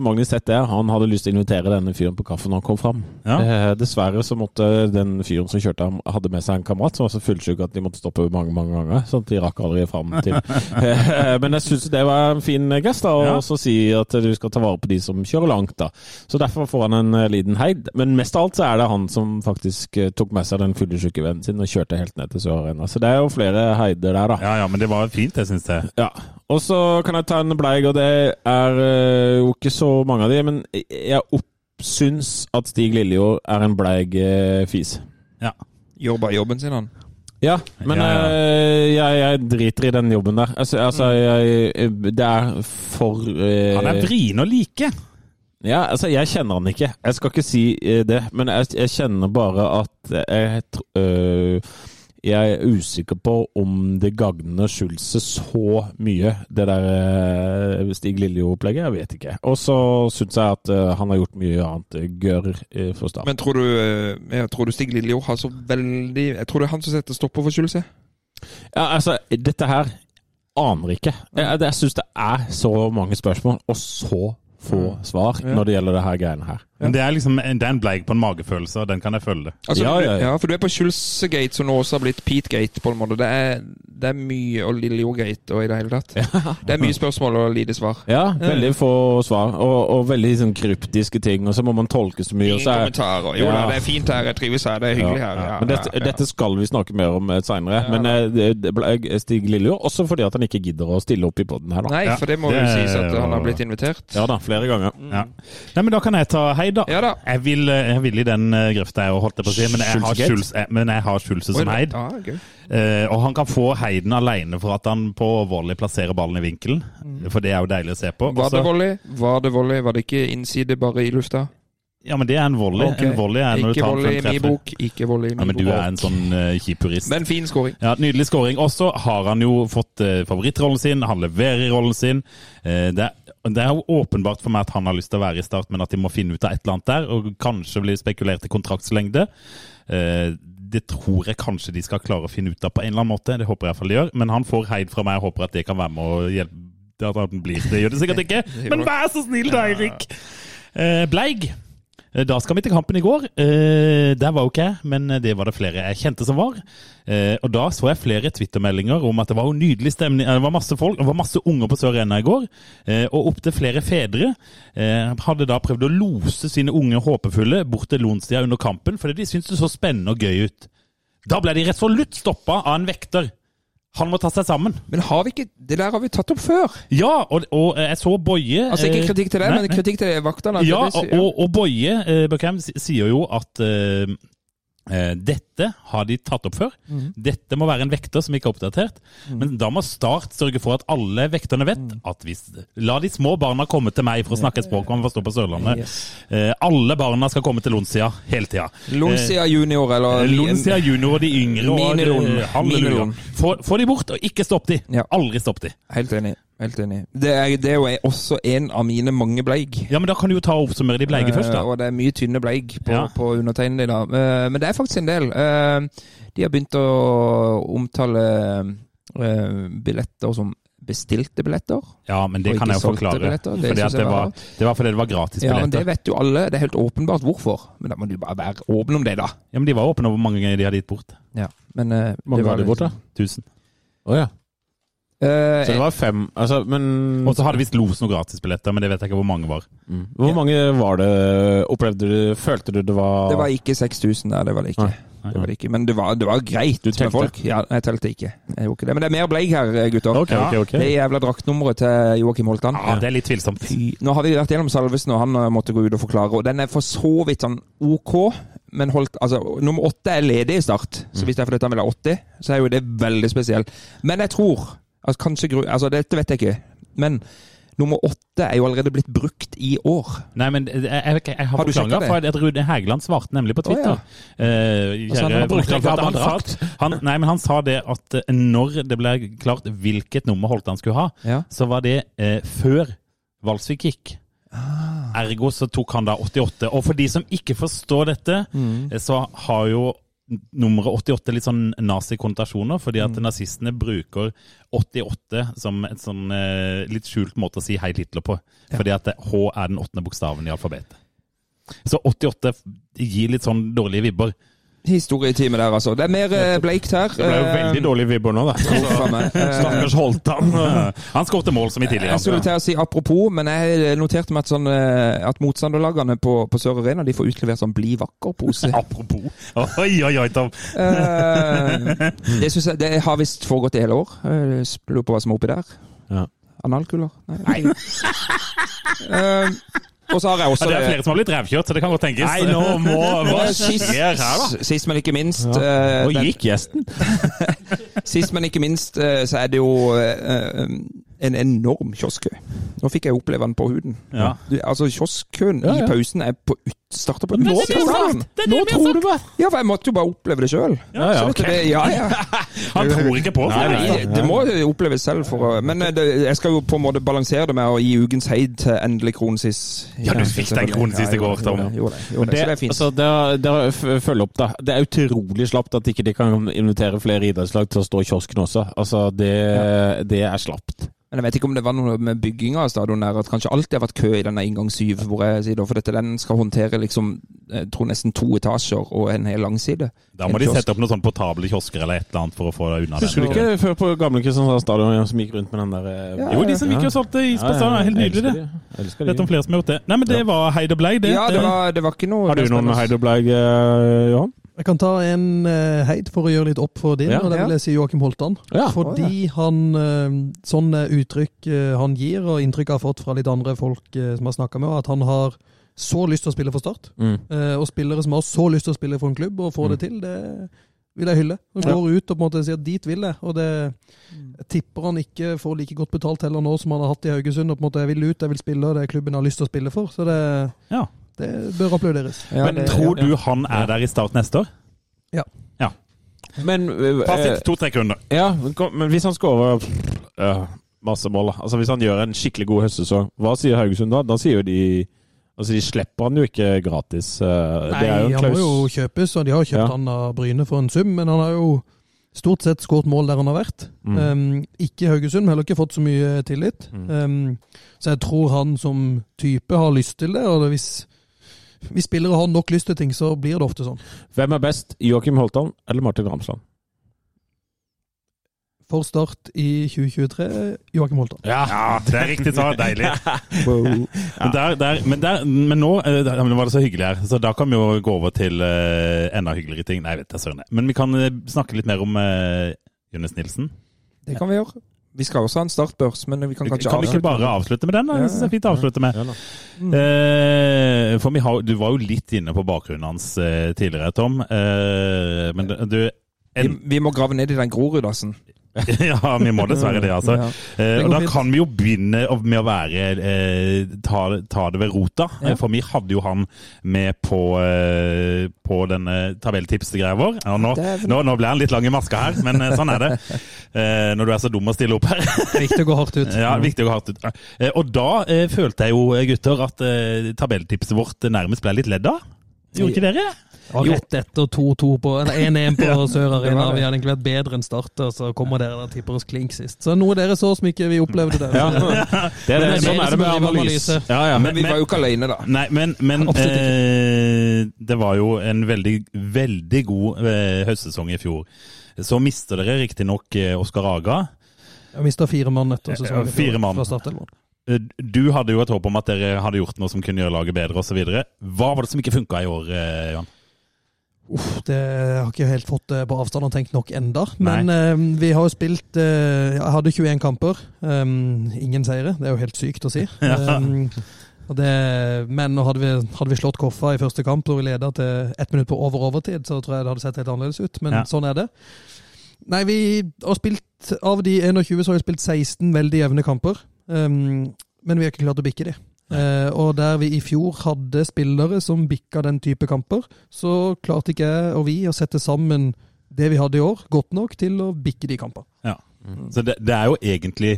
Magnus sett det. Han hadde lyst til å invitere denne fyren på kaffe når han kom fram. Ja. Eh, dessverre så måtte den fyren som kjørte ham, hadde med seg en kamerat som var så fullsjuk at de måtte stoppe mange mange ganger. Sånn at de rakk aldri fram til Eh, Men jeg syns det var en fin gest, da, og Ja. også si at du skal ta vare på de som kjører langt. da. Så derfor får han en eh, liten heid. Men mest av alt så er det han som faktisk eh, tok med seg den fyllesyke vennen sin og kjørte helt ned til Sør Arena. Så det er jo flere heider der, da. ja, ja, men det var fint, jeg syns det. Ja, og så kan jeg ta en bleig, og det er eh, jo ikke så mange av de, men jeg oppsyns at Stig Lillejord er en bleig eh, fis. Gjør bare jobben sin, han. Ja, men Ja, ja. eh, jeg, jeg driter i den jobben der. Altså, altså jeg, det er for eh, Han er vrien å like. Ja, altså, jeg kjenner han ikke. Jeg skal ikke si det, men jeg, jeg kjenner bare at jeg tror... øh, Jeg er usikker på om det gagner Schulze så mye, det der øh, Stig Lillejord-opplegget. Jeg vet ikke. Og så syns jeg at øh, han har gjort mye annet gørr øh, for Start. Men tror du, eh, tror du Stig Lillejord har så veldig Jeg tror det er han som setter stopper for Schulze? Ja, altså, dette her aner ikke. Jeg, jeg syns det er så mange spørsmål, og så få svar når det gjelder det her greiene her. Men det er liksom det er en bleik på en magefølelse, og den kan jeg følge. Altså, Ja, ja, ja, ja. for du er på Skjulse-gate, som nå også har blitt Pete-gate, på en måte. Det er, det er mye Og Lillejordgate og i det hele tatt. Det er mye spørsmål og lite svar. Ja, veldig få svar, og, og veldig sånn kryptiske ting, og så må man tolke så mye. Og Ingen så er, kommentarer. Jo da, det er fint her, jeg trives her, det er hyggelig her. Ja, Men dette, ja, ja. dette skal vi snakke mer om seinere. Men eh, det, det ble Stig Lillejord, også fordi at han ikke gidder å stille opp i poden her, da. Nei, for det må det jo sies at han har blitt invitert. Ja da, flere ganger. Ja. Nei, men da kan jeg ta Heid, da. Ja da. Jeg vil, jeg vil i den eh, grøfta jeg holdt det på å si, men jeg har? Schulze, eh, men jeg har Schulze som Heid. Ah, okay. uh, og han kan få Heiden alene for at han på volley plasserer ballen i vinkelen. For det er jo deilig å se på. Var det volley? Var det volley? Var det ikke innside bare i lufta? ja, men det er en volley. Okay. En volley er når du Ikke tar volley i min bok. Ikke volley i Ja, men du er en sånn uh, kjip purist. Men fin scoring. Ja, Nydelig scoring. Og så har han jo fått uh, favorittrollen sin, han leverer i rollen sin. Uh, det, er, det er jo åpenbart for meg at han har lyst til å være i Start, men at de må finne ut av et eller annet der, og kanskje bli spekulert i kontraktslengde. Eh, det tror jeg kanskje de skal klare å finne ut av på en eller annen måte. Det håper jeg i hvert fall de gjør. Men han får heid fra meg, jeg håper at det kan være med å hjelpe at han blir. Det gjør det sikkert ikke, men vær så snill da, Eirik! Eh, Bleig. Eh, Da skal vi til kampen i går. Eh, der var jo ikke jeg, men det var det flere jeg kjente som var. Eh, og da så jeg flere Twitter-meldinger om at det var jo nydelig stemning. eh, Det var masse folk, det var masse unger på Sør Arena i går. Eh, og opptil flere fedre eh, hadde da prøvd å lose sine unge håpefulle bort til Lonstia under kampen, fordi de syntes det så spennende og gøy ut. Da ble de resolutt stoppa av en vekter. Han må ta seg sammen. Men har vi ikke Det der har vi tatt opp før. Ja, og, og jeg så Boje Altså Ikke eh, kritikk til deg, men kritikk til vaktene. Ja, og, og, og Boje eh, Buckham sier jo at eh, dette dette har de tatt opp før. Dette må være en vekter som ikke er oppdatert. Men da må Start sørge for at alle vekterne vet at hvis La de små barna komme til meg for å snakke et språk man forstår på Sørlandet. Yes. Eh, alle barna skal komme til Lonsia hele tida. Lonsia junior, eller Eh, Lonsia junior og de yngre. Minilon. eh, Halleluja. Få, få de bort, og ikke stopp de. Ja. Aldri stopp de. Helt enig. Helt enig. Det er, det er jo også en av mine mange bleig. Ja, men da kan du jo ta og oppsummere de bleige først, da. Uh, Og det er mye tynne bleig på, Ja. på undertegnede i dag. Uh, men det er faktisk en del. Eh, de har begynt å omtale eh, billetter som bestilte billetter. Ja, men det kan jeg jo forklare. det Fordi at det, var det var fordi det var gratis billetter. Ja, men det vet jo alle. Det er helt åpenbart hvorfor. Men da må du bare være åpen om det, da. Ja, men de var åpne om hvor mange ganger de hadde gitt bort. Ja. Men eh, Mange var var bort, da? Tusen. Å ja. Eh, Så det var fem Altså, men Og så hadde visst Los noen gratisbilletter, men det vet jeg ikke hvor mange var. Mm. Hvor mange var det Opplevde du Følte du det var det var ikke 6000 der, det var det ikke. Det var det ikke. Men det var, det var greit Du med folk. Ja, jeg telte ikke. Jeg ikke det. Men det er mer bleik her, gutter. Okay, okay, okay. Det jævla draktnummeret til Joakim Holtan. Ja, det er litt tvilsomt. Fy. Nå har vi vært gjennom Salvesen, og han eh, måtte gå ut og forklare. Og den er for så vidt sånn OK, men holdt, altså, nummer åtte er ledig i start. Så hvis det er fordi han vil ha 80, så er jo det veldig spesielt. Men jeg tror altså, kanskje, gru- altså Dette vet jeg ikke. Men nummer åtte er jo allerede blitt brukt i år. Nei, men jeg, jeg, jeg har Har du forklaringa, for at Rune Hægeland svarte nemlig på Twitter. Å, Eh, Altså, han har brukt han, sa, han, nei, men han sa det at eh, når det ble klart hvilket nummer Holtan skulle ha, Ja. så var det eh, før Valsvik gikk. Ergo så tok han da 88. Og for de som ikke forstår dette, mm. så har jo nummeret 88 litt sånn nazi-konnotasjoner, fordi at nazistene bruker 88 som en sånn eh, litt skjult måte å si Heil Hitler på. Fordi at H er den åttende bokstaven i alfabetet. Så 88 gir litt sånn dårlige vibber. Historietime der, altså. Det er mer eh, bleikt her. Det ble jo Eh, veldig dårlige vibber nå, da. Eh, Stakkars Holtan. Han skåret mål som i tidligere. Jeg skulle til å si apropos, men jeg noterte meg at, sånn, eh, at motstanderlagene på, på Sør Arena de får utlevert sånn Bli vakker-pose. Apropos. Oi, oi, oi, Tom. Eh, det, jeg, det har visst foregått i hele år. Jeg lurer på hva som er oppi der. Ja. Analkuler? Nei. Eh, og så har jeg også Ja, det er flere som har blitt revkjørt, så det kan godt tenkes. Nei, nå må Hva Eh, skjer her, da? sist, men ikke minst ja. Hvor gikk gjesten? Sist, men ikke minst, eh, så er det jo eh, en enorm kioskkø. Nå fikk jeg oppleve den på huden. Ja. Altså, Kioskkøen i pausen er på ut, starter på Nå tror du Nå tror du det! Ja, for jeg måtte jo bare oppleve det sjøl. Ja, ja, okay. Ja, ja. Han tror ikke på det. nei. Nei, det må oppleves selv. For, men eh, det, jeg skal jo på en måte balansere det med å gi ukens heid til endelig kronesis. Ja, du fikk den kronesis i går, Tom. Ja, det, det. Det, er fint. altså, det, er- det er, følg opp, da. Det er utrolig slapt at ikke de kan invitere flere idrettslag til å stå i kiosken også. Altså, det, det er slapt. Men jeg vet ikke om det var noe med bygginga av stadion der, at kanskje alltid har vært kø i denne inngang syv, hvor jeg sier da, for dette, den skal håndtere liksom, jeg tror nesten to etasjer og en hel langside. Da må de sette opp noen sånn portable kiosker eller et eller annet for å få det unna. Husker du ikke før på gamle Kristiansand stadion som gikk rundt med den der eh, Ja, Jo, de som gikk og solgte is på stadion, helt nydelig det. Elsker Vet om flere som har gjort det. Nei, men det var Heid og Bleig, det. Ja, det var, det var ikke noe Har du noen. Heid og Bleig, Johan? Jeg kan ta en uh, heid for å gjøre litt opp for din, Ja. og det Ja. vil jeg si Joakim Holtan. Ja. Fordi han uh, sånne uttrykk uh, han gir, og inntrykk jeg har fått fra litt andre folk eh, som har snakka med, at han har så lyst til å spille for Start. Mm. Eh, og spillere som har så lyst til å spille for en klubb og få det til, det vil jeg hylle. Han Ja. går ut og på en måte sier at dit vil jeg, og det jeg tipper han ikke får like godt betalt heller nå som han har hatt i Haugesund. og på en måte Jeg vil ut, jeg vil spille, og det er klubben jeg har lyst til å spille for. Så det, Ja. Det bør applauderes. Ja, Men det- tror du han er der i start neste år? Men eh, Fasit to-tre kunder. Ja, men hvis han skårer ja, masse mål, altså hvis han gjør en skikkelig god høstsesong, hva sier Haugesund da? Da sier jo de Altså, de slipper han jo ikke gratis. eh, Nei, det er jo en han må jo kjøpes, og de har kjøpt Ja. han av Bryne for en sum, men han har jo stort sett skåret mål der han har vært. Mm. Um, ikke Haugesund, men heller ikke fått så mye tillit. Mm. Um, så jeg tror han som type har lyst til det, og det hvis, hvis spillere har nok lyst til ting, så blir det ofte sånn. Hvem er best, Joakim Holtan eller Martin Ramsland? For Start i 2023, Joakim Holtan. Ja, det er riktig svar. Deilig. Wow. Men, der, der, men, der, men nå eh, men var det så hyggelig her, så da kan vi jo gå over til uh, enda hyggeligere ting. Nei, vet jeg søren. Men vi kan eh, snakke litt mer om uh, Jonas Nilsen. Det kan vi gjøre. Vi skal også ha en startbørs, men vi kan kanskje Kan vi ikke bare avslutte med den? da? Jeg synes det er fint å avslutte med. Eh, for vi har, du var jo litt inne på bakgrunnen hans eh, tidligere, Tom. Eh, men du vi, vi må grave ned i den Groruddassen. ja, vi må dessverre det, altså. Ja. Eh, det og da fint. kan vi jo begynne med å være eh, ta, ta, det ved rota. Ja. Eh, for vi hadde jo han med på, eh, på denne tabelltipsgreia vår. Og nå, nå, nå, ble han litt lang i maska her, men eh, sånn er det. Eh, når du er så dum å stille opp her. viktig å gå hardt ut. Ja, viktig å gå hardt ut. og da følte jeg jo, gutter, at eh, tabelltipset vårt nærmest ble litt ledd av. Gjorde ikke dere det? 1-1 og 2-2 på 1-1 på ja, Sør Arena. Vi hadde egentlig vært bedre enn starter, så kommer dere og tipper oss klink sist. Så noe dere så som ikke vi opplevde der. Ja. Eh, det er det. Sånn er det med analyse. Ja, ja. Men, men, vi var jo ikke alene, da. Nei, men, men eh, det var jo en veldig, veldig god eh, høstsesong i fjor. Så mister dere riktignok eh, Oskar Aga. Jeg mista fire mann etter eh, sesongen. Ja. Fra startelveren eh, du hadde jo et håp om at dere hadde gjort noe som kunne gjøre laget bedre osv. Hva var det som ikke funka i år, Johan? Uff, det har ikke helt fått på avstand og tenkt nok enda. Men uh, vi har jo spilt uh, Jeg hadde 21 kamper. Um, ingen seire. Det er jo helt sykt å si. Um, og det, men hadde vi, hadde vi slått Koffa i første kamp, og vi leda til ett minutt på over overtid, så tror jeg det hadde sett helt annerledes ut. Men Ja. sånn er det. Nei, vi har spilt Av de 21 så har vi spilt 16 veldig jevne kamper. Um, men vi har ikke klart å bikke de. Eh, og der vi i fjor hadde spillere som bikka den type kamper, så klarte ikke jeg og vi å sette sammen det vi hadde i år, godt nok til å bikke de kampene. Ja. Så det, det er jo egentlig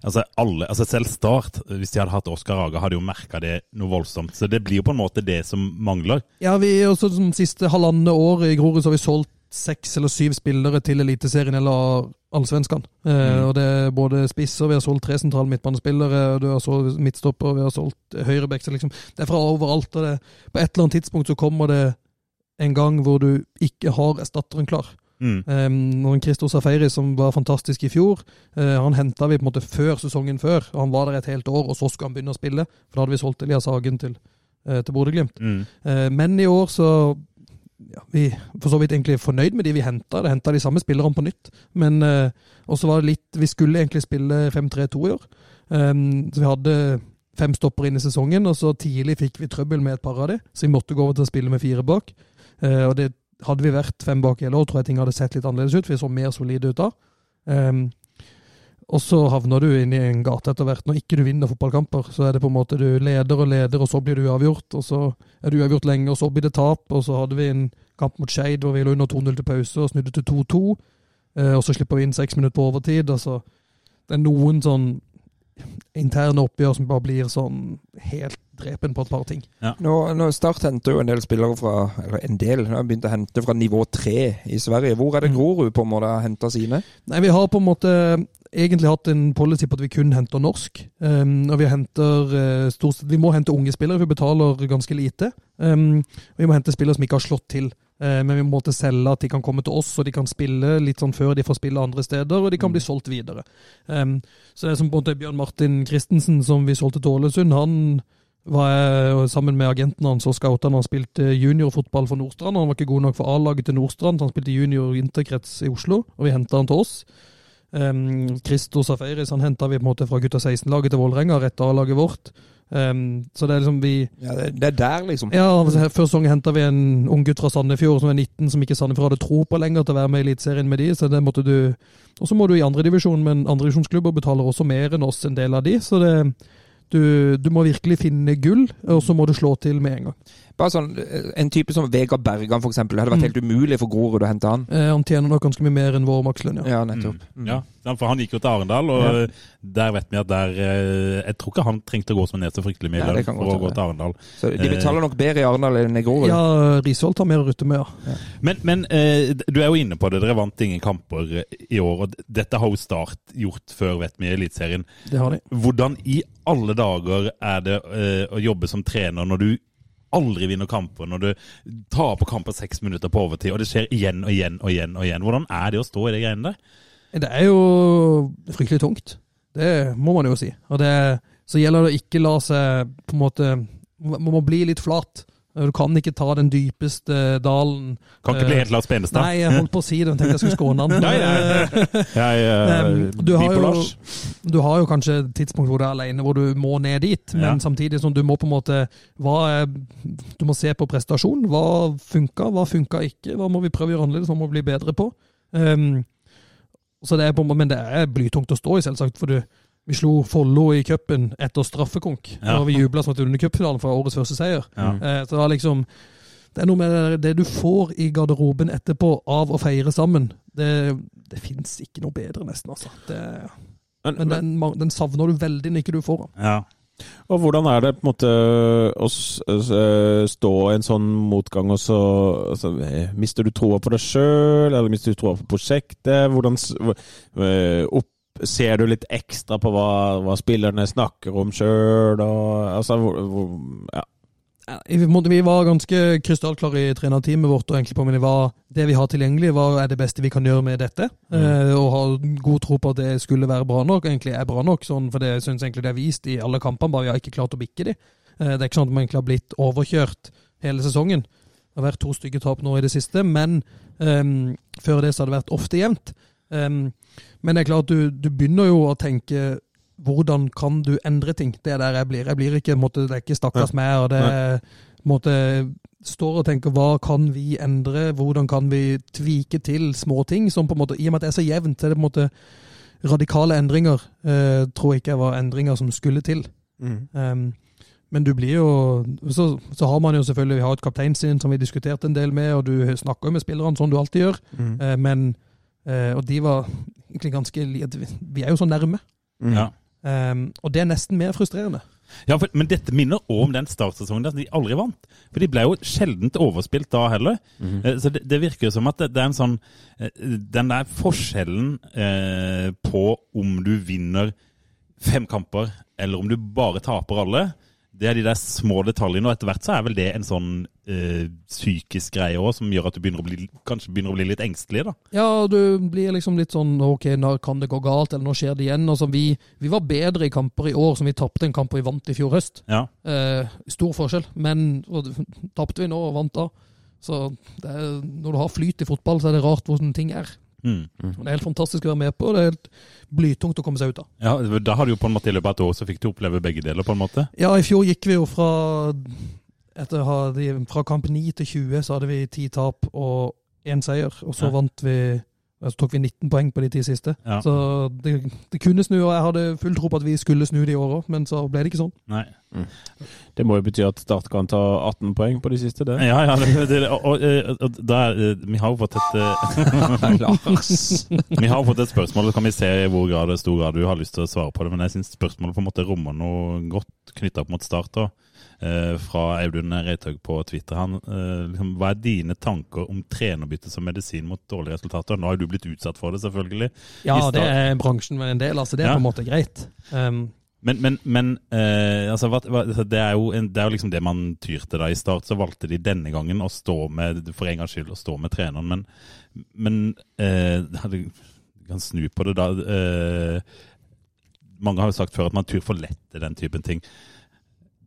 altså alle, altså Selv Start, hvis de hadde hatt Oskar Aga, hadde jo merka det noe voldsomt. Så det blir jo på en måte det som mangler. Ja, vi også som siste halvannet år i Grorud så har vi solgt seks eller syv spillere til Eliteserien eller Allsvenskan. Eh, Mm. og det er både spisser, vi har solgt tre sentrale midtbanespillere, du har solgt midtstopper, vi har solgt høyrebekk. Så liksom, det er fra overalt. Og det, på et eller annet tidspunkt så kommer det en gang hvor du ikke har erstatteren klar. Mm. Um, og Christo Safari, som var fantastisk i fjor, eh, han henta vi på en måte før sesongen før. og Han var der et helt år, og så skulle han begynne å spille. For da hadde vi solgt Elias Hagen til, uh, til Bodø-Glimt. Mm. Eh, men i år så ja, Vi for så vidt egentlig fornøyd med de vi henta. Henta de samme spillerne på nytt. Men eh, også var det litt Vi skulle egentlig spille 5-3-2 i år. Um, så vi hadde fem stopper inn i sesongen, og så tidlig fikk vi trøbbel med et par av de, så vi måtte gå over til å spille med fire bak. Eh, og det hadde vi vært fem bak hele år, tror jeg ting hadde sett litt annerledes ut. Vi så mer solide ut da. Um, og så havner du inn i en gate etter hvert. Når ikke du vinner fotballkamper, så er det på en måte du leder og leder, og så blir du uavgjort. Og så er du uavgjort lenge, og så blir det tap. Og så hadde vi en kamp mot Skeid hvor vi lå under 2-0 til pause og snudde til 2-2. Eh, og så slipper vi inn seks minutter på overtid. Altså, det er noen sånn interne oppgjør som bare blir sånn helt drepen på et par ting. Nå, nå Start henter jo en del spillere fra Eller en del. Nå har begynt å hente fra nivå tre i Sverige. Hvor er det Mm. Grorud på en måte har henta sine? Nei, vi har på en måte egentlig hatt en policy på at vi kun henter norsk. Um, og vi henter uh, stort sett Vi må hente unge spillere, vi betaler ganske lite. Um, og vi må hente spillere som ikke har slått til. Eh, men vi må måtte selge at de kan komme til oss, og de kan spille litt sånn før de får spille andre steder, og de kan bli solgt videre. Um, så det er som på en måte Bjørn Martin Christensen, som vi solgte til Ålesund, han var jeg sammen med agenten hans og scoutene. Han spilte juniorfotball for Nordstrand. Han var ikke god nok for A-laget til Nordstrand. Han spilte junior interkrets i Oslo, og vi henta han til oss. Um, Christo Safaris han henta vi på en måte fra gutta 16-laget til Vålerenga, rett A-laget vårt. Um, så det er liksom vi Ja, det, det er der, liksom. Ja, altså, Før sesongen henta vi en ung gutt fra Sandefjord som er 19, som ikke Sandefjord hadde tro på lenger til å være med i Eliteserien med de, så det måtte du Og så må du i andredivisjon, men andredivisjonsklubber betaler også mer enn oss en del av de, så det du, du må virkelig finne gull, og så må du slå til med en gang. Bare sånn, eh, En type som Vegard Bergan, for eksempel. Det hadde vært Mm. helt umulig for Grorud å hente han. Eh, han tjener nok ganske mye mer enn vår makslønn, ja. Ja, nettopp. Mm. Ja, for han gikk jo til Arendal, og der vet vi at der eh, Jeg tror ikke han trengte å gå som ned så fryktelig mye lønn for å gå til Arendal. Så de betaler nok bedre i Arendal enn i Grorud. Ja, Risholt har mer å rutte med, ja. Men, men eh, du er jo inne på det. Dere vant ingen kamper eh, i år. og Dette har jo Start gjort før, vet vi, i Eliteserien. Det har de. Hvordan i alle dager er det eh, å jobbe som trener når du aldri vinner kamper, når du tar på kamper seks minutter på overtid, og det skjer igjen og igjen og igjen? og igjen. Hvordan er det å stå i de greiene der? Det er jo fryktelig tungt. Det må man jo si. Og det, så gjelder det å ikke la seg på en måte Man må bli litt flat. Eh, Du kan ikke ta den dypeste dalen. Kan ikke bli Eh, helt Lars Benestad. Nei, jeg holdt på å si det, jeg tenkte jeg skulle skåne han. Nei. Jeg er Um, du, har jo, du har jo kanskje et tidspunkt hvor du er alene, hvor du må ned dit, men Ja. samtidig som du må på en måte hva Du må se på prestasjon. Hva funka, hva funka ikke? Hva må vi prøve å gjøre annerledes? Hva må vi bli bedre på? Um, så det er på, en men det er blytungt å stå i, selvsagt. for du vi slo Follo i cupen etter straffekonk, Ja. og vi jubla som at vi vunnet cupfinalen for årets første seier. Ja. Eh, Så det var liksom Det er noe med det, du får i garderoben etterpå av å feire sammen. Det, det fins ikke noe bedre, nesten, altså. Det, Men, men den, den savner du veldig når ikke du får den. Ja. Og hvordan er det på en måte å s- stå i en sånn motgang, og så altså, eh, Mister du troa på deg sjøl, eller mister du troa på prosjektet? Hvordan eh, opp, Ser du litt ekstra på hva, hva spillerne snakker om sjøl? Altså, hvor, hvor, ja. Vi var ganske krystallklare i trenerteamet vårt og egentlig på men det vi har tilgjengelig, hva er det beste vi kan gjøre med dette. Eh, og ha god tro på at det skulle være bra nok, egentlig er bra nok. Sånn, for det syns egentlig det er vist i alle kampene, bare vi har ikke klart å bikke de. Eh, det er ikke sånn at man egentlig har blitt overkjørt hele sesongen. Det har vært to stygge tap nå i det siste, men eh, før det så har det vært ofte jevnt. Ehm, men det er klart, du, du begynner jo å tenke hvordan kan du endre ting? Det er der jeg blir. Jeg blir ikke, måtte, Det er ikke stakkars meg. og det er, på står og tenker hva kan vi endre? Hvordan kan vi tvike til småting? som på en måte, I og med at det er så jevnt, så er det på en måte radikale endringer. Eh, tror jeg ikke var endringer som skulle til. Um, men du blir jo så, så har man jo selvfølgelig Vi har et kapteinsinn som vi diskuterte en del med, og du snakker jo med spillerne sånn du alltid gjør. Eh, men eh, Og de var egentlig ganske Vi er jo så nærme. Ja. Um, og det er nesten mer frustrerende. Ja, for, men dette minner også om den startsesongen der de aldri vant. For de ble jo sjeldent overspilt da heller. Eh, Så det, det virker jo som at det, det er en sånn uh, Den der forskjellen eh, på om du vinner fem kamper, eller om du bare taper alle, det er de der små detaljene. Og etter hvert så er vel det en sånn øh, psykisk greie òg, som gjør at du begynner bli, kanskje begynner å bli litt engstelig, da. Ja, du blir liksom litt sånn Ok, nå kan det gå galt, eller nå skjer det igjen. Altså, vi, vi var bedre i kamper i år som vi tapte en kamp vi vant i fjor høst. Ja. Eh, stor forskjell, men og tapte vi nå og vant da. Så det er, når du har flyt i fotball, så er det rart hvordan ting er. Mm. Det er helt fantastisk å være med på, det er helt blytungt å komme seg ut av. ja. Da har du jo på en måte i løpet av et år så fikk du oppleve begge deler, på en måte. Ja, i fjor gikk vi jo fra etter ha Fra kamp 9 til 20 så hadde vi 10 tap og én seier. Og så Ja. vant vi så tok vi 19 poeng på de ti siste. Ja. Så det, det kunne snu, og jeg hadde full tro på at vi skulle snu det i år òg, men så ble det ikke sånn. Nei. Det må jo bety at Start kan ta 18 poeng på de siste, det. Ja, ja, det, det, og, og, og da er, eh, Vi har jo fått et eh, Vi har jo fått et spørsmål, så kan vi se i hvor grad, stor grad du har lyst til å svare på det. Men jeg syns spørsmålet på en måte rommer noe godt knytta opp mot start. da. Eh, fra Audun Reithaug på Twitter. Han, eh, liksom, hva er dine tanker om trenerbytte som medisin mot dårlige resultater? Nå har du blitt utsatt for det, selvfølgelig. Ja, det er bransjen med en del, altså. Det er Ja. på en måte greit. Um, Men, men, men eh, altså, altså, det, er jo en, det er jo liksom det man tyr til da. I start så valgte de denne gangen å stå med for en gangs skyld, å stå med treneren. Men, men eh, du kan snu på det da. Eh, mange har jo sagt før at man tyr for lett til den typen ting.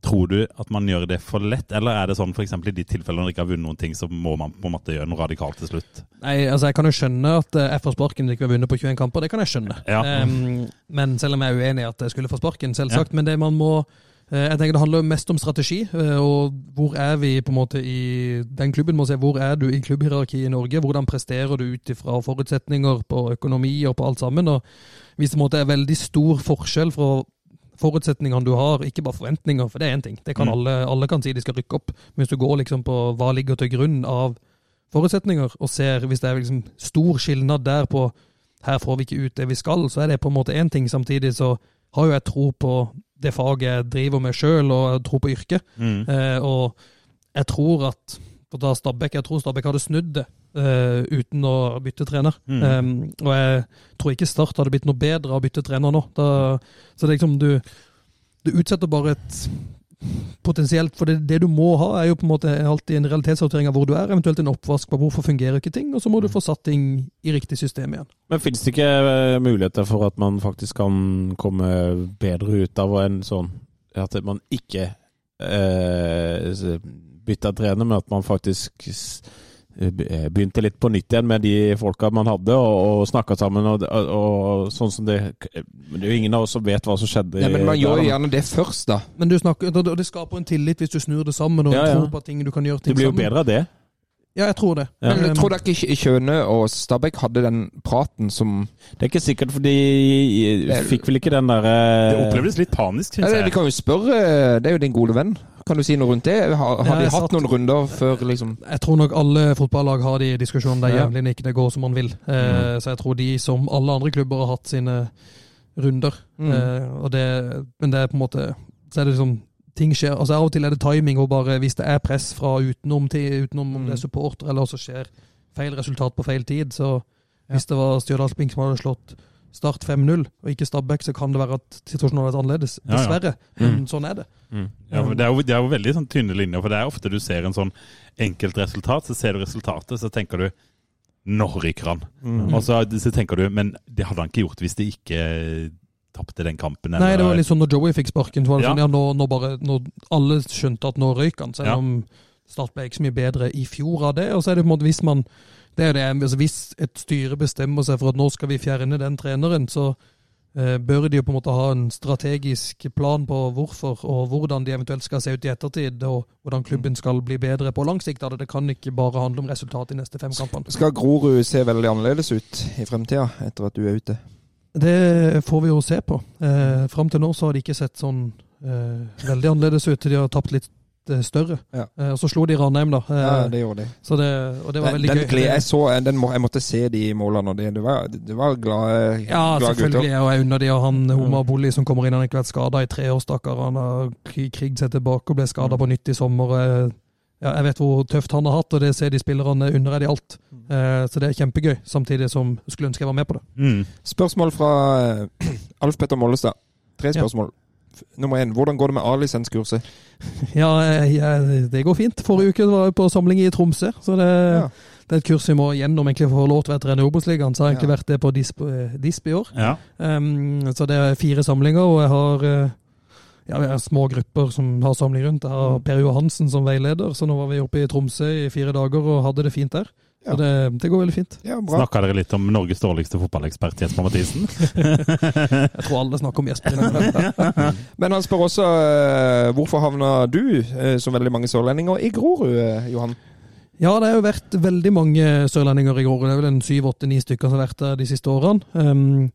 Tror du at man gjør det for lett, eller er det sånn f.eks. i de tilfellene man ikke har vunnet noen ting, så må man på en måte gjøre noe radikalt til slutt? nei, altså Jeg kan jo skjønne at eh, jeg får sparken ikke har vunnet på 21 kamper. Det kan jeg skjønne. Ja. Um, men selv om jeg er uenig i at jeg skulle få sparken, selvsagt. Men det man må eh, jeg tenker Det handler mest om strategi, eh, og hvor er vi på en måte i Den klubben må se hvor er du i klubbhierarkiet i Norge. Hvordan presterer du ut ifra forutsetninger på økonomi og på alt sammen. og Hvis det er veldig stor forskjell fra forutsetningene du har, ikke bare forventninger, for det er én ting. Det kan Mm. alle, alle kan si de skal rykke opp. Men hvis du går liksom på hva ligger til grunn av forutsetninger, og ser hvis det er liksom stor skilnad der på her får vi ikke ut det vi skal, så er det på en måte én ting. Samtidig så har jo jeg tro på det faget jeg driver med sjøl, og jeg tror på yrket. Mm. Eh, og jeg tror at for ta Stabæk, Jeg tror Stabæk hadde snudd det uh, uten å bytte trener. Mm. Um, og jeg tror ikke Start hadde blitt noe bedre av å bytte trener nå. Da, så det er liksom du, du utsetter bare et potensielt For det, det du må ha, er jo på en måte alltid en realitetssortering av hvor du er, eventuelt en oppvask på hvorfor fungerer ikke ting, og så må du få satt ting i riktig system igjen. Men finnes det ikke eh, muligheter for at man faktisk kan komme bedre ut av en sånn At man ikke eh, bytta trener, men at man faktisk eh, begynte litt på nytt igjen med de folka man hadde, og, og snakka sammen. Og, og, og sånn som det men Det er jo ingen av oss som vet hva som skjedde. Nei, men man gjør jo gjerne det først, da. Men du snakker, det- skaper en tillit hvis du snur det sammen og Ja, ja. tror på ting du kan gjøre ting sammen. Det blir jo sammen. bedre av det. Ja, jeg tror det. Ja. Men jeg tror dere ikke Kjøne og Stabæk hadde den praten som Det er ikke sikkert, for de fikk vel ikke den Det oppleves litt panisk, ja, syns Vi kan jo spørre, det er jo din gode venn. Kan du si noe rundt det? Har, har de hatt noen runder før, liksom? Jeg tror nok alle fotballag har de diskusjonene der jevnlig når ikke det går som man vil. Mm. Eh, Så jeg tror de, som alle andre klubber, har hatt sine runder. Mm. Eh, det, men det er på en måte Så er det liksom Ting skjer. altså Av og til er det timing, og bare hvis det er press fra utenom, til, utenom om Mm. det er supporter, eller så skjer feil resultat på feil tid. Så hvis det var Stjørdalsblink som hadde slått Start 5-0, og ikke Stabæk, så kan det være at situasjonen hadde vært annerledes. Ja, ja. Dessverre. Men sånn er det. Ja, for det, er jo, det er jo veldig sånn tynne linjer, for det er ofte du ser en sånn enkeltresultat, så ser du resultatet, så tenker du Nå ryker han. Mm. Og så, så tenker du Men det hadde han ikke gjort hvis de ikke tapte den kampen. Nei, det var litt sånn når Joey fikk sparken, var det Ja. sånn, ja, nå, nå bare, nå, alle skjønte at nå røyk han, selv Ja. om Start ble ikke så mye bedre i fjor av det. Og så er det på en måte hvis man det er det, altså Hvis et styre bestemmer seg for at nå skal vi fjerne den treneren, så eh, bør de jo på en måte ha en strategisk plan på hvorfor og hvordan de eventuelt skal se ut i ettertid, og hvordan klubben skal bli bedre på lang sikt. Det Det kan ikke bare handle om resultat i neste fem kampene. Skal Grorud se veldig annerledes ut i fremtida, etter at du er ute? Det får vi jo se på. Eh, Fram til nå så har de ikke sett sånn eh, veldig annerledes ut. De har tapt litt eh, større. Ja. Eh, og så slo de Ranheim, da. Eh, Ja, det gjorde de. så det, og det var Den, veldig den gøy. jeg, så, den må, jeg måtte se de målene, og det, det, var, det var glade, ja, glad selvfølgelig. Og jeg unner de og han. Omar Bolli som kommer inn. Han har ikke vært skada i tre år, stakkar. Han har krig, kriget seg tilbake og ble skada på nytt i sommer. Ja, jeg vet hvor tøft han har hatt, og det ser de spillerne under er de alt. Mm. Eh, så det er kjempegøy, samtidig som skulle ønske jeg var med på det. Mm. Spørsmål fra Alf Petter Mollestad. Tre spørsmål. F- Nummer én. Hvordan går det med A-lisenskurset? Ja, jeg, jeg, det går fint. Forrige uke var jeg på samling i Tromsø, så det, Ja. det er et kurs vi må gjennom egentlig for å få lov til å være trener i Obos-ligaen. Så har jeg egentlig Ja. vært det på DISP, eh, DISP i år. Ja. Um, så det er fire samlinger, og jeg har eh, ja, vi har små grupper som har samling rundt. Jeg har Per Johansen som veileder, så nå var vi oppe i Tromsø i fire dager og hadde det fint der. Ja. Så det, det går veldig fint. Ja, bra. Snakka dere litt om Norges dårligste fotballekspert Jesper Mathisen? Jeg tror alle snakker om Jesper. Men han spør også eh, hvorfor havna du, eh, som veldig mange sørlendinger, i Grorud, eh, Johan? Ja, det har jo vært veldig mange sørlendinger i Grorud. Det er vel en syv, åtte, ni stykker som har vært der de siste årene. Um,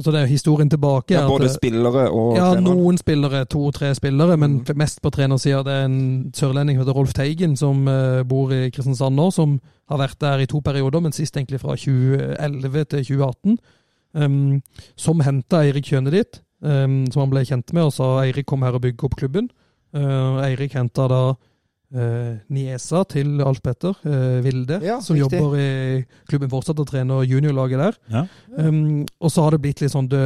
så det er historien tilbake. Ja, både at spillere og Ja, trenere. noen spillere, to-tre spillere, men Mm. mest på trenersida. Det er en sørlending som heter Rolf Teigen, som uh, bor i Kristiansand nå, som har vært der i to perioder, men sist egentlig fra 2011 til 2018. Um, som henta Eirik Kjøne dit, um, som han ble kjent med, og sa Eirik kom her og bygge opp klubben. Uh, Eirik henta da uh, Niesa til Alf Petter eh, Vilde, Ja, som riktig. jobber i klubben fortsatt og trener juniorlaget der. Ja. Um, og så har det blitt litt sånn det,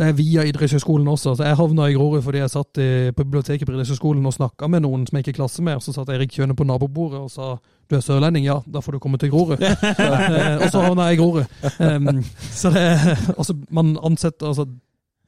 det er via idrettshøyskolen også. Så jeg havna i Grorud fordi jeg satt i, på biblioteket på idrettshøyskolen og snakka med noen som jeg ikke er i klasse med. Så satt Erik Kjøne på nabobordet og sa du er sørlending, ja, da får du komme til Grorud. Eh, og så havna jeg i Grorud. Um, så det Altså, man ansetter altså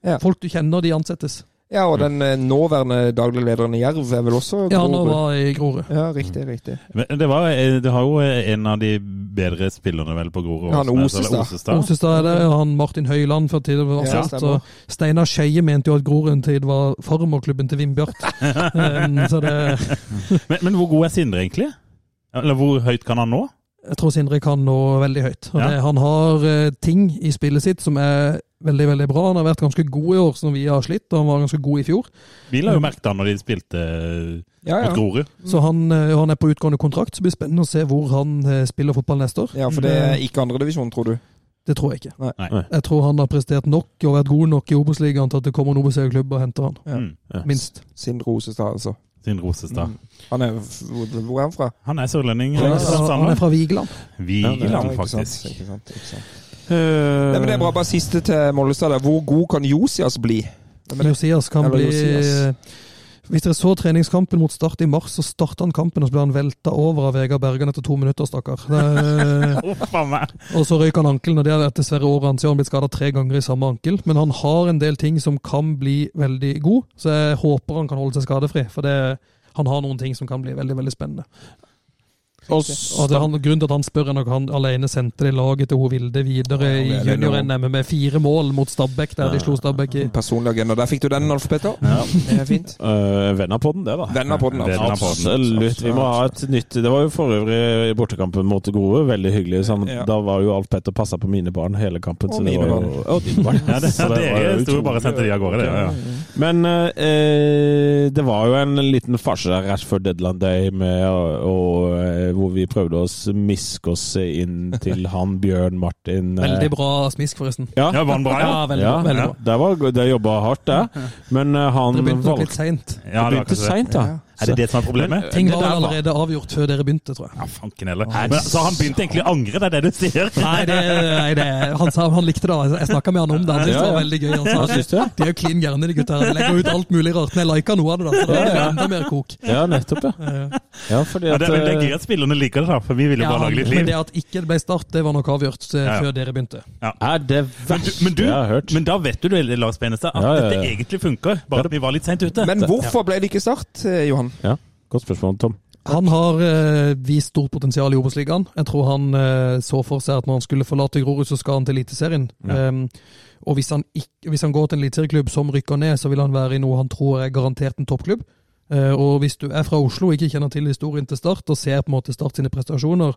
Ja. Folk du kjenner, de ansettes. Ja, og den eh, nåværende daglig lederen i Jerv er vel også Ja, nå var i Grorud. Ja, riktig, riktig. Men det, var, det har jo en av de bedre spillerne vel på Grorud. Ja, han også, Osestad. Osestad er det, han Martin Høiland før tidligere var Ja, solgt. Steinar Skeie mente jo at Grorud en tid var farmorklubben til Vindbjart. um, så det Men, men hvor god er Sindre egentlig? Eller hvor høyt kan han nå? Jeg tror Sindre kan nå veldig høyt. Og Ja. det, han har eh, ting i spillet sitt som er veldig veldig bra. Han har vært ganske god i år, som vi har slitt, og han var ganske god i fjor. Vi la jo merke til han når de spilte eh, Ja, mot ja. Grorud. Så han, eh, han er på utgående kontrakt, så blir det spennende å se hvor han eh, spiller fotball neste år. ja, for det er ikke andredivisjon, tror du? Det tror jeg ikke. Nei. Jeg tror han har prestert nok og vært god nok i Obos-ligaen til at det kommer en Obos-klubb og henter han. Ja. Mm. Minst. Sindre Rosestad, altså. Sindre Rosestad. Mm. Han er, hvor er han fra? Han er sørlending. Han er han er fra Vigeland. Vigeland, Ja, ikke faktisk. Sant, ikke sant, ikke sant. Nei, men det er bra. Bare siste til Mollestad. Hvor god kan Josias bli? Er? Josias kan Eller bli Josias. Hvis dere så treningskampen mot Start i mars, så starta han kampen, og så ble han velta over av Vegard Bergan etter to minutter, stakkar. Og så røyk han ankelen, og det vært dessverre året hans. Han har blitt skada tre ganger i samme ankel. Men han har en del ting som kan bli veldig god, så jeg håper han kan holde seg skadefri. For det, han har noen ting som kan bli veldig veldig spennende. Og Og det, han, Grunnen til at han spør, er nok han alene sendte det laget til Vilde videre i det er det junior-NM med fire mål mot Stabæk, der de slo Stabæk i Personlig agenda. Der fikk du den, Alf Petter. Ja. Det er fint. Uh, venn av podden, det, da. Venn av podden, Venn av absolutt. Absolutt. Vi må ha et nytt Det var jo for øvrig i bortekampen mot Grorud. Veldig hyggelig. Sånn, Ja. Da var jo Alf Petter passa på mine barn hele kampen. Og så det mine var barn. jo, og dine barn. Ja, det, Så det var jo sto bare og sendte de av gårde, det. Ja, ja. Men uh, det var jo en liten farse der rett før deadline day med, å hvor vi prøvde å smiske oss inn til han Bjørn Martin. eh, Veldig bra smisk, forresten. Ja, Ja, var den bra, Ja, ja? veldig, ja, veldig ja. bra. Det var det jobba hardt, det. Men eh, han Dere begynte nok litt seint. Ja, det begynte seint, ja. Er det det som er problemet? Ting var der vel allerede avgjort før dere begynte, tror jeg. Ja, fanken heller. Men, så han begynte egentlig å angre, det er det du sier? Nei, det, nei det, han sa han likte det. Jeg snakka med han om det. Han syntes det var veldig gøy. Han Hva sa syns du? de er jo klin gærne, de gutta her. Legger ut alt mulig rart. Men jeg liker noe av det, da. Så det er enda mer kok. Ja, nettopp, ja. Eh, ja fordi Ja, at det, er, det er eh, gøy at spillerne liker det, da, for vi vil jo Ja, bare lage litt liv. men det at ikke det ble start, det var nok avgjort eh, Ja, ja. før dere begynte. er det Men du, men, du, jeg har hørt. men da vet du Lars Benestad, at Ja, ja, ja. dette egentlig funker, bare at vi var litt seint ute. Men hvorfor ble det ikke start, eh, Johan? Ja, Godt spørsmål, Tom. Han har eh, vist stort potensial i Obos-ligaen. Jeg tror han eh, så for seg at når han skulle forlate Grorud, så skal han til Eliteserien. Um, og hvis han, ikke, hvis han går til en eliteserieklubb som rykker ned, så vil han være i noe han tror er garantert en toppklubb. Uh, og hvis du er fra Oslo og ikke kjenner til historien til Start, og ser på en måte Start sine prestasjoner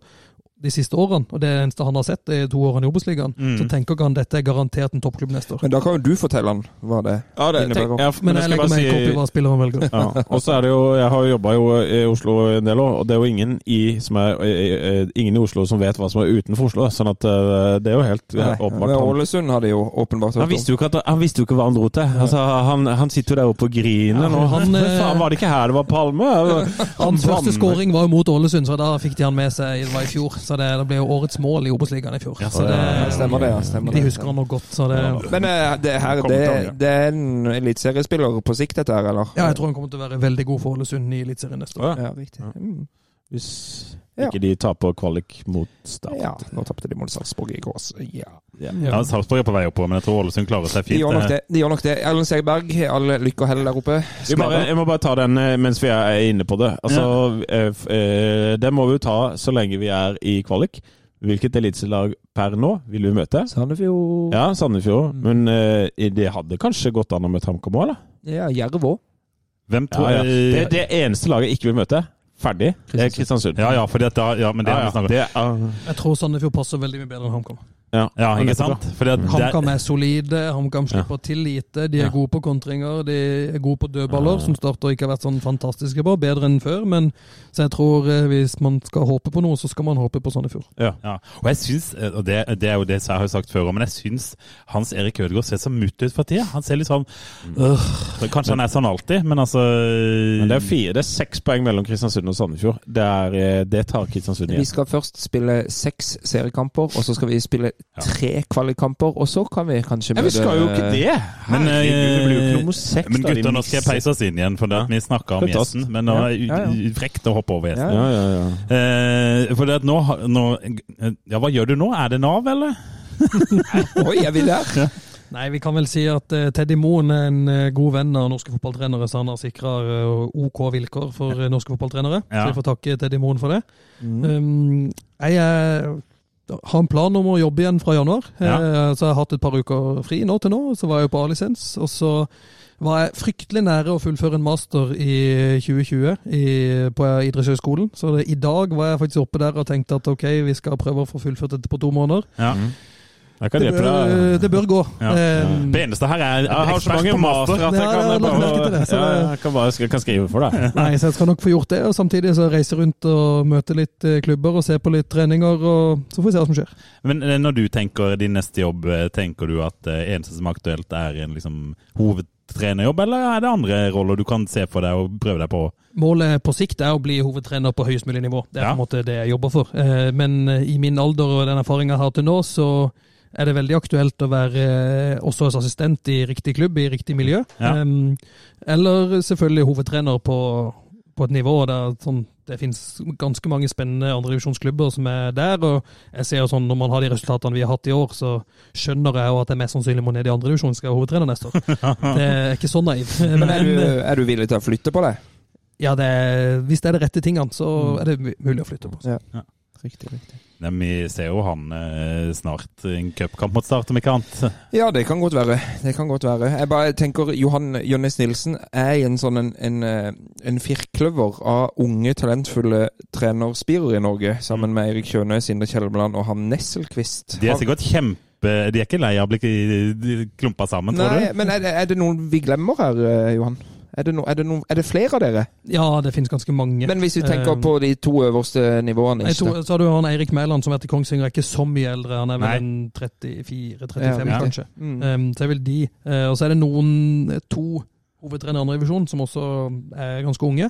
de siste årene, og det er eneste han har sett de to årene i Obos-ligaen, Mm. så tenker ikke han dette er garantert en toppklubb neste år. Men da kan jo du fortelle han hva det Ja, det, innebærer. ja, Men jeg jeg legger meg en opp i hva spilleren velger. ja. Og så er det jo Jeg har jo jobba jo i Oslo en del år, og det er jo ingen i, som er, ingen i Oslo som vet hva som er utenfor Oslo. Sånn at eh, det er jo helt Nei, åpenbart. men Han, Ålesund hadde jo åpenbart han, hørt visste jo ikke at, han visste jo ikke hva han dro til. Altså, han, han sitter jo der oppe og griner Ja, nå. han, eh, faen, var det ikke her det var Palme? Hans første skåring var jo mot Ålesund, så da fikk de han med seg det var i fjor. Så det, det ble jo årets mål i Obos-ligaen i fjor. Så om. det, Stemmer det, ja. Stemmer de husker han nok godt. Så det, Men eh, det, her, det, ja. det er en eliteseriespiller på sikt, dette her, eller? ja, jeg tror han kommer til å være veldig god for Ålesund i Eliteserien neste år. Ja, riktig. Mm. Hvis Ja. ikke de taper kvalik mot Start. Ja, nå tapte de mot Sarpsborg i går. ja. Ja. Ja, Sarpsborg er på vei oppover, men jeg tror Ålesund klarer seg De fint. gjør nok eh. det. De gjør nok det. Erlend Segberg, all lykke og hell der oppe. Jeg, bare, jeg må bare ta den eh, mens vi er inne på det. Altså, ja. eh, Det må vi jo ta så lenge vi er i kvalik. Hvilket eliteserielag per nå vil vi møte? Sandefjord Ja, Sandefjord. Mm. Men eh, det hadde kanskje gått an å møte HamKam òg, eller? Ja, Jerv òg. Hvem Ja, ja. Det, er det eneste laget jeg ikke vil møte, ferdig, det er Kristiansund. Ja, ja, for dette, ja, men det Ja, har vi snakka om. Jeg tror Sandefjord passer veldig mye bedre enn HamKam. Ja, Ja, ikke sant? Det, HamKam er solide, HamKam slipper til lite. De er Ja. gode på kontringer, de er gode på dødballer, som starter ikke har vært sånn fantastiske på. Bedre enn før, men så jeg tror eh, hvis man skal håpe på noe, så skal man håpe på Sandefjord. Ja, og jeg syns, eh, og det, det er jo det jeg har sagt før, men jeg syns Hans Erik Ødegaard ser så mutt ut for tida. Han ser litt sånn øh, Kanskje han er sånn alltid, men altså Men det er fire, det er seks poeng mellom Kristiansund og Sandefjord. Det, er, eh, det tar Kristiansund igjen. Vi skal først spille seks seriekamper, og så skal vi spille Ja. Tre kvalikkamper, og så kan vi kanskje Ja, vi skal jo ikke det! Men, Herregud, det eh. Men gutter, nå skal jeg peise oss inn igjen, for det at vi snakka om gjesten. Men nå er det frekt å hoppe over gjesten. Ja, ja, ja. Eh, for det at nå, nå Ja, hva gjør du nå? Er det Nav, eller? Oi, er vi der? Nei, vi kan vel si at eh, Teddy Moen er en eh, god venn av norske fotballtrenere, så han har sikra OK vilkår for eh, norske fotballtrenere. Ja. Så vi får takke Teddy Moen for det. Mm. Um, jeg er, har en plan om å jobbe igjen fra januar. Ja. Eh, så jeg har hatt et par uker fri nå til nå. Så var jeg jo på A-lisens. Og så var jeg fryktelig nære å fullføre en master i 2020 i, på Idrettshøgskolen. Så det, i dag var jeg faktisk oppe der og tenkte at ok, vi skal prøve å få fullført dette på to måneder. Ja. Kan Det bør, det bør gå. Ja. Um, Det eneste her er Jeg har så mange master. mastere at jeg Ja, kan, til bare, det, så ja, jeg kan, bare, kan skrive for deg. Nei, så jeg skal nok få gjort det, og samtidig så reise rundt og møte litt eh, klubber og se på litt treninger, og så får vi se hva som skjer. Men eh, når du tenker din neste jobb, eh, tenker du at eneste som er aktuelt er en liksom, hovedtrenerjobb, eller er det andre roller du kan se for deg og prøve deg på? Målet på sikt er å bli hovedtrener på høyest mulig nivå. Det er Ja. på en måte det jeg jobber for. Eh, Men i min alder og den erfaringa jeg har til nå, så er det veldig aktuelt å være eh, også assistent i riktig klubb, i riktig miljø. Ja. Um, Eller selvfølgelig hovedtrener på, på et nivå der sånn, det finnes ganske mange spennende andredivisjonsklubber som er der. og jeg ser sånn, Når man har de resultatene vi har hatt i år, så skjønner jeg jo at jeg mest sannsynlig må ned i andredivisjon skal jeg være hovedtrener neste år. Det er ikke så naiv. Men er du, er du villig til å flytte på deg? Ja, det er, hvis det er de rette tingene, så er det mulig å flytte på. Riktig, riktig. Nei, vi ser jo han eh, snart en cupkamp mot Start, om ikke annet. Ja, det kan godt være. Det kan godt være. Jeg bare tenker Johan Jønnes Nilsen er en sånn en, en, eh, en firkløver av unge, talentfulle trenerspirer i Norge, sammen med Eirik Kjøne, Sindre Kjelmeland og han Nesselquist. De er sikkert kjempe... De er ikke lei av å bli klumpa sammen, tror Nei, du? men er det, er det noen vi glemmer her, eh, Johan? Er det, no, er, det no, er det flere av dere? Ja, det finnes ganske mange. Men hvis vi tenker uh, på de to øverste nivåene ikke To, så har du han Eirik Mæland som har vært i Kongsvinger, er ikke så mye eldre. Han er vel en 34-35, Ja. kanskje. Mm. Um, så er vel de. Uh, og så er det noen, to hovedtrenere i andre divisjon som også er ganske unge.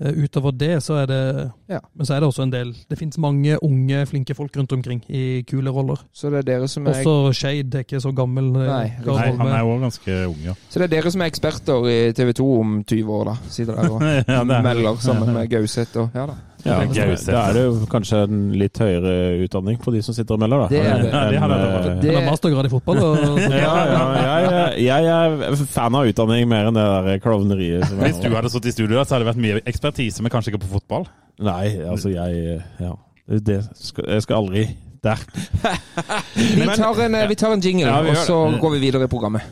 Eh, utover det så er det Ja. Men så er det også en del Det finnes mange unge, flinke folk rundt omkring i kule roller. Så det er dere som er Også Shade er ikke så gammel. eh, Nei, Nei, han er jo ganske ung, ja. Så det er dere som er eksperter i TV 2 om 20 år, da? Sitter der og Ja, er- melder sammen med Gauseth og Ja da. Ja, Det er Gauseth. da er det jo kanskje en litt høyere utdanning på de som sitter og melder, da. Det er det. Ja, Han mastergrad i fotball. Og, ja, ja, jeg, jeg er fan av utdanning mer enn det der klovneriet. som er Hvis du hadde sittet i studio, så hadde det vært mye ekspertise, men kanskje ikke på fotball. Nei, altså jeg Ja. Det skal, jeg skal aldri der. Vi tar en, eh, vi tar en jingle, Ja, og så går vi videre i programmet.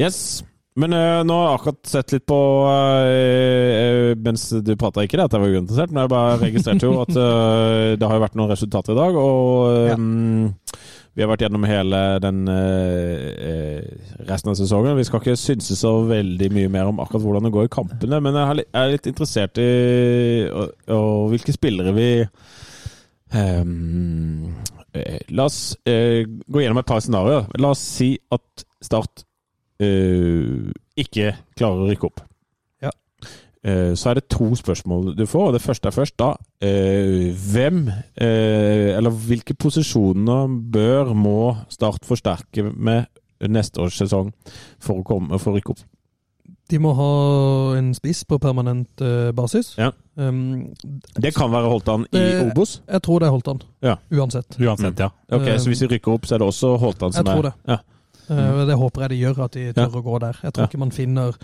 Yes. Men eh, nå har jeg akkurat sett litt på eh, Mens du prata ikke det at jeg var uinteressert, men jeg bare registrerte jo at eh, det har jo vært noen resultater i dag. Og ja. vi har vært gjennom hele den resten av sesongen. Vi skal ikke synse så veldig mye mer om akkurat hvordan det går i kampene, men jeg er litt interessert i og, og hvilke spillere vi Ehm, eh, la oss gå gjennom et par scenarioer. La oss si at Start ikke klarer å rykke opp. Ja. Eh, så er det to spørsmål du får, og det første er først da. eh, hvem, eh, eller hvilke posisjoner bør, må Start forsterke med neste års sesong for å, komme, for å rykke opp? de må ha en spiss på permanent uh, basis. Ja. Um, Det kan være Holtan i Det- Obos? jeg tror det er Holtan. Ja. Uansett. Uansett, ja. Ok, Eh, Så hvis vi rykker opp, så er det også Holtan som Jeg tror er det. Ja. Eh, og det håper jeg de gjør, at de tør å gå der. Jeg tror Ja. ikke man finner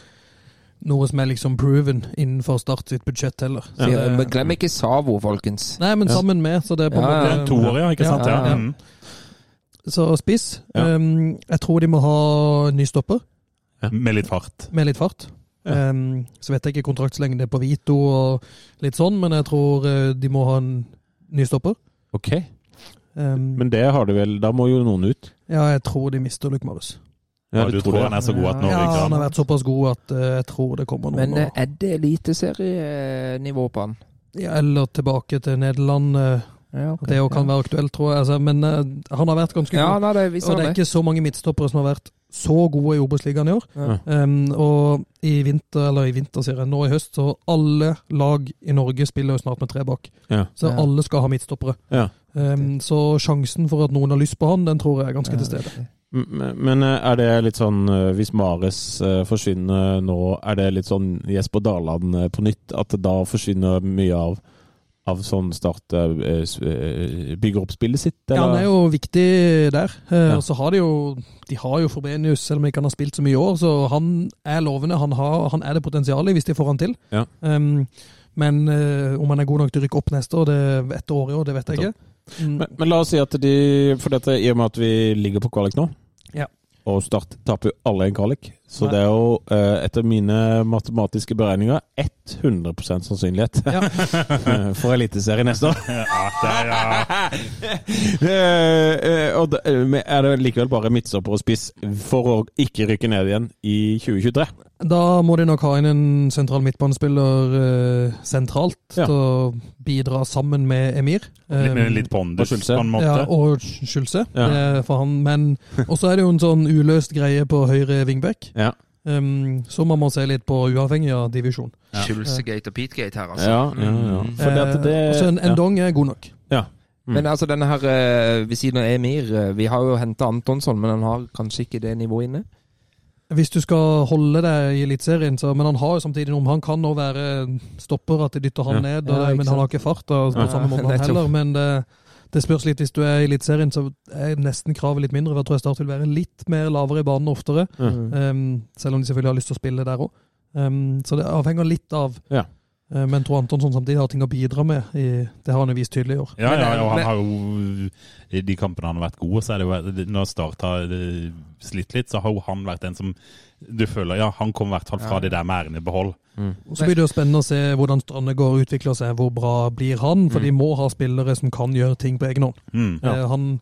noe som er liksom proven innenfor Start sitt budsjett heller. Så Ja, det- men glem ikke Savo, folkens. Nei, men sammen med, så det er på Ja, en måte To år, ja, ikke sant? Ja, Ja. ja. Mm. Så spiss. Ja. Um, jeg tror de må ha ny stopper, Med litt fart. med litt fart. Ja. Um, så vet jeg ikke kontraktslengde på Vito og litt sånn, men jeg tror eh, de må ha en ny stopper. Ok, Um, men det har de vel Da må jo noen ut? Ja, jeg tror de mister Luke Morris. Ja, du tror han er så god at nå Ja, han har vært såpass god at uh, jeg tror det kommer noen. Men år. er det eliteserienivå på han? ja, eller tilbake til Nederland. Uh, Ja, okay. det òg kan være aktuelt, tror jeg. Altså, men uh, han har vært ganske Ja, god. nei, det Og det er ikke så mange midtstoppere som har vært så gode i Obos-ligaen i år. Ja. Um, og i vinter, eller i vinter sier jeg, nå i høst, så alle lag i Norge spiller jo snart med tre bak. Ja. Så Ja. alle skal ha midtstoppere. Um, så sjansen for at noen har lyst på han, den tror jeg er ganske til stede. Men, men eh, er det litt sånn eh, Hvis Mares eh, forsvinner nå, er det litt sånn Jesper Darland eh, på nytt? At da forsvinner mye av, av sånn Start Bygger opp spillet sitt? Ja, han er jo viktig der. Ja. Og så har de jo De har jo Forbenius, selv om ikke han har spilt så mye i år. Så han er lovende. Han, har, han er det potensialet, hvis de får han til. Ja. Um, men om han er god nok til å rykke opp neste år, det etter året i år, det vet jeg ikke. Mm, Men, men la oss si at de For dette, i og med at vi ligger på kvalik nå, Ja. og Start taper jo alle en kvalik, så det er jo eh, etter mine matematiske beregninger 100 sannsynlighet Ja. for Eliteserien neste år. Ja, det er, ja. Eh, og da, eh, er det likevel bare midtstopper og spiss for å ikke rykke ned igjen i 2023? Da må de nok ha inn en sentral midtbanespiller sentralt Ja. til å bidra sammen med Emir. Litt, Um, litt pondus, på en måte. Ja, og Schulze. Ja. Det for han. Men også er det jo en sånn uløst greie på høyre vingbekk. Ja. Um, Så man må se litt på, uavhengig av divisjon. Ja. Schulzegate og Peatgate her, altså. Ja, ja, ja. For det at det Eh, en ja. Endong er god nok. Ja. Mm. Men altså, denne her eh, ved siden av Emir eh, Vi har jo henta Antonsson, men han har kanskje ikke det nivået inne? Hvis du skal holde deg i Eliteserien, så Men han har jo samtidig noe Han kan nå være stopper, at de dytter han Ja. ned, og, men han har ikke fart da, på Ja, samme måte han heller. Men det, det spørs litt. Hvis du er i Eliteserien, så er nesten kravet litt mindre. for Jeg tror jeg Start vil være litt mer lavere i banen oftere. Mm. Um, selv om de selvfølgelig har lyst til å spille der òg. Um, så det avhenger litt av. Ja. Uh, men tror Antonsson samtidig har ting å bidra med. I, det har han jo vist tydelig i år. Ja, ja, eh, og han har jo I de kampene han har vært god, så er det jo Når Start har eh, slitt litt, så har jo han vært den som du føler Ja, han kom i hvert fall fra Ja. det der med æren i behold. Mm. Så blir det jo spennende å se hvordan Strandegård utvikler seg. Hvor bra blir han? For Mm. de må ha spillere som kan gjøre ting på egen hånd. Mm. Eh, Han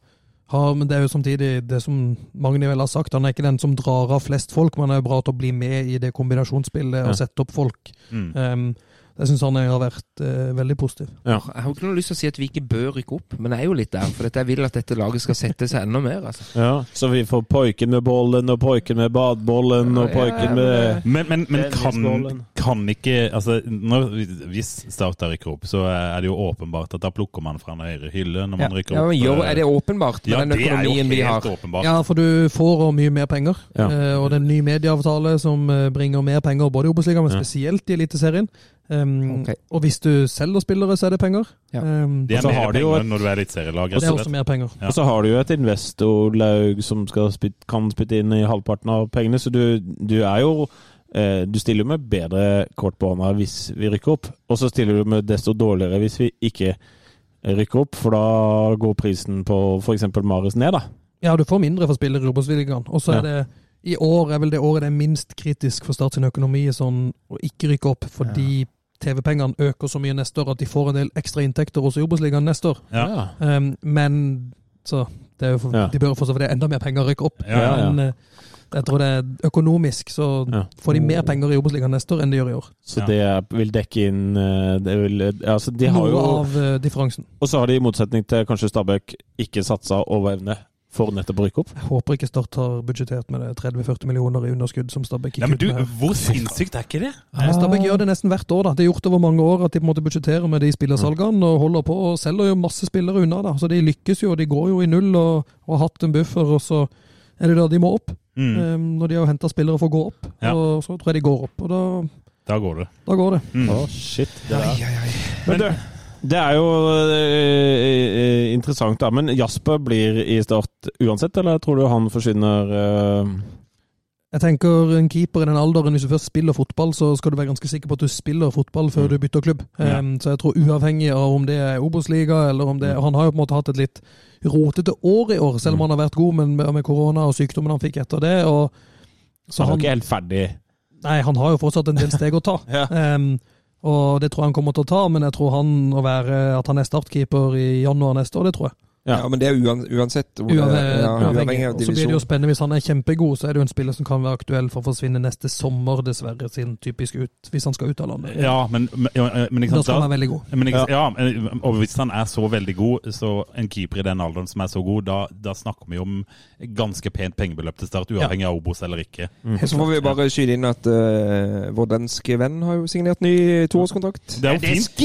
har, men det er jo samtidig det som Magni vel har sagt, han er ikke den som drar av flest folk, men han er jo bra til å bli med i det kombinasjonsspillet Ja. og sette opp folk. Mm. Um, jeg syns han har vært eh, veldig positiv. Ja. Jeg har ikke noe lyst til å si at vi ikke bør rykke opp, men jeg er jo litt der. For jeg vil at dette laget skal sette seg enda mer. Altså. Ja, så vi får poiken med bollen, og poiken med badbollen, og poiken med Men, men, men kan, kan ikke altså, når, Hvis Start rykker opp, så er det jo åpenbart at da plukker man fra en høyre hylle når man rykker opp. men gjør, er det åpenbart med Ja, den det er jo økonomien vi har? åpenbart. Ja, for du får mye mer penger. Ja. Eh, og det er en ny medieavtale som eh, bringer mer penger både i Obos-ligaen, men spesielt i Eliteserien. Um, okay. Og hvis du selger spillere, så er det penger. Ja. Um, Det er mer penger et- når du er eliteserielag. og det er også mer penger. Ja. Og så har du jo et investorlaug som skal spyt, kan spytte inn i halvparten av pengene, så du, du er jo eh, Du stiller jo med bedre kort på hånda hvis vi rykker opp, og så stiller du med desto dårligere hvis vi ikke rykker opp, for da går prisen på f.eks. Marius ned, da. Ja, du får mindre for spillere i Obos-ligaen. Og så Ja. er det i år er vel det året det er minst kritisk for Start sin økonomi sånn å ikke rykke opp, fordi TV-pengene øker så mye neste år at de får en del ekstra inntekter i Obos-ligaen neste år. Ja. Um, men så det er jo for, Ja. De bør få så for det er enda mer penger å rykke opp. Ja, ja, ja. Men uh, jeg tror det er økonomisk, så Ja. får de mer penger i Obos-ligaen neste år enn de gjør i år. Så Ja. det vil dekke inn eh, det vil, altså de har Noe jo, av eh, differansen. Og så har de i motsetning til kanskje Stabæk ikke satsa over evne for nettopp å rykke opp. Jeg håper ikke Start har budsjettert med det 30-40 millioner i underskudd som Stabæk Ja, gikk men ut du, med. hvor sinnssykt er ikke det? Ja, Stabæk gjør det nesten hvert år. da. Det er gjort over mange år at de på en måte budsjetterer med de spillersalgene og holder på og selger jo masse spillere unna. da. Så de lykkes jo, de går jo i null og, og har hatt en buffer, og så er det da de må opp. Mm. Um, når de har henta spillere for å gå opp, Ja. og så tror jeg de går opp. Og da, Da går det. da går det. Mm. Oh, shit. Det Ai, der. ai, Men, Men du, det er jo eh, interessant, da. Men Jasper blir i Start uansett, eller tror du han forsvinner uh... Jeg tenker en keeper i den alderen, hvis du først spiller fotball, så skal du være ganske sikker på at du spiller fotball før Mm. du bytter klubb. Ja. Um, så jeg tror uavhengig av om det er Obos-liga, eller om det er, Han har jo på en måte hatt et litt rotete år i år, selv om han har vært god, men med, med korona og sykdommen han fikk etter det. og så Han er han, ikke helt ferdig. Nei, han har jo fortsatt en del steg å ta. Ja. Um, og det tror jeg han kommer til å ta, men jeg tror han å være, at han er startkeeper i januar neste år, det tror jeg. Ja. Ja, men det er uan, uansett. hvor- Uavhengig, ja, uavhengig av divisjon. så blir det jo spennende hvis han er kjempegod, så er det jo en spiller som kan være aktuell for å forsvinne neste sommer, dessverre, sin typisk ut, hvis han skal ut av landet. Ja, men, men, men ikke Da skal han være veldig god. Men ikke, ja. men- og hvis han er så veldig god, så en keeper i den alderen som er så god, da, da snakker vi om ganske pent pengebeløp til start, uavhengig av Obos eller ikke. Så får vi bare skyte inn at uh, vår danske venn har jo signert ny toårskontrakt. Det er jo fint.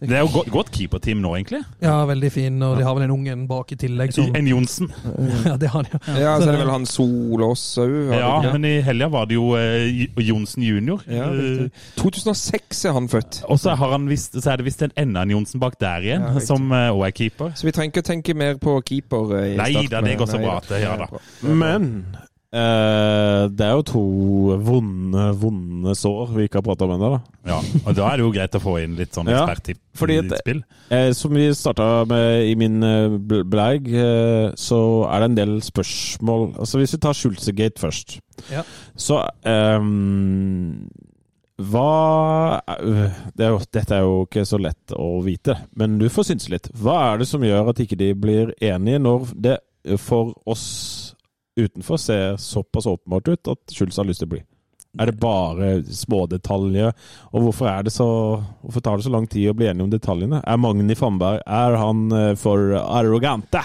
Det er jo godt, godt keeperteam nå, egentlig. Ja, veldig fin, og de har vel en ung en bak i tillegg som En Johnsen. Ja, det har de. Ja, så er det vel han Solås òg. Ja, men i helga var det jo eh, Johnsen junior. Ja, Eh, 2006 er han født. og så, har han visst, så er det visst en enda en Johnsen bak der igjen, Ja, som òg er keeper. Så vi trenger ikke å tenke mer på keeper. eh, i Nei da, det går så bra at det- ja da. Men eh, det er jo to vonde, vonde sår vi ikke har prata om ennå, da. Ja, og da er det jo greit å få inn litt sånn Ja, eksperttipp fordi i at- ditt spill. Eh, som vi starta med i min blag, eh, så er det en del spørsmål Altså Hvis vi tar Schulzegate først, Ja. så um, Hva det er jo, Dette er jo ikke så lett å vite, men du får synse litt. Hva er det som gjør at ikke de blir enige, når det for oss utenfor ser såpass åpenbart ut at Schulz har lyst til å bli? Er det bare smådetaljer? Og hvorfor, er det så, hvorfor tar det så lang tid å bli enige om detaljene? Er Magni Fannberg er han eh, for arrogante?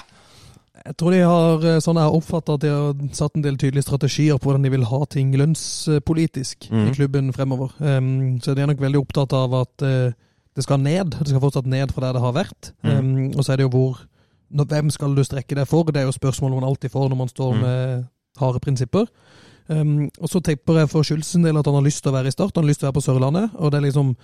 Jeg tror de har eh, sånn jeg har at de har satt en del tydelige strategier på hvordan de vil ha ting lønnspolitisk mm. i klubben fremover. Um, så de er nok veldig opptatt av at uh, det skal ned. Det skal fortsatt ned fra der det har vært. Mm. Um, og så er det jo hvor når, Hvem skal du strekke deg for? Det er jo spørsmålet man alltid får når man står mm. med harde prinsipper. Um, og så tipper jeg for Schulz en del at han har lyst til å være i Start, han har lyst til å være på Sørlandet. og det er liksom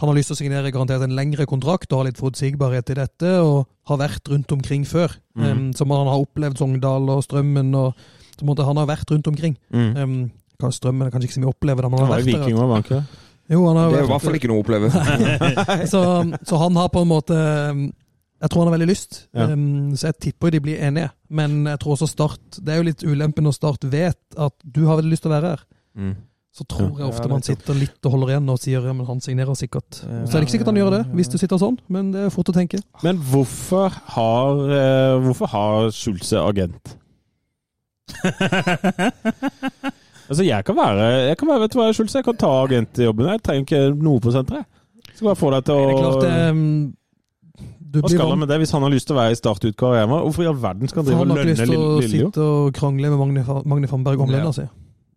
han har lyst til å signere garantert en lengre kontrakt og ha litt forutsigbarhet i dette, og har vært rundt omkring før. Mm. Um, som han har opplevd Sogndal og Strømmen, og så måtte han har vært rundt omkring. Mm. Um, kan- Strømmen er kanskje ikke så mye å oppleve, men Han har vært. Viking, der. han det? Jo, han har Det er i hvert fall ikke noe å oppleve. så, så han har på en måte Jeg tror han har veldig lyst, Ja. um, så jeg tipper de blir enige. Men jeg tror også Start Det er jo litt ulempen når Start vet at du har veldig lyst til å være her. Mm. Så tror jeg ofte Ja, man sitter litt og holder igjen og sier ja, men han signerer sikkert. Så er det ikke sikkert han gjør det, hvis du sitter sånn, men det er fort å tenke. Men hvorfor har, eh, hvorfor har Schulze agent? altså, jeg kan være, jeg kan være vet du hva, Schulze, jeg kan ta agentjobben. Jeg trenger ikke noe på senteret. Skal bare få deg til å Det er klart, det, um, du Hva blir skal han med det hvis han har lyst til å være i startutgave hjemme? Hvorfor i all verden skal han drive og lønne Lillejord? han har ikke lyst til å Lille- sitte og krangle med Magne, Magne Fannberg om Ja. lønna si.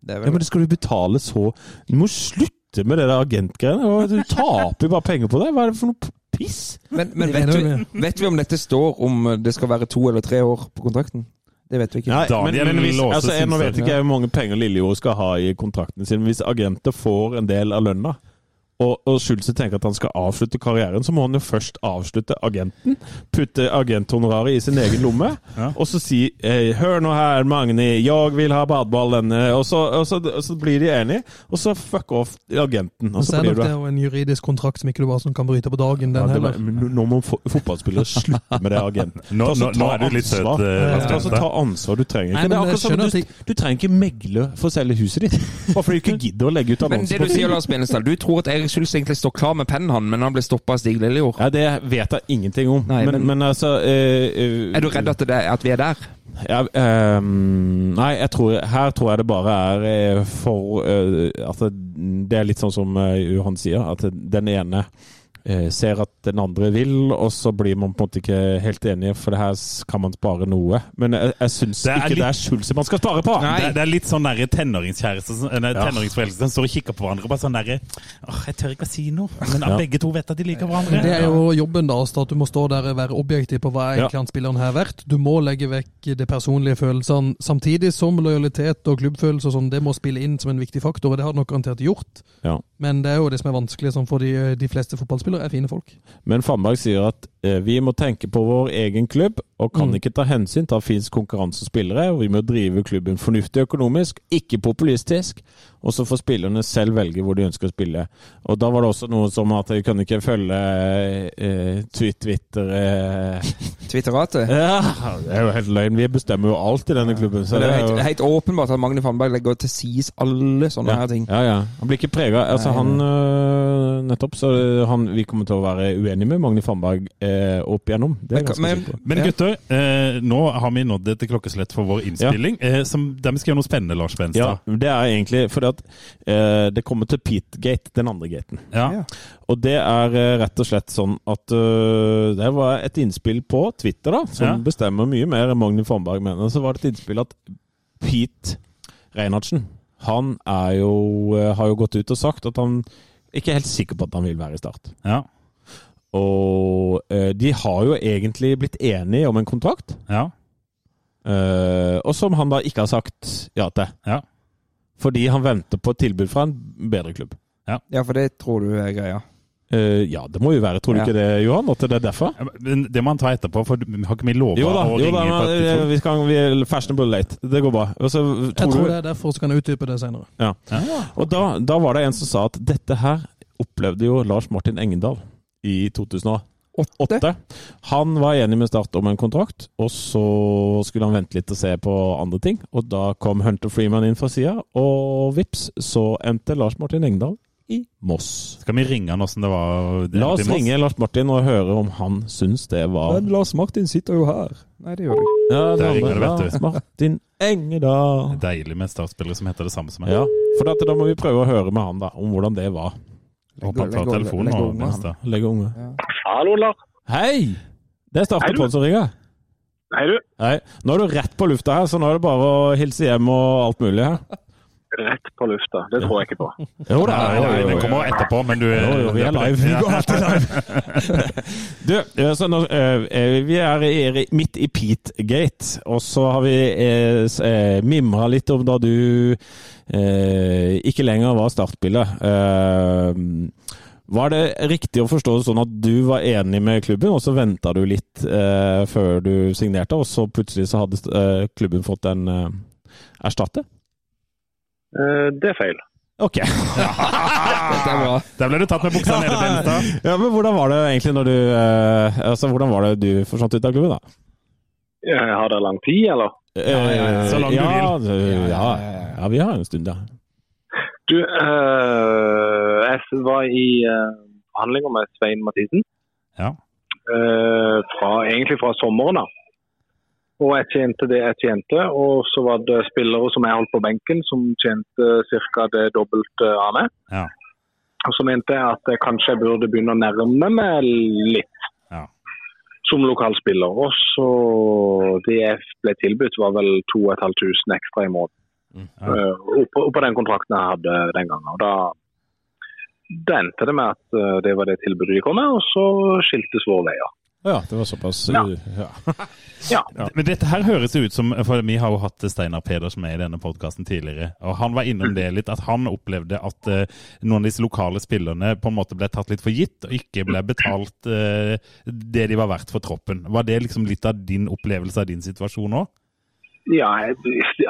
Ja, men det skal du betale så Du må slutte med det der agentgreiene. Du taper jo bare penger på det. Hva er det for noe piss? Men, men vet, vi, vet vi om dette står om det skal være to eller tre år på kontrakten? Det vet vi ikke. Nei, men, men hvis, altså, jeg, nå vet ikke jeg hvor mange penger Lillejord skal ha i kontrakten sin. men Hvis agenter får en del av lønna, og, og Schulze tenker at han skal avslutte karrieren, så må han jo først avslutte agenten. Putte agenthonoraret i sin egen lomme, Ja. og så si hey, 'Hør nå her, Magni, jeg vil ha badeballen', og så, og, så, og så blir de enige, og så fuck off agenten. Men Og så så er blir nok du det jo en juridisk kontrakt som ikke du bare sånn kan bryte på dagen, ja, den var, heller. men nå må fotballspillere slutte med det agenten. Nå, Ta- nå, nå er du litt søt. ansvar. eh, Ja, Ta, ta ansvar. Du trenger Nei, ikke det. men er jeg skjønner du, du trenger ikke megle for å selge huset ditt. Bare fordi du ikke gidder å legge ut Men annonser det du sier. Lars Benestad, du tror at Erik Schulz egentlig står klar med pennen, han, men han ble stoppa av Stig Lillejord? Ja, Det vet jeg ingenting om. Nei, men, men- men, altså uh, uh, Er du redd at, det, at vi er der? Ja, um, nei, jeg tror, her tror jeg det bare er eh, for uh, At det, det er litt sånn som Johan sier, at den ene ser at den andre vil, og så blir man på en måte ikke helt enige, for det her kan man spare noe. Men jeg, jeg syns Det er ikke litt- det er Schulze man skal spare på! Nei. Det, det er litt sånn derre som- Ja. tenåringsforelskede som står og kikker på hverandre. Bare sånn derre Åh, jeg tør ikke å si noe. Men Ja. begge to vet at de liker hverandre. Det er jo jobben, da, at du må stå der og være objektiv på hva egentlig Ja. spilleren her verdt. Du må legge vekk de personlige følelsene, samtidig som lojalitet og klubbfølelse og sånn, det må spille inn som en viktig faktor, og det har det nok garantert gjort. Ja. Men det er jo det som er vanskelig, sånn for de, de fleste fotballspillere er fine folk. Men Fannberg sier at eh, vi må tenke på vår egen klubb, og kan Mm. ikke ta hensyn til at det finnes konkurransespillere. og Vi må drive klubben fornuftig økonomisk, ikke populistisk. Og så får spillerne selv velge hvor de ønsker å spille. Og Da var det også noe som at de kunne ikke følge eh, Twitter eh. Twitteratet? Ja, Det er jo helt løgn. Vi bestemmer jo alt i denne klubben. Det er er helt, jo helt åpenbart at Magne Fannberg legger til sides alle sånne ja, her ting. ja, ja. Han blir ikke prega Altså, han øh, Nettopp. Så han, vi kommer til å være uenige med Magne Fannberg eh, opp igjennom. Det er jeg Men- ganske men- sikker på. Men Ja. gutter, eh, nå har vi nådd et klokkeslett for vår innspilling. Eh, som, der vi skal gjøre noe spennende, Lars Ja, det er egentlig fordi at eh, det kommer til Pete-gate, den andre gaten. Ja. Ja. Og det er eh, rett og slett sånn at uh, det var et innspill på Twitter, da, som Ja. bestemmer mye mer enn Magni Fannberg mener. Så var det et innspill at Pete Reinhardsen, han er jo, uh, har jo gått ut og sagt at han ikke er helt sikker på at han vil være i Start. Ja. Og uh, de har jo egentlig blitt enige om en kontrakt, ja. Uh, og som han da ikke har sagt ja til. Ja. Fordi han venter på et tilbud fra en bedre klubb. Ja, for det tror du er greia. Uh, ja, det må jo være. Tror du Ja. ikke det, Johan? At det er derfor? Men det må han ta etterpå, for har ikke vi lova Jo da, å jo da men, eh, vi, skal, vi er fashionable late. Det går bra. Og tror Jeg tror tror du, det er derfor, så kan jeg utdype det senere. ja. Og da, da var det en som sa at dette her opplevde jo Lars Martin Engendal i 2008. Åtte? Han var enig med Start om en kontrakt, og så skulle han vente litt og se på andre ting. Og da kom Hunter Freeman inn fra sida, og vips, så endte Lars Martin Engdahl i Moss. Skal vi ringe han åssen det var? La oss Moss? ringe Lars Martin og høre om han syns det var Men Lars Martin sitter jo her. Nei, det gjør han ikke. Ja, det Der ringer det, vet du. Lars Martin Engedal. Deilig med startspillere som heter det samme som meg. Ja, for dette, da må vi prøve å høre med han da, om hvordan det var. Håper han tar telefonen nå. legg Legge unge. Hallo, Lars. Hei! Det er Hei, på som ringer. Hei, du. Hei. Nå er du rett på lufta her, så nå er det bare å hilse hjem og alt mulig her. rett på lufta. Det tror jeg ikke på. Jo da, er nei, den kommer etterpå, men du Jo, jo, vi er live. Vi går alltid live. Du, eh, så nå, eh, vi er midt i Pete-gate, og så har vi eh, eh, mimra litt om da du eh, ikke lenger var startbildet. Eh, var det riktig å forstå det sånn at du var enig med klubben, og så venta du litt eh, før du signerte, og så plutselig så hadde eh, klubben fått en eh, erstatter? Eh, Det er feil. Ok. Er. Der ble du tatt med buksa nede. Ja, men hvordan var det egentlig når du eh, Altså, hvordan var det du forsvant ut av klubben, da? Jeg hadde lang tid, eller? Ja, ja, så langt du vil. Ja, ja, vi har en stund, da. Du, eh, jeg var i eh, forhandlinger med Svein Mathisen. Ja. Eh, fra, egentlig fra sommeren av. Og jeg tjente det jeg tjente, og så var det spillere som jeg holdt på benken, som tjente ca. det dobbelte av meg. Ja. Og så mente jeg at jeg kanskje jeg burde begynne å nærme meg litt. Som lokalspiller. Og så det jeg ble tilbudt, var vel 2500 ekstra i måneden. Mm. Uh, oppå, oppå den kontrakten jeg hadde den gangen. Og da, da endte det med at uh, det var det tilbudet de kom med, og så skiltes våre veier. Ja, det var såpass Ja. ja. Ja. Men dette her høres ut som For vi har jo hatt Steinar Pedersen med i denne podkasten tidligere. Og han var innom det litt, at han opplevde at uh, noen av disse lokale spillerne på en måte ble tatt litt for gitt, og ikke ble betalt uh, det de var verdt for troppen. Var det liksom litt av din opplevelse av din situasjon òg? Ja,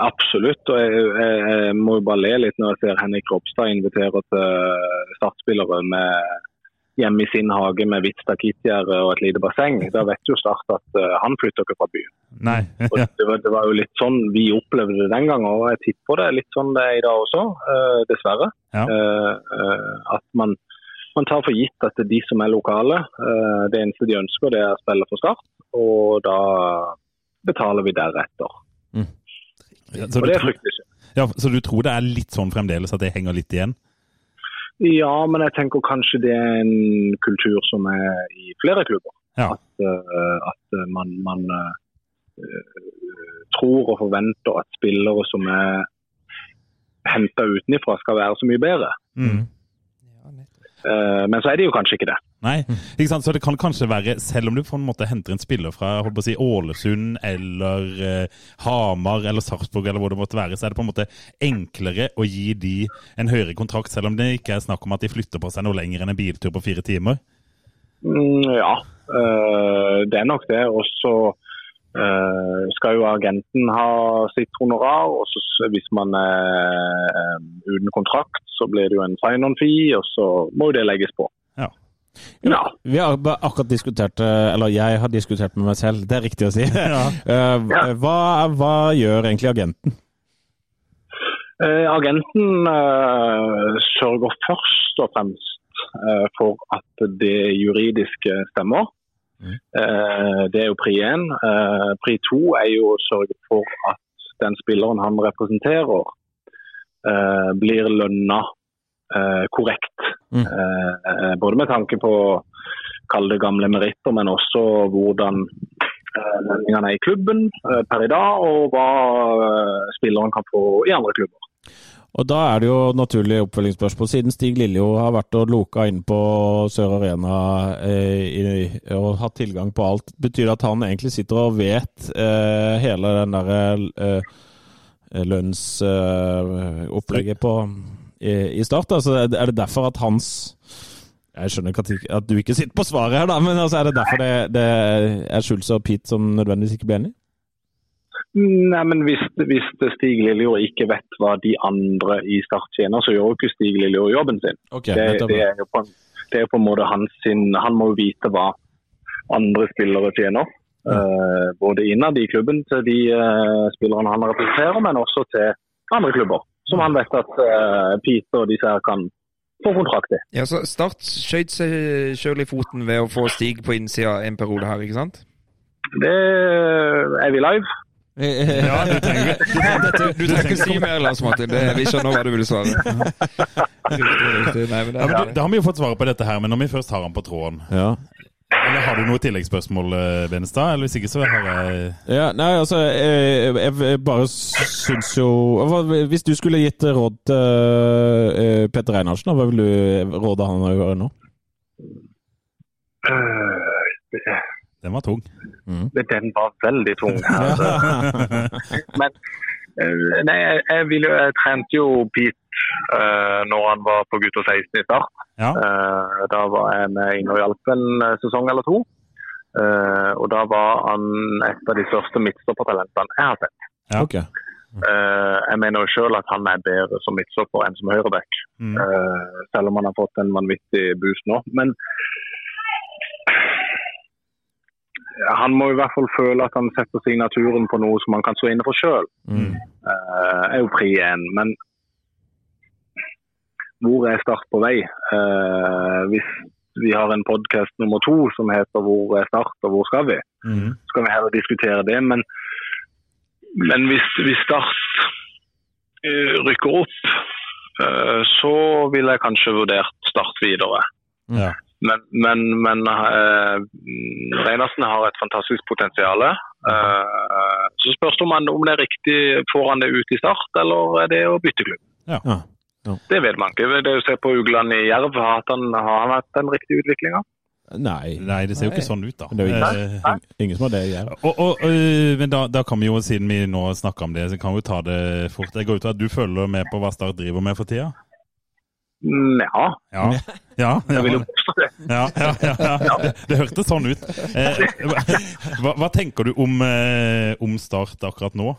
absolutt. Og jeg, jeg, jeg må jo bare le litt når jeg ser Henrik Ropstad invitere til startspillere med hjemme i sin hage med hvitt stakittgjerde og et lite basseng. Da vet jo Start at uh, han flytter ikke fra byen. Nei. Og det, var, det var jo litt sånn vi opplevde det den gangen, og jeg tipper det er litt sånn det er i dag også, uh, dessverre. Ja. Uh, at man, man tar for gitt at det er de som er lokale, det eneste de ønsker det er å spille for Start, og da betaler vi deretter. Ja, Og det er fryktelig synd. ja, så du tror det er litt sånn fremdeles, at det henger litt igjen? Ja, men jeg tenker kanskje det er en kultur som er i flere klubber. Ja. At, uh, at man, man uh, tror og forventer at spillere som er henta utenfra skal være så mye bedre. Mm. Eh, men så er de jo kanskje ikke det. Nei, ikke sant? Så det kan kanskje være, selv om du på en måte henter en spiller fra holdt på å si, Ålesund eller eh, Hamar eller Sarpsborg eller hvor det måtte være, så er det på en måte enklere å gi de en høyere kontrakt, selv om det ikke er snakk om at de flytter på seg noe lenger enn en biltur på fire timer. Mm, ja, eh, det er nok det. Og så eh, skal jo agenten ha sitt honorar. Og så hvis man er eh, uten kontrakt, så blir det jo en sign-on-fee, og så må jo det legges på. Ja. Ja. Vi har akkurat diskutert, eh, eller jeg har diskutert med meg selv, det er riktig å si. Eh, Hva, hva gjør egentlig agenten? Eh, agenten eh, sørger først og fremst eh, for at det juridiske stemmer. Eh, det er jo pri 1. Eh, pri 2 er jo å sørge for at den spilleren han representerer, eh, blir lønna korrekt. Mm. Både med tanke på kall det gamle meritter, men også hvordan lønningene er i klubben per i dag, og hva spilleren kan få i andre klubber. Og Da er det jo naturlig oppfølgingsspørsmål. Siden Stig Liljo har vært og loka inn på Sør Arena eh, i, og hatt tilgang på alt, betyr det at han egentlig sitter og vet eh, hele den derre eh, lønnsopplegget på i, i Start? Altså, er det derfor at hans Jeg skjønner at, du ikke sitter på svaret her, da, men altså, er det derfor det, det er Schulz og Pete som nødvendigvis ikke blir enige? Nei, men hvis, hvis Stig Lillejord ikke vet hva de andre i Start tjener, så gjør jo ikke Stig Lillejord jobben sin. Okay, Det, det, er jo på det er på en måte hans sin Han må jo vite hva andre spillere tjener. Eh, både innad i klubben til de uh, spillerne han representerer, men også til andre klubber. Som han vet at uh, Peter og disse her kan få kontrakt i. Ja, så Start skjøt seg sjøl i foten ved å få Stig på innsida en periode her, ikke sant? Det er vi live. Ja, du trenger Dette, du trenger ikke si mer, Lars Martin. Det, vi skjønner hva du vil svare. Riktig, riktig. Nei, men det Ja, men er da, har vi jo fått svaret på dette her, men når vi først har han på tråden Ja. Eller har du noe tilleggsspørsmål, eh, Benestad? Eller hvis ikke, så har jeg Ja, nei, altså Jeg, jeg, jeg bare syns jo Hvis du skulle gitt råd til eh, Petter Einarsen, hva vil du råde han å gjøre nå? Eh, Den var tung. Den var veldig tung. Altså. Men eh, nei, jeg, jeg, jo- jeg trente jo Pete uh, når han var på gutter 16 i start. Ja. Uh, da var jeg med inn og hjalp en sesong eller to. Uh, og da var han et av de største midtstoppertalentene jeg har sett. Ja. okay. Uh, jeg mener jo selv at han er bedre som midtstopper enn som høyreback. Mm. Uh, selv om han har fått en vanvittig boost nå. Men han må i hvert fall føle at han setter signaturen på noe som han kan stå inne for sjøl. Mm. er jo pri én. Men hvor er Start på vei? Uh, hvis vi har en podkast nummer to som heter 'Hvor er Start, og hvor skal vi?', Mm. så kan vi heller diskutere det. Men, men hvis, hvis Start uh, rykker opp, så ville jeg kanskje vurdert Start videre. Ja. Men, men, men eh, Reinersen har et fantastisk potensial. Eh, så spørs det om, han, om det er riktig, får han det ut i start, eller er det å bytte klubb. Ja. Det vet man ikke. Det å se på Ugland i Jerv. Har, han, har han hatt den riktige utviklinga? Nei. Nei, det ser jo ikke sånn ut, da. Det er jo ingen, Eh, ingen som har det i Jerv. og, og, øh, men da, da kan vi jo, siden vi nå snakker om det, så kan vi jo ta det fort. Jeg går ut av at du følger med på hva Start driver med for tida? Ja, Ja. ja, jeg vil ja. jo påstå det. Ja, ja, ja, ja. Det, hørtes sånn ut. Eh, hva, hva tenker du om, eh, om Start akkurat nå?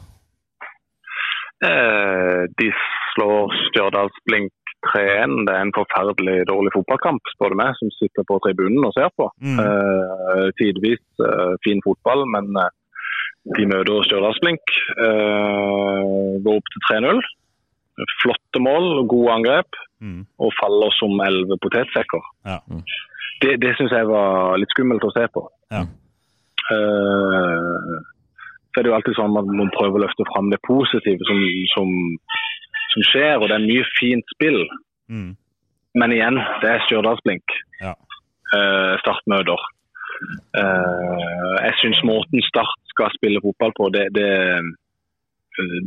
Eh, de slår Stjørdals-Blink 3-1. Det er en forferdelig dårlig fotballkamp, spør du meg, som sitter på tribunen og ser på. Mm. Eh, tidvis eh, fin fotball, men eh, de møter Stjørdals-Blink. Eh, går opp til 3-0. Flotte mål, gode angrep, Mm. og faller som elleve potetsekker. Ja. Det, det syns jeg var litt skummelt å se på. Ja. Uh, så er det jo alltid sånn at man prøver å løfte fram det positive som, som, som skjer, og det er mye fint spill. Mm. Men igjen, det er Stjørdals-blink. Ja. Uh, startmøter. Uh, jeg syns måten Start skal spille fotball på, det, det,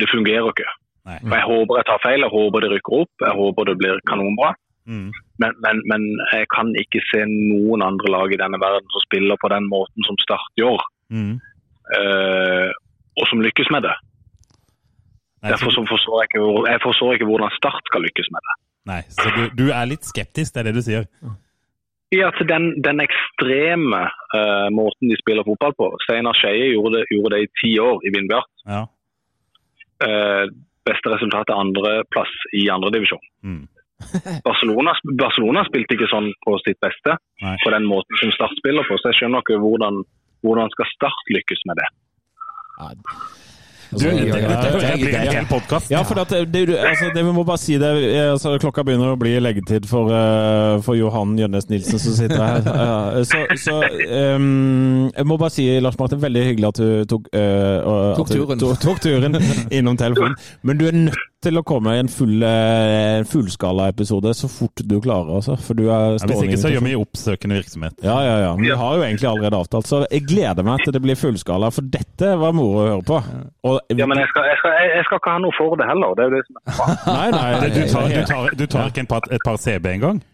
det fungerer ikke. Nei. Og Jeg håper jeg tar feil, jeg håper det rykker opp, jeg håper det blir kanonbra. Mm. Men, men, men jeg kan ikke se noen andre lag i denne verden som spiller på den måten som Start gjør, Mm. uh, og som lykkes med det. Nei, Derfor så, forstår jeg, ikke, jeg forstår ikke hvordan Start skal lykkes med det. nei, så du, du er litt skeptisk, det er det du sier? Ja, til den, den ekstreme uh, måten de spiller fotball på. Steinar Skeie gjorde, gjorde det i ti år i Vindbjart. Ja. Eh, beste resultat er andreplass i andredivisjon. Mm. Barcelona, Barcelona spilte ikke sånn på sitt beste, Nei. på den måten som Start spiller på. Så jeg skjønner ikke hvordan, hvordan skal Start lykkes med det. Ja, føler jeg blir en hel podkast. Ja, for at det, det, altså, det vi må bare si det eh, altså, Klokka begynner å bli leggetid for, uh, for Johan Jønnes Nilsen som sitter her. Uh, så så um, jeg må bare si, Lars Martin, veldig hyggelig at du tok, uh, Tok at du turen. Tok, tok turen innom telefonen. Men du er nødt til å komme i en full, fullskalaepisode fullskala-episode så fort du klarer, altså. For du er Ja, hvis ikke så gjør vi oppsøkende virksomhet. Ja, ja, ja. Vi har jo egentlig allerede avtalt, så jeg gleder meg til det blir fullskala, for dette var moro å høre på. Og, Ja, men jeg skal, jeg, skal, jeg, skal ikke ha noe for det heller. Det er jo det som er. Nei, nei. Du tar, du tar, du tar ikke en par, et par CB engang?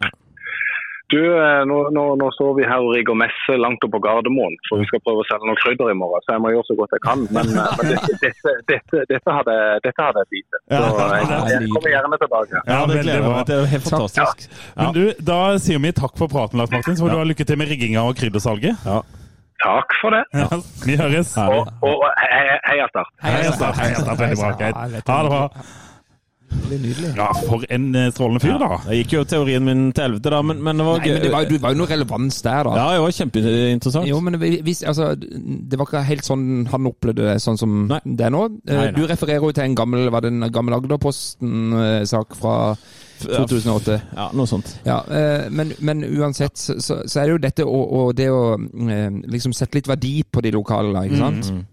Du, eh, nå, nå, nå står vi her og rigger messe langt oppe på Gardermoen, for vi skal prøve å selge noe krydder i morgen. Så jeg må gjøre så godt jeg kan. Men, eh, men dette, dette, dette, dette, hadde, dette hadde jeg bitt. Så jeg, jeg kommer gjerne tilbake. Ja, det gleder meg. Det er helt fantastisk. Men du, Da sier vi takk for praten, Lars Martin. Så får du ha lykke til med rigginga og kryddersalget. Takk for det. Ja, vi høres. Og, og heia, Hei Start. Heia Start. Veldig bra. Ha det bra. Det er nydelig. Ja, for en eh, strålende fyr, da. Det gikk jo teorien min til helvete, da, men, men det var Nei, men det var, det var jo noe relevans der, da. Ja, det var kjempeinteressant. Jo, men hvis, altså, det var ikke helt sånn han opplevde det, sånn som Nei. det er nå. Eh, Nei. Du refererer jo til en gammel, var det en gammel Agderposten-sak fra 2008. Ja, noe sånt. Ja, eh, men, men uansett så, så er det jo dette å, og det å eh, liksom sette litt verdi på de lokale, ikke sant? Eh,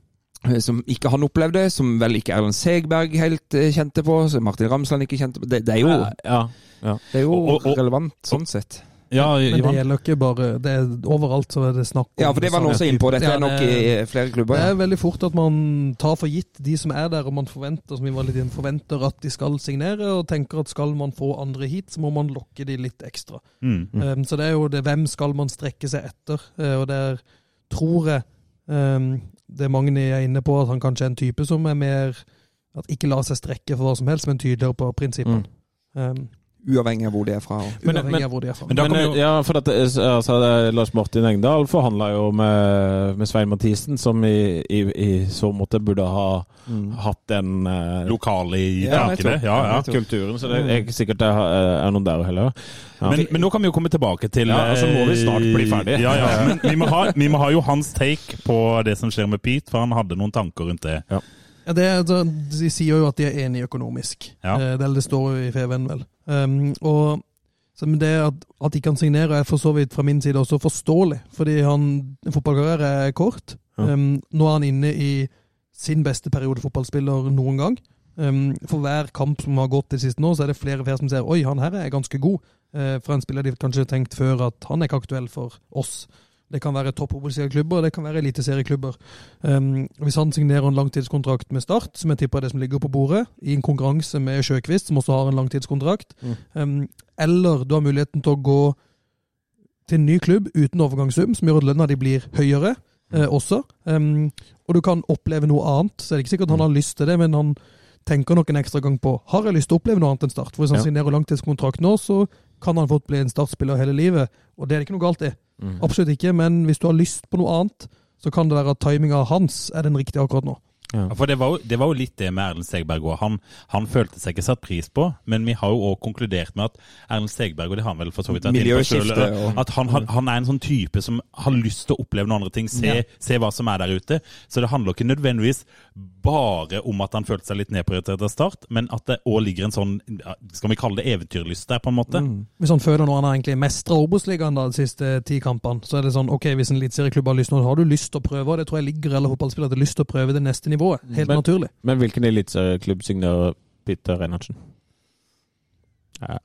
Som ikke han opplevde, som vel ikke Erlend Segberg helt eh, kjente på, som Martin Ramsland ikke kjente på. Det, det er jo, Ja, ja. det er jo Og- og- og- relevant sånn sett. Ja, Men det gjelder ikke bare det er Overalt så er det snakk om Ja, for det var han også inne på. Dette Ja, er nok i flere klubber. Det Ja. er veldig fort at man tar for gitt de som er der, og man forventer som vi var litt inn, forventer at de skal signere, og tenker at skal man få andre hit, så må man lokke de litt ekstra. Mm. Um, så det er jo det hvem skal man strekke seg etter, Eh, og der tror jeg um, det mange er inne på at han kanskje er en type som er mer at ikke lar seg strekke for hva som helst, men tydeligere på prinsippene. Um, Uavhengig av hvor de er fra. Men- uavhengig men- av hvor de er fra. men Men, jo- eh, ja, for at, eh, altså, Lars Martin Engdahl forhandla jo med, med Svein Mathisen, som i, i, i så måte burde ha hatt den eh, Lokale i Ja, takene. nettopp. Ja, ja. kulturen. Så det er sikkert det er, er noen der heller. Ja. Men, men nå kan vi jo komme tilbake til Ja, altså må vi snart bli ferdige ferdig. Ja, ja. Men vi må, ha, vi må ha jo hans take på det som skjer med Pete, for han hadde noen tanker rundt det. Ja, det, er- altså, de sier jo at de er enige økonomisk. Ja. Eh, Det, det står jo i FVN, vel. Um, og det at, at de kan signere, er for så vidt fra min side også forståelig. Fordi han fotballkarriere er kort. Ja. Um, nå er han inne i sin beste periode fotballspiller noen gang. Um, for hver kamp som har gått det siste nå, så er det flere og flere som ser oi, han her er ganske god. Uh, for en spiller de kanskje har tenkt før at han er ikke aktuell for oss. Det kan være topp klubber det kan være eliteserieklubber. Um, hvis han signerer en langtidskontrakt med Start, som jeg tipper er det som ligger på bordet, i en konkurranse med Sjøkvist, som også har en langtidskontrakt, um, eller du har muligheten til å gå til en ny klubb uten overgangssum, som gjør at lønna di blir høyere eh, også, um, og du kan oppleve noe annet, så er det ikke sikkert han har lyst til det, men han tenker nok en ekstra gang på har jeg lyst til å oppleve noe annet enn Start. For hvis han Ja. signerer langtidskontrakt nå, så kan han fått bli en startspiller hele livet, og det er det ikke noe galt i. Mm. Absolutt ikke, men hvis du har lyst på noe annet, så kan det være at timinga hans er den riktige akkurat nå. Ja. For det var, jo, det var jo litt det med Erlend Segberg òg. Han, han følte seg ikke satt pris på, men vi har jo òg konkludert med at Erlend Segberg, og det har han vel for så vidt vært inne på selv, at han, han, han er en sånn type som har lyst til å oppleve noen andre ting, se, Ja. se hva som er der ute. Så det handler ikke nødvendigvis bare om at han følte seg litt nedprioritert av start, men at det òg ligger en sånn, skal vi kalle det eventyrlyst der, på en måte. Hvis han føler nå han har egentlig mestra Obos-ligaen de siste ti kampene, så er det sånn ok, hvis en eliteserieklubb har lyst nå, har du lyst til å prøve, og det tror jeg ligger alle fotballspillere har lyst til å prøve det neste nivået. Helt Men- naturlig. Men hvilken eliteklubb signerer Peter Reinhardsen? Ja.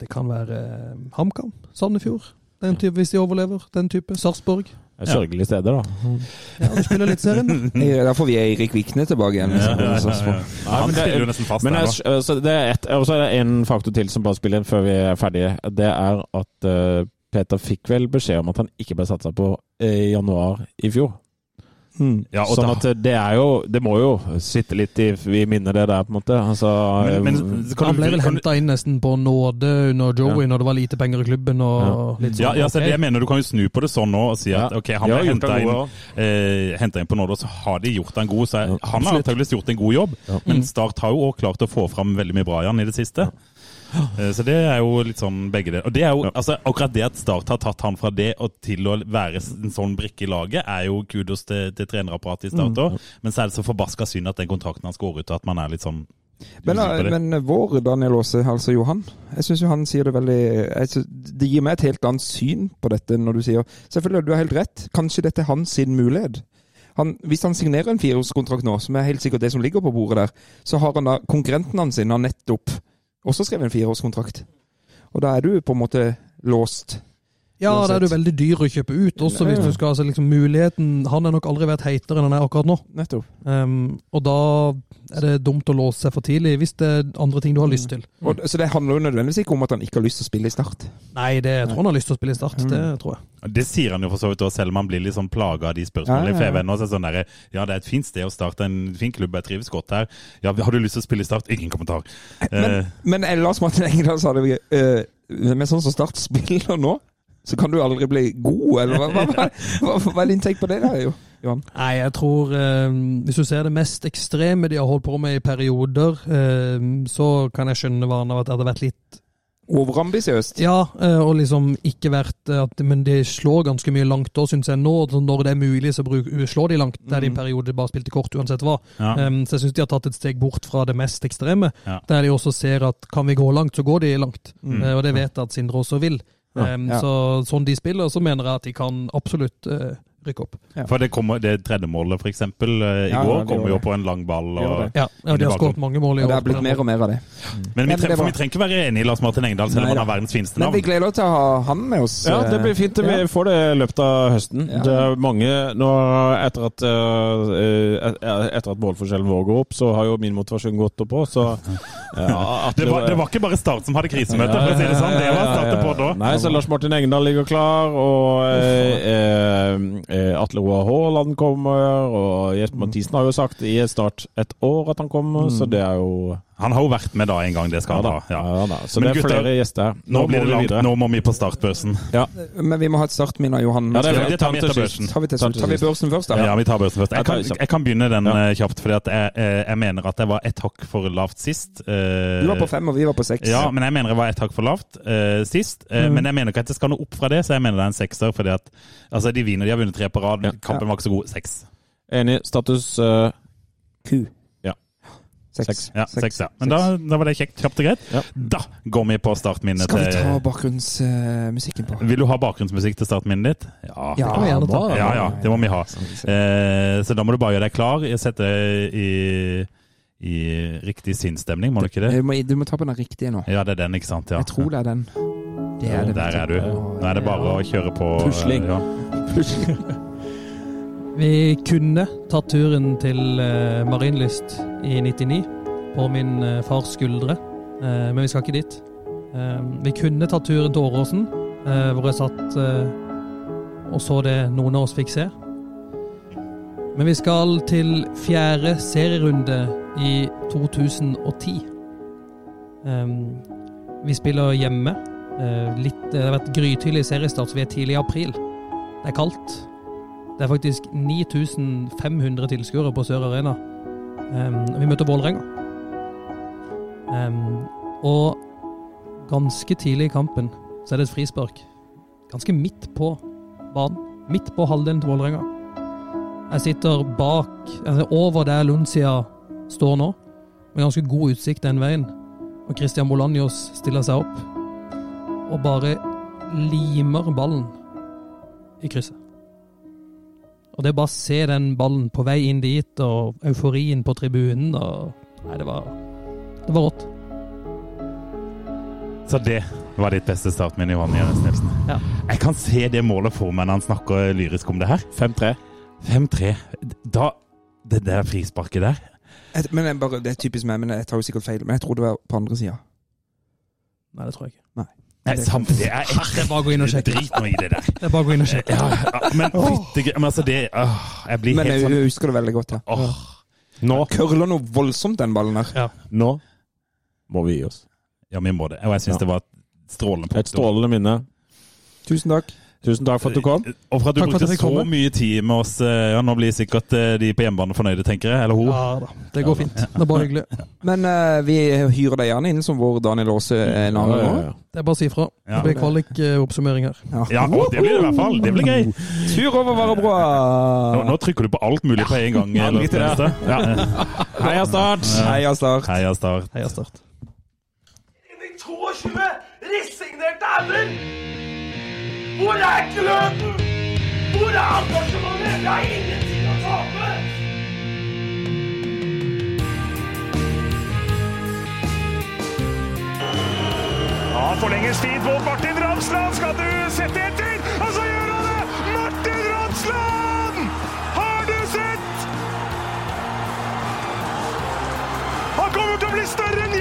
Det kan være eh, HamKam, Sandefjord, den type, hvis de overlever. Den type. Sarpsborg. Ja. Sørgelige steder, da. Ja, du spiller litt serien. Da får vi Eirik Vikne tilbake igjen. Ja, ja, ja, Så- ja. Han spiller jo nesten fast Men der, jeg, da. altså, det er et, og så er det en faktor til som bare spiller inn før vi er ferdige. Det er at uh, Peter fikk vel beskjed om at han ikke ble satsa på eh, i januar i fjor. Mm. Ja, og sånn da- at det er jo Det må jo sitte litt i, i minnet, det der, på en måte. Altså, men, men, eh, kan Han ble vel henta inn nesten på nåde under Joey når det var lite penger i klubben. og litt Ja, sånn. ja så ok. jeg mener Du kan jo snu på det sånn nå og si at Ja. ok, han ble har henta inn, eh, inn på nåde, og så har de gjort en god. Så jeg, Ja, han har antakeligvis gjort en god jobb, Ja. men Start har jo også klart å få fram veldig mye bra i han i det siste. Eh, Så det er jo litt sånn begge deler. Og det er jo, altså Akkurat det at Start har tatt han fra det og til å være en sånn brikke i laget, er jo kudos til, til trenerapparatet i Start òg. Men så er det så forbaska synd at den kontrakten han går ut, og at man er litt sånn Men, men vår Daniel Aase, altså Johan, jeg syns han sier det veldig jeg synes, Det gir meg et helt annet syn på dette når du sier Selvfølgelig, du har helt rett. Kanskje dette er hans sin mulighet. Han, hvis han signerer en fireårskontrakt nå, som er helt sikkert det som ligger på bordet der, så har han da konkurrenten hans sin har nettopp også skrevet en fireårskontrakt. Og da er du på en måte låst. Ja, da er du veldig dyr å kjøpe ut, også hvis Ja. du skal altså liksom muligheten Han er nok aldri vært heitere enn han er akkurat nå. Nettopp. Um, og da er det dumt å låse seg for tidlig, hvis det er andre ting du har lyst til. Og, så det handler jo nødvendigvis ikke om at han ikke har lyst til å spille i Start. Nei, det jeg tror han har lyst til å spille i Start. Det tror jeg. Det sier han jo for så vidt også, selv om han blir litt sånn plaga av de spørsmålene Ja, ja, ja. i FVN. også, Sånn der, ja, det er et fint sted å starte, en fin klubb, jeg trives godt her. Ja, Har du lyst til å spille i Start? Ingen kommentar. Men, Men, men eh, Lars Martin Engdahl sa det uh, Med sånn som Start spiller nå, så kan du aldri bli god, eller hva, hva, hva, hva, hva er din take på det? der, Johan? Nei, jeg tror eh, Hvis du ser det mest ekstreme de har holdt på med i perioder, eh, så kan jeg skjønne hva av at. Det hadde vært litt Overambisiøst. Ja, eh, og liksom ikke vært eh, at, Men de slår ganske mye langt òg, syns jeg nå. Når det er mulig, så bruk, slår de langt. Der de i en periode bare spilte kort, uansett hva. ja. Um, så jeg syns de har tatt et steg bort fra det mest ekstreme. Ja. Der de også ser at kan vi gå langt, så går de langt. Mm. Eh, og det vet jeg at Sindre også vil. Ja, Um, ja. Så sånn de spiller, så mener jeg at de kan absolutt eh, rykke opp. For det, kommer, det tredje målet, eksempel, eh, i Ja, går, ja, kommer jo på en lang ball. Vi Og, det. Ja, ja de har skåret mange mål i år. det er blitt mer og mer av det. men vi, Ja, men det for vi trenger ikke være enig i Lars Martin Engdahl, selv om han har verdens fineste navn. Men vi gleder oss til å ha han med oss. Ja, det blir fint. Vi Ja. får det i løpet av høsten. Ja. Det er mange nå Etter at, eh, eh, etter at målforskjellen vår går opp, så har jo min motivasjon gått opp òg, så ja, Det var, det var ikke bare Start som hadde krisemøte, for å si det sånn. Det var startet på da. Nei, så Lars Martin Engdahl ligger klar, og eh, eh, eh, Atle Roar Haaland kommer, og Jesper Mathisen har jo sagt i Start et år at han kommer, så det er jo Han har jo vært med da en gang, det skal han da. ja, Ja. da. Så Men det er gutter, flere gjester Nå, Nå blir det langt. videre. Nå må vi på startbørsen. Ja. Men vi må ha et startminne Johan. Ja, det er det tar vi etter børsen. Tar vi, til, tar vi børsen først, da? Ja, vi tar børsen først. Jeg kan, jeg kan begynne den Ja. eh, kjapt, at jeg, eh, jeg mener at jeg var ett hakk for lavt sist. Eh, Du var på fem, og vi var på seks. Ja, men jeg mener jeg var ett hakk for lavt uh, sist. Uh, Mm. Men jeg mener ikke at det skal noe opp fra det, så jeg mener det er en sekser. fordi at altså, de vinner, de har vunnet tre på rad. Ja. Kampen var ikke så god. Seks. Enig. Status uh, Q. Seks. Ja, seks, ja. Men da, da var det kjekt. Kjapt og greit. Ja. Da går vi på startminnet Skal vi ta til bakgrunnsmusikken på? Vil du ha bakgrunnsmusikk til startminnet ditt? Ja. Ja, gjerne ta. Ja, ja, det må vi ha. Eh, så da må du bare gjøre deg klar. Sette deg i, i riktig sinnsstemning, må du ikke det? Du må, du må ta på den riktige nå. Ja, det er den, ikke sant? Ja. Jeg tror det er den. Det er det. Der er du. Nå er det bare å kjøre på. eh, Pusling. Ja. Vi kunne tatt turen til uh, Marienlyst i 99 på min eh, fars skuldre, Eh, men vi skal ikke dit. Eh, vi kunne tatt turen til Åråsen, eh, hvor jeg satt eh, og så det noen av oss fikk se. Men vi skal til fjerde serierunde i 2010. Eh, vi spiller hjemme. Eh, litt, det har vært grytidlig seriestart, så vi er tidlig i april. Det er kaldt. Det er faktisk 9500 tilskuere på Sør Arena. Um, vi møter Vålerenga. Um, og ganske tidlig i kampen så er det et frispark. Ganske midt på banen. Midt på halvdelen til Vålerenga. Jeg sitter bak, altså over der Luncia står nå, med ganske god utsikt den veien. Og Christian Bolanjos stiller seg opp og bare limer ballen i krysset. Og det å bare se den ballen på vei inn dit, og euforien på tribunen og Nei, det var Det var rått. Så det var ditt beste startminne, Johan Jørgens Nilsen. Ja. Jeg kan se det målet for meg når han snakker lyrisk om det her. 5-3. 5-3. Da Det der frisparket der Jeg- Men jeg bare, Det er typisk meg, men jeg tar jo sikkert feil. Men jeg tror det var på andre sida. Nei, det tror jeg ikke. Nei, det er Det er bare å gå inn og sjekke. Drit nå i det der. Det er bare å gå inn og sjekke. Ja, ja, men fytte Men altså, det åh, Jeg blir Men helt jeg sånn husker det veldig godt. ja. åh. Nå, Curler noe voldsomt, den ballen her. nå må vi gi oss. Ja, vi må det. Og jeg syns Ja. det var et strålende Et strålende minne. Tusen takk. Tusen takk for at du kom. Og for at du Takk brukte at så komme. mye tid med oss. eh, Ja, Nå blir sikkert eh, de på hjemmebane fornøyde, tenker jeg. Eller hun. Ja da. Det går fint. Det er bare hyggelig. Men uh, vi hyrer deg gjerne inn som vår Daniel Aase en annen Ja, gang. ja, ja. Det er bare å si ifra. Det blir kvalik-oppsummering her. Ja, og det blir det i hvert fall. Det blir gøy. Tur over Varebroa! Nå, nå trykker du på alt mulig på en gang. Ja. Ja. Heia Start! Heia Start. Heia Start. Heia Start. Inn i 22 resignerte ender! Hvor er gløden? Hvor er engasjementet? Jeg har ingenting å tape! Ja, forlenges tid på Martin Ramsland. Skal du sette etter? Og så gjør han det! Martin Ramsland! Har du sett? Han kommer til å bli større enn